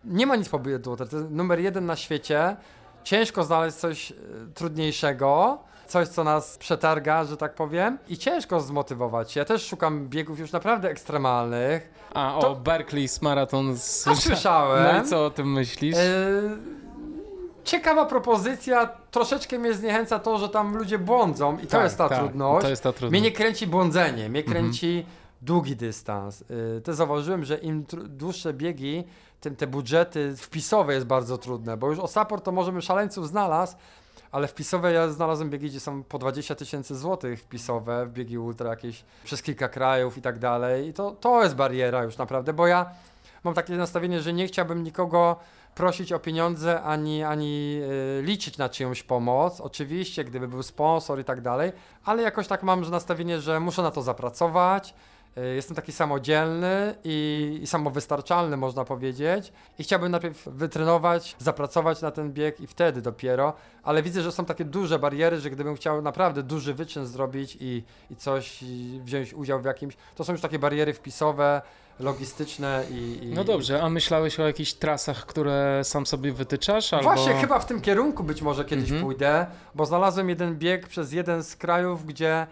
nie ma nic po Bedwater. To jest numer jeden na świecie. Ciężko znaleźć coś e, trudniejszego, coś, co nas przetarga, że tak powiem, i ciężko zmotywować. Ja też szukam biegów już naprawdę ekstremalnych. A, o, To- Berkeley's Marathon. Słysza- słyszałem. No i co o tym myślisz? E, ciekawa propozycja, troszeczkę mnie zniechęca to, że tam ludzie błądzą i to Tak, jest ta tak, trudność. To jest ta Mnie trudność. nie kręci błądzenie, mnie Mhm. Długi dystans. Y, Też zauważyłem, że im dłuższe biegi, tym te budżety wpisowe jest bardzo trudne, bo już o support to możemy szaleńców znalazł, ale wpisowe ja znalazłem biegi, gdzie są po 20 tysięcy złotych wpisowe, w biegi ultra jakieś przez kilka krajów i tak dalej. I to, to jest bariera już naprawdę, bo ja mam takie nastawienie, że nie chciałbym nikogo prosić o pieniądze, ani, ani y, liczyć na czyjąś pomoc. Oczywiście, gdyby był sponsor i tak dalej, ale jakoś tak mam że nastawienie, że muszę na to zapracować. Y, Jestem taki samodzielny i, i samowystarczalny, można powiedzieć. I chciałbym najpierw wytrenować, zapracować na ten bieg i wtedy dopiero. Ale widzę, że są takie duże bariery, że gdybym chciał naprawdę duży wyczyn zrobić i, i coś, i wziąć udział w jakimś, to są już takie bariery wpisowe, logistyczne i. i No dobrze, a myślałeś o jakichś trasach, które sam sobie wytyczasz? Albo... Właśnie chyba w tym kierunku być może kiedyś Mhm. pójdę, bo znalazłem jeden bieg przez jeden z krajów, gdzie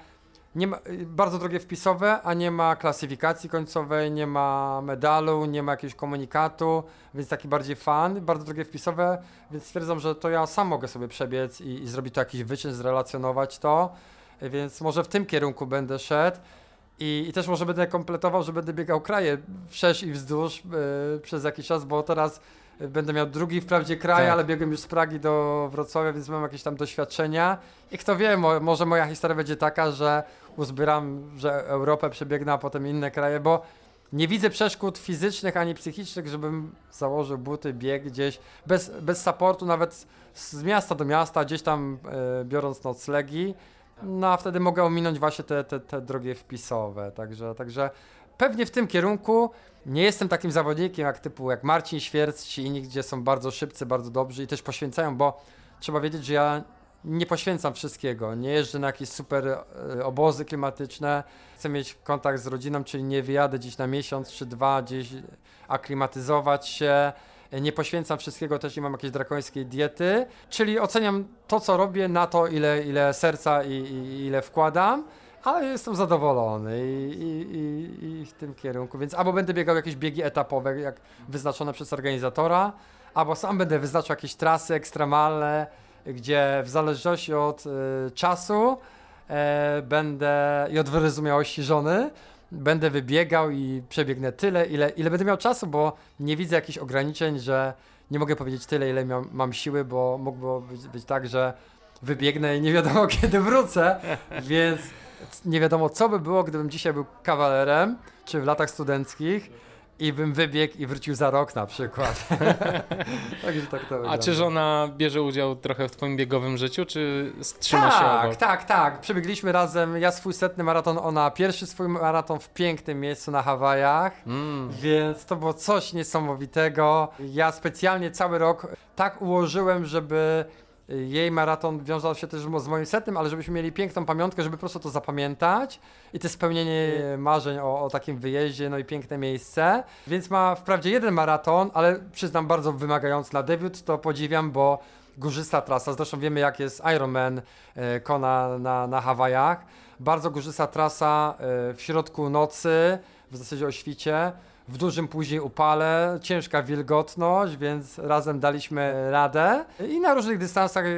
nie ma, y, bardzo drogie wpisowe, a nie ma klasyfikacji końcowej, nie ma medalu, nie ma jakiegoś komunikatu, więc taki bardziej fan, bardzo drogie wpisowe, więc stwierdzam, że to ja sam mogę sobie przebiec i, i zrobić to jakiś wyczyn, zrelacjonować to, więc może w tym kierunku będę szedł. I, I też może będę kompletował, że będę biegał kraje wszerz i wzdłuż y, przez jakiś czas, bo teraz będę miał drugi wprawdzie kraj, Tak. ale biegłem już z Pragi do Wrocławia, więc mam jakieś tam doświadczenia. I kto wie, mo, może moja historia będzie taka, że uzbieram, że Europę przebiegnę, a potem inne kraje, bo nie widzę przeszkód fizycznych ani psychicznych, żebym założył buty, bieg gdzieś bez, bez supportu, nawet z miasta do miasta, gdzieś tam e, biorąc noclegi. No a wtedy mogę ominąć właśnie te, te, te drogie wpisowe. Także, także pewnie w tym kierunku nie jestem takim zawodnikiem jak typu jak Marcin Świerc czy inni, gdzie są bardzo szybcy, bardzo dobrzy i też poświęcają, bo trzeba wiedzieć, że ja nie poświęcam wszystkiego. Nie jeżdżę na jakieś super e, obozy klimatyczne. Chcę mieć kontakt z rodziną, czyli nie wyjadę gdzieś na miesiąc czy dwa, gdzieś aklimatyzować się. Nie poświęcam wszystkiego, też nie mam jakiejś drakońskiej diety, czyli oceniam to, co robię na to, ile, ile serca i, i ile wkładam, ale jestem zadowolony i, i, i, i w tym kierunku, więc albo będę biegał jakieś biegi etapowe, jak wyznaczone przez organizatora, albo sam będę wyznaczał jakieś trasy ekstremalne, gdzie w zależności od y, czasu e, będę i od wyrozumiałości żony, będę wybiegał i przebiegnę tyle, ile, ile będę miał czasu, bo nie widzę jakichś ograniczeń, że nie mogę powiedzieć tyle, ile miał, mam siły, bo mogło być, być tak, że wybiegnę i nie wiadomo <laughs> kiedy wrócę, więc nie wiadomo co by było, gdybym dzisiaj był kawalerem, czy w latach studenckich i bym wybiegł i wrócił za rok na przykład. <laughs> Także tak to A wygląda. czy żona bierze udział trochę w twoim biegowym życiu, czy trzyma się tak, obok? tak, tak. Przebiegliśmy razem, ja swój setny maraton, ona pierwszy swój maraton w pięknym miejscu na Hawajach. Mm. Więc to było coś niesamowitego. Ja specjalnie cały rok tak ułożyłem, żeby jej maraton wiązał się też z moim setnym, ale żebyśmy mieli piękną pamiątkę, żeby po prostu to zapamiętać i to spełnienie marzeń o, o takim wyjeździe, no i piękne miejsce. Więc ma wprawdzie jeden maraton, ale przyznam bardzo wymagający na debiut, to podziwiam, bo górzysta trasa, zresztą wiemy jak jest Ironman e, Kona na, na Hawajach. Bardzo górzysta trasa e, w środku nocy, w zasadzie o świcie, w dużym później upale, ciężka wilgotność, więc razem daliśmy radę i na różnych dystansach e,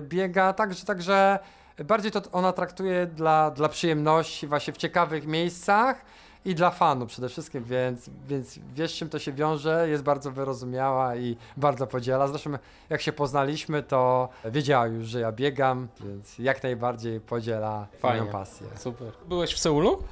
biega, także, także bardziej to ona traktuje dla, dla przyjemności, właśnie w ciekawych miejscach i dla fanów przede wszystkim, więc, więc wiesz czym to się wiąże, jest bardzo wyrozumiała i bardzo podziela. Zresztą jak się poznaliśmy, to wiedziała już, że ja biegam, więc jak najbardziej podziela Fajnie. moją pasję. Super. Byłeś w Seulu?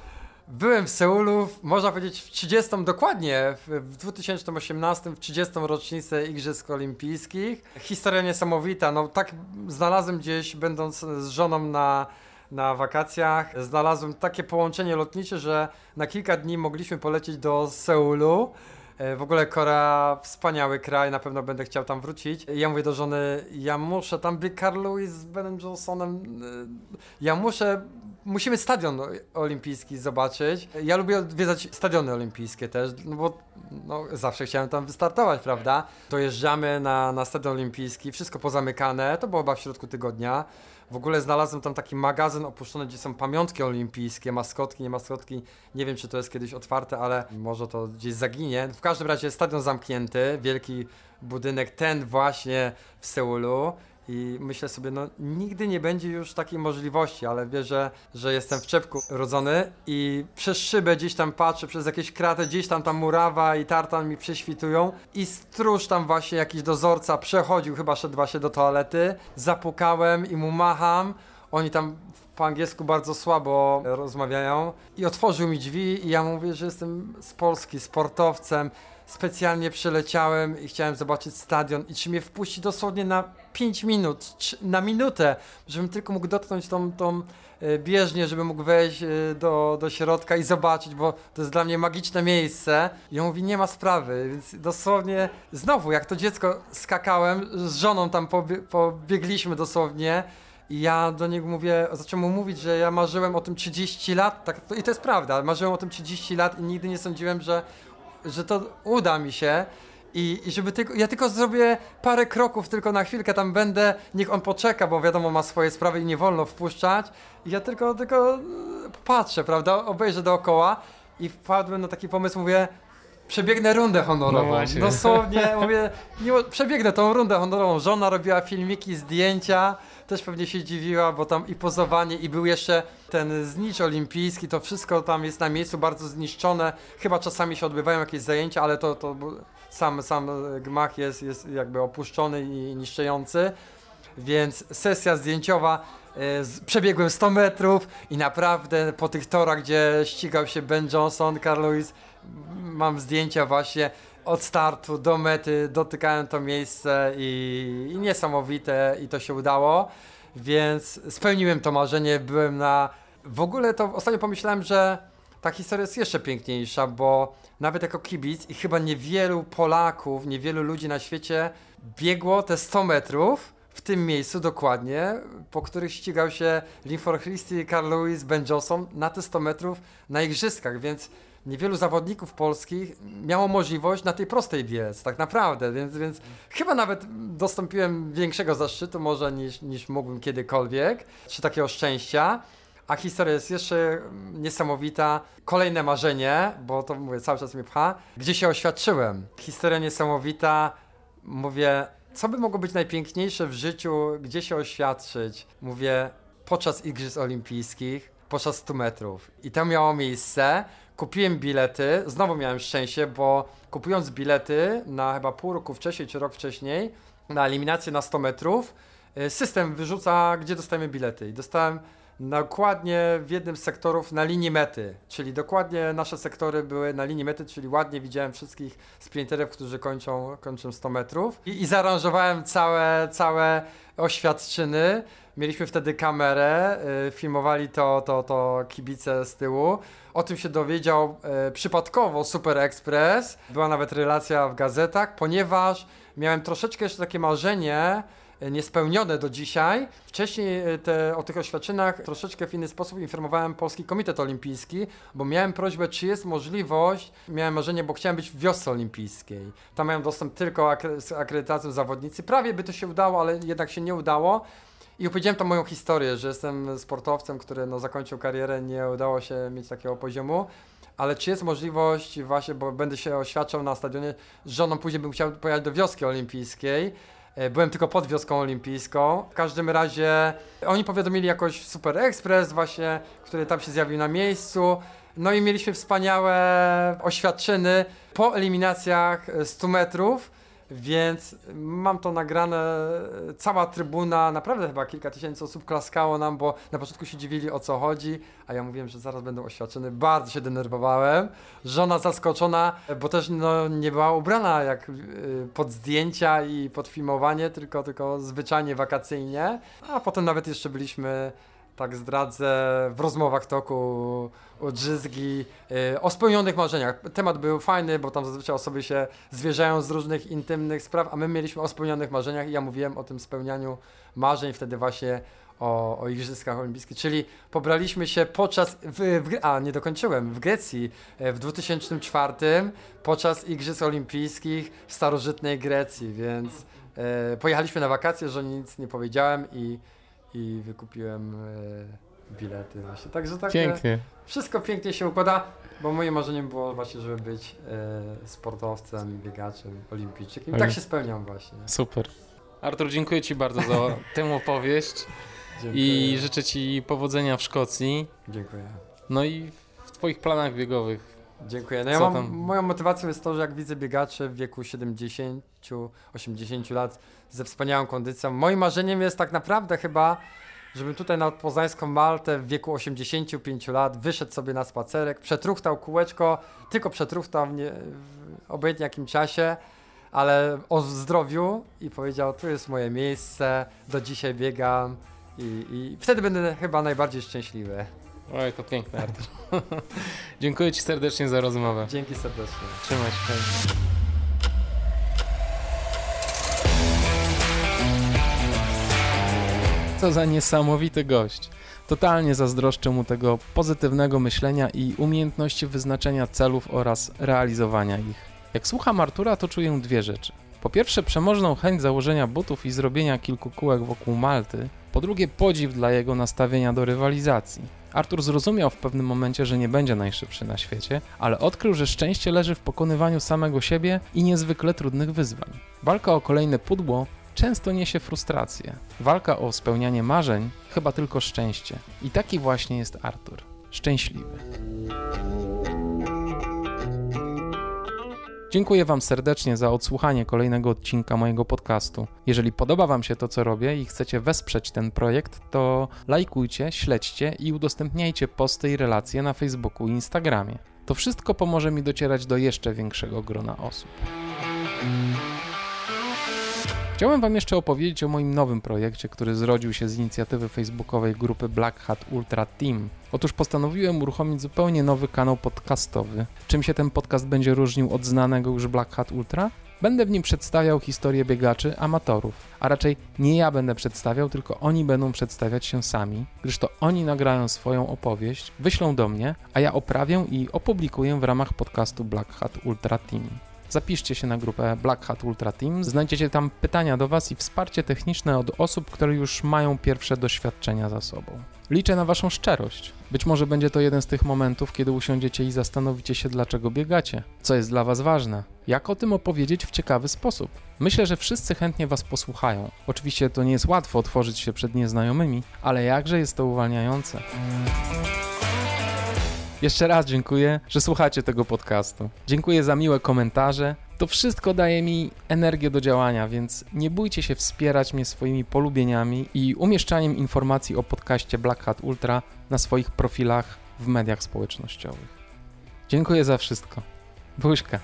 Byłem w Seulu, można powiedzieć w 30 dokładnie, w, w 2018, w 30 rocznicę Igrzysk Olimpijskich. Historia niesamowita, no tak znalazłem gdzieś, będąc z żoną na, na wakacjach, znalazłem takie połączenie lotnicze, że na kilka dni mogliśmy polecieć do Seulu. E, W ogóle Korea, wspaniały kraj, na pewno będę chciał tam wrócić. Ja mówię do żony, ja muszę, tam by Carl Lewis z Benem Johnsonem, e, ja muszę, musimy stadion olimpijski zobaczyć. Ja lubię odwiedzać stadiony olimpijskie też, no bo no, zawsze chciałem tam wystartować, prawda? Dojeżdżamy na, na stadion olimpijski, wszystko pozamykane, to było chyba w środku tygodnia. W ogóle znalazłem tam taki magazyn opuszczony, gdzie są pamiątki olimpijskie, maskotki, nie maskotki. Nie wiem, czy to jest kiedyś otwarte, ale może to gdzieś zaginie. W każdym razie stadion zamknięty, wielki budynek, ten właśnie w Seulu. I myślę sobie, no nigdy nie będzie już takiej możliwości, ale wierzę, że jestem w czepku rodzony i przez szybę gdzieś tam patrzę, przez jakieś kraty, gdzieś tam ta murawa i tartan mi prześwitują i stróż tam właśnie jakiś dozorca przechodził, chyba szedł właśnie do toalety, zapukałem i mu macham, oni tam po angielsku bardzo słabo rozmawiają i otworzył mi drzwi i ja mówię, że jestem z Polski, sportowcem, specjalnie przyleciałem i chciałem zobaczyć stadion i czy mnie wpuści dosłownie na 5 minut, na minutę, żebym tylko mógł dotknąć tą, tą e, bieżnię, żebym mógł wejść e, do, do środka i zobaczyć, bo to jest dla mnie magiczne miejsce. I on mówi, nie ma sprawy, więc dosłownie znowu, jak to dziecko skakałem, z żoną tam pobie- pobiegliśmy dosłownie i ja do niego mówię, zacząłem mu mówić, że ja marzyłem o tym 30 lat, tak, to, i to jest prawda, marzyłem o tym 30 lat i nigdy nie sądziłem, że, że to uda mi się. I, I żeby tylko, ja tylko zrobię parę kroków, tylko na chwilkę tam będę, niech on poczeka, bo wiadomo, ma swoje sprawy i nie wolno wpuszczać. I ja tylko, tylko patrzę, prawda, obejrzę dookoła i wpadłem na taki pomysł, mówię, przebiegnę rundę No honorową. właśnie. Dosłownie, mówię, nie, przebiegnę tą rundę honorową. Żona robiła filmiki, zdjęcia, też pewnie się dziwiła, bo tam i pozowanie, i był jeszcze ten znicz olimpijski, to wszystko tam jest na miejscu, bardzo zniszczone. Chyba czasami się odbywają jakieś zajęcia, ale to, to sam, sam gmach jest, jest jakby opuszczony i niszczący. Więc sesja zdjęciowa, e, przebiegłem 100 metrów i naprawdę po tych torach, gdzie ścigał się Ben Johnson, Carl Lewis, mam zdjęcia właśnie od startu do mety, dotykałem to miejsce i, i niesamowite i to się udało, więc spełniłem to marzenie, byłem na... W ogóle to ostatnio pomyślałem, że ta historia jest jeszcze piękniejsza, bo nawet jako kibic i chyba niewielu Polaków, niewielu ludzi na świecie biegło te 100 metrów w tym miejscu dokładnie, po których ścigał się Linford Christie, Carl Lewis, Ben Johnson na te 100 metrów na igrzyskach, więc niewielu zawodników polskich miało możliwość na tej prostej biec, tak naprawdę, więc, więc chyba nawet dostąpiłem większego zaszczytu może niż, niż mógłbym kiedykolwiek, czy takiego szczęścia. A historia jest jeszcze niesamowita. Kolejne marzenie, bo to mówię, cały czas mnie pcha, gdzie się oświadczyłem. Historia niesamowita. Mówię, co by mogło być najpiękniejsze w życiu, gdzie się oświadczyć? Mówię, podczas Igrzysk Olimpijskich, podczas 100 metrów. I to miało miejsce. Kupiłem bilety, znowu miałem szczęście, bo kupując bilety na chyba pół roku wcześniej czy rok wcześniej, na eliminację na 100 metrów, y, system wyrzuca, gdzie dostajemy bilety. I dostałem dokładnie w jednym z sektorów na linii mety, czyli dokładnie nasze sektory były na linii mety, czyli ładnie widziałem wszystkich sprinterów, którzy kończą, kończą 100 metrów i, i zaaranżowałem całe, całe oświadczyny. Mieliśmy wtedy kamerę, y, filmowali to, to, to kibice z tyłu. O tym się dowiedział y, przypadkowo Super Express. Była nawet relacja w gazetach, ponieważ miałem troszeczkę jeszcze takie marzenie, niespełnione do dzisiaj. Wcześniej y, te, o tych oświadczynach troszeczkę w inny sposób informowałem Polski Komitet Olimpijski, bo miałem prośbę, czy jest możliwość, miałem marzenie, bo chciałem być w wiosce olimpijskiej. Tam mają dostęp tylko akre, z akredytacją zawodnicy. Prawie by to się udało, ale jednak się nie udało. I opowiedziałem tam moją historię, że jestem sportowcem, który no, zakończył karierę, nie udało się mieć takiego poziomu. Ale czy jest możliwość właśnie, bo będę się oświadczał na stadionie z żoną, później bym chciał pojechać do wioski olimpijskiej. E, Byłem tylko pod wioską olimpijską. W każdym razie oni powiadomili jakoś Super Express właśnie, który tam się zjawił na miejscu. No i mieliśmy wspaniałe oświadczyny po eliminacjach e, 100 metrów. Więc mam to nagrane, cała trybuna, naprawdę chyba kilka tysięcy osób klaskało nam, bo na początku się dziwili o co chodzi, a ja mówiłem, że zaraz będą oświadczony. Bardzo się denerwowałem. Żona zaskoczona, bo też no, nie była ubrana jak y, pod zdjęcia i pod filmowanie, tylko, tylko zwyczajnie wakacyjnie. A potem nawet jeszcze byliśmy tak zdradzę, w rozmowach toku o drzizgi, y, o spełnionych marzeniach. Temat był fajny, bo tam zazwyczaj osoby się zwierzają z różnych intymnych spraw, a my mieliśmy o spełnionych marzeniach i ja mówiłem o tym spełnianiu marzeń wtedy właśnie o, o Igrzyskach Olimpijskich, czyli pobraliśmy się podczas, w, w, a nie dokończyłem, w Grecji e, w 2004 podczas Igrzysk Olimpijskich w starożytnej Grecji, więc e, pojechaliśmy na wakacje, że nic nie powiedziałem i i wykupiłem e, bilety właśnie. Także tak Pięknie. wszystko pięknie się układa, bo moim marzeniem było właśnie, żeby być e, sportowcem, biegaczem, olimpijczykiem. I tak się spełniam właśnie. Super. Artur, dziękuję Ci bardzo za <laughs> tę opowieść Dziękuję. i życzę Ci powodzenia w Szkocji. Dziękuję. No i w Twoich planach biegowych. Dziękuję. No ja mam, moją motywacją jest to, że jak widzę biegaczy w wieku 70-80 lat ze wspaniałą kondycją, moim marzeniem jest tak naprawdę chyba, żebym tutaj na Poznańską Maltę w wieku 85 lat wyszedł sobie na spacerek, przetruchtał kółeczko, tylko przetruchtał w, nie, w obojętnie jakim czasie, ale o zdrowiu i powiedział, tu jest moje miejsce, do dzisiaj biegam i, i wtedy będę chyba najbardziej szczęśliwy. Oj, to piękne, Artur. <laughs> dziękuję Ci serdecznie za rozmowę. Dzięki serdecznie. Trzymaj się. hej. Co za niesamowity gość. Totalnie zazdroszczę mu tego pozytywnego myślenia i umiejętności wyznaczenia celów oraz realizowania ich. Jak słucham Artura, to czuję dwie rzeczy. Po pierwsze, przemożną chęć założenia butów i zrobienia kilku kółek wokół Malty. Po drugie, podziw dla jego nastawienia do rywalizacji. Artur zrozumiał w pewnym momencie, że nie będzie najszybszy na świecie, ale odkrył, że szczęście leży w pokonywaniu samego siebie i niezwykle trudnych wyzwań. Walka o kolejne pudło często niesie frustrację. Walka o spełnianie marzeń chyba tylko szczęście. I taki właśnie jest Artur. Szczęśliwy. Dziękuję Wam serdecznie za odsłuchanie kolejnego odcinka mojego podcastu. Jeżeli podoba Wam się to, co robię i chcecie wesprzeć ten projekt, to lajkujcie, śledźcie i udostępniajcie posty i relacje na Facebooku i Instagramie. To wszystko pomoże mi docierać do jeszcze większego grona osób. Chciałem Wam jeszcze opowiedzieć o moim nowym projekcie, który zrodził się z inicjatywy facebookowej grupy Black Hat Ultra Team. Otóż postanowiłem uruchomić zupełnie nowy kanał podcastowy. Czym się ten podcast będzie różnił od znanego już Black Hat Ultra? Będę w nim przedstawiał historię biegaczy amatorów, a raczej nie ja będę przedstawiał, tylko oni będą przedstawiać się sami, gdyż to oni nagrają swoją opowieść, wyślą do mnie, a ja oprawię i opublikuję w ramach podcastu Black Hat Ultra Team. Zapiszcie się na grupę Black Hat Ultra Team. Znajdziecie tam pytania do Was i wsparcie techniczne od osób, które już mają pierwsze doświadczenia za sobą. Liczę na Waszą szczerość. Być może będzie to jeden z tych momentów, kiedy usiądziecie i zastanowicie się, dlaczego biegacie, co jest dla Was ważne, jak o tym opowiedzieć w ciekawy sposób. Myślę, że wszyscy chętnie Was posłuchają. Oczywiście to nie jest łatwo otworzyć się przed nieznajomymi, ale jakże jest to uwalniające. Jeszcze raz dziękuję, że słuchacie tego podcastu. Dziękuję za miłe komentarze. To wszystko daje mi energię do działania, więc nie bójcie się wspierać mnie swoimi polubieniami i umieszczaniem informacji o podcaście Black Hat Ultra na swoich profilach w mediach społecznościowych. Dziękuję za wszystko. Buźka.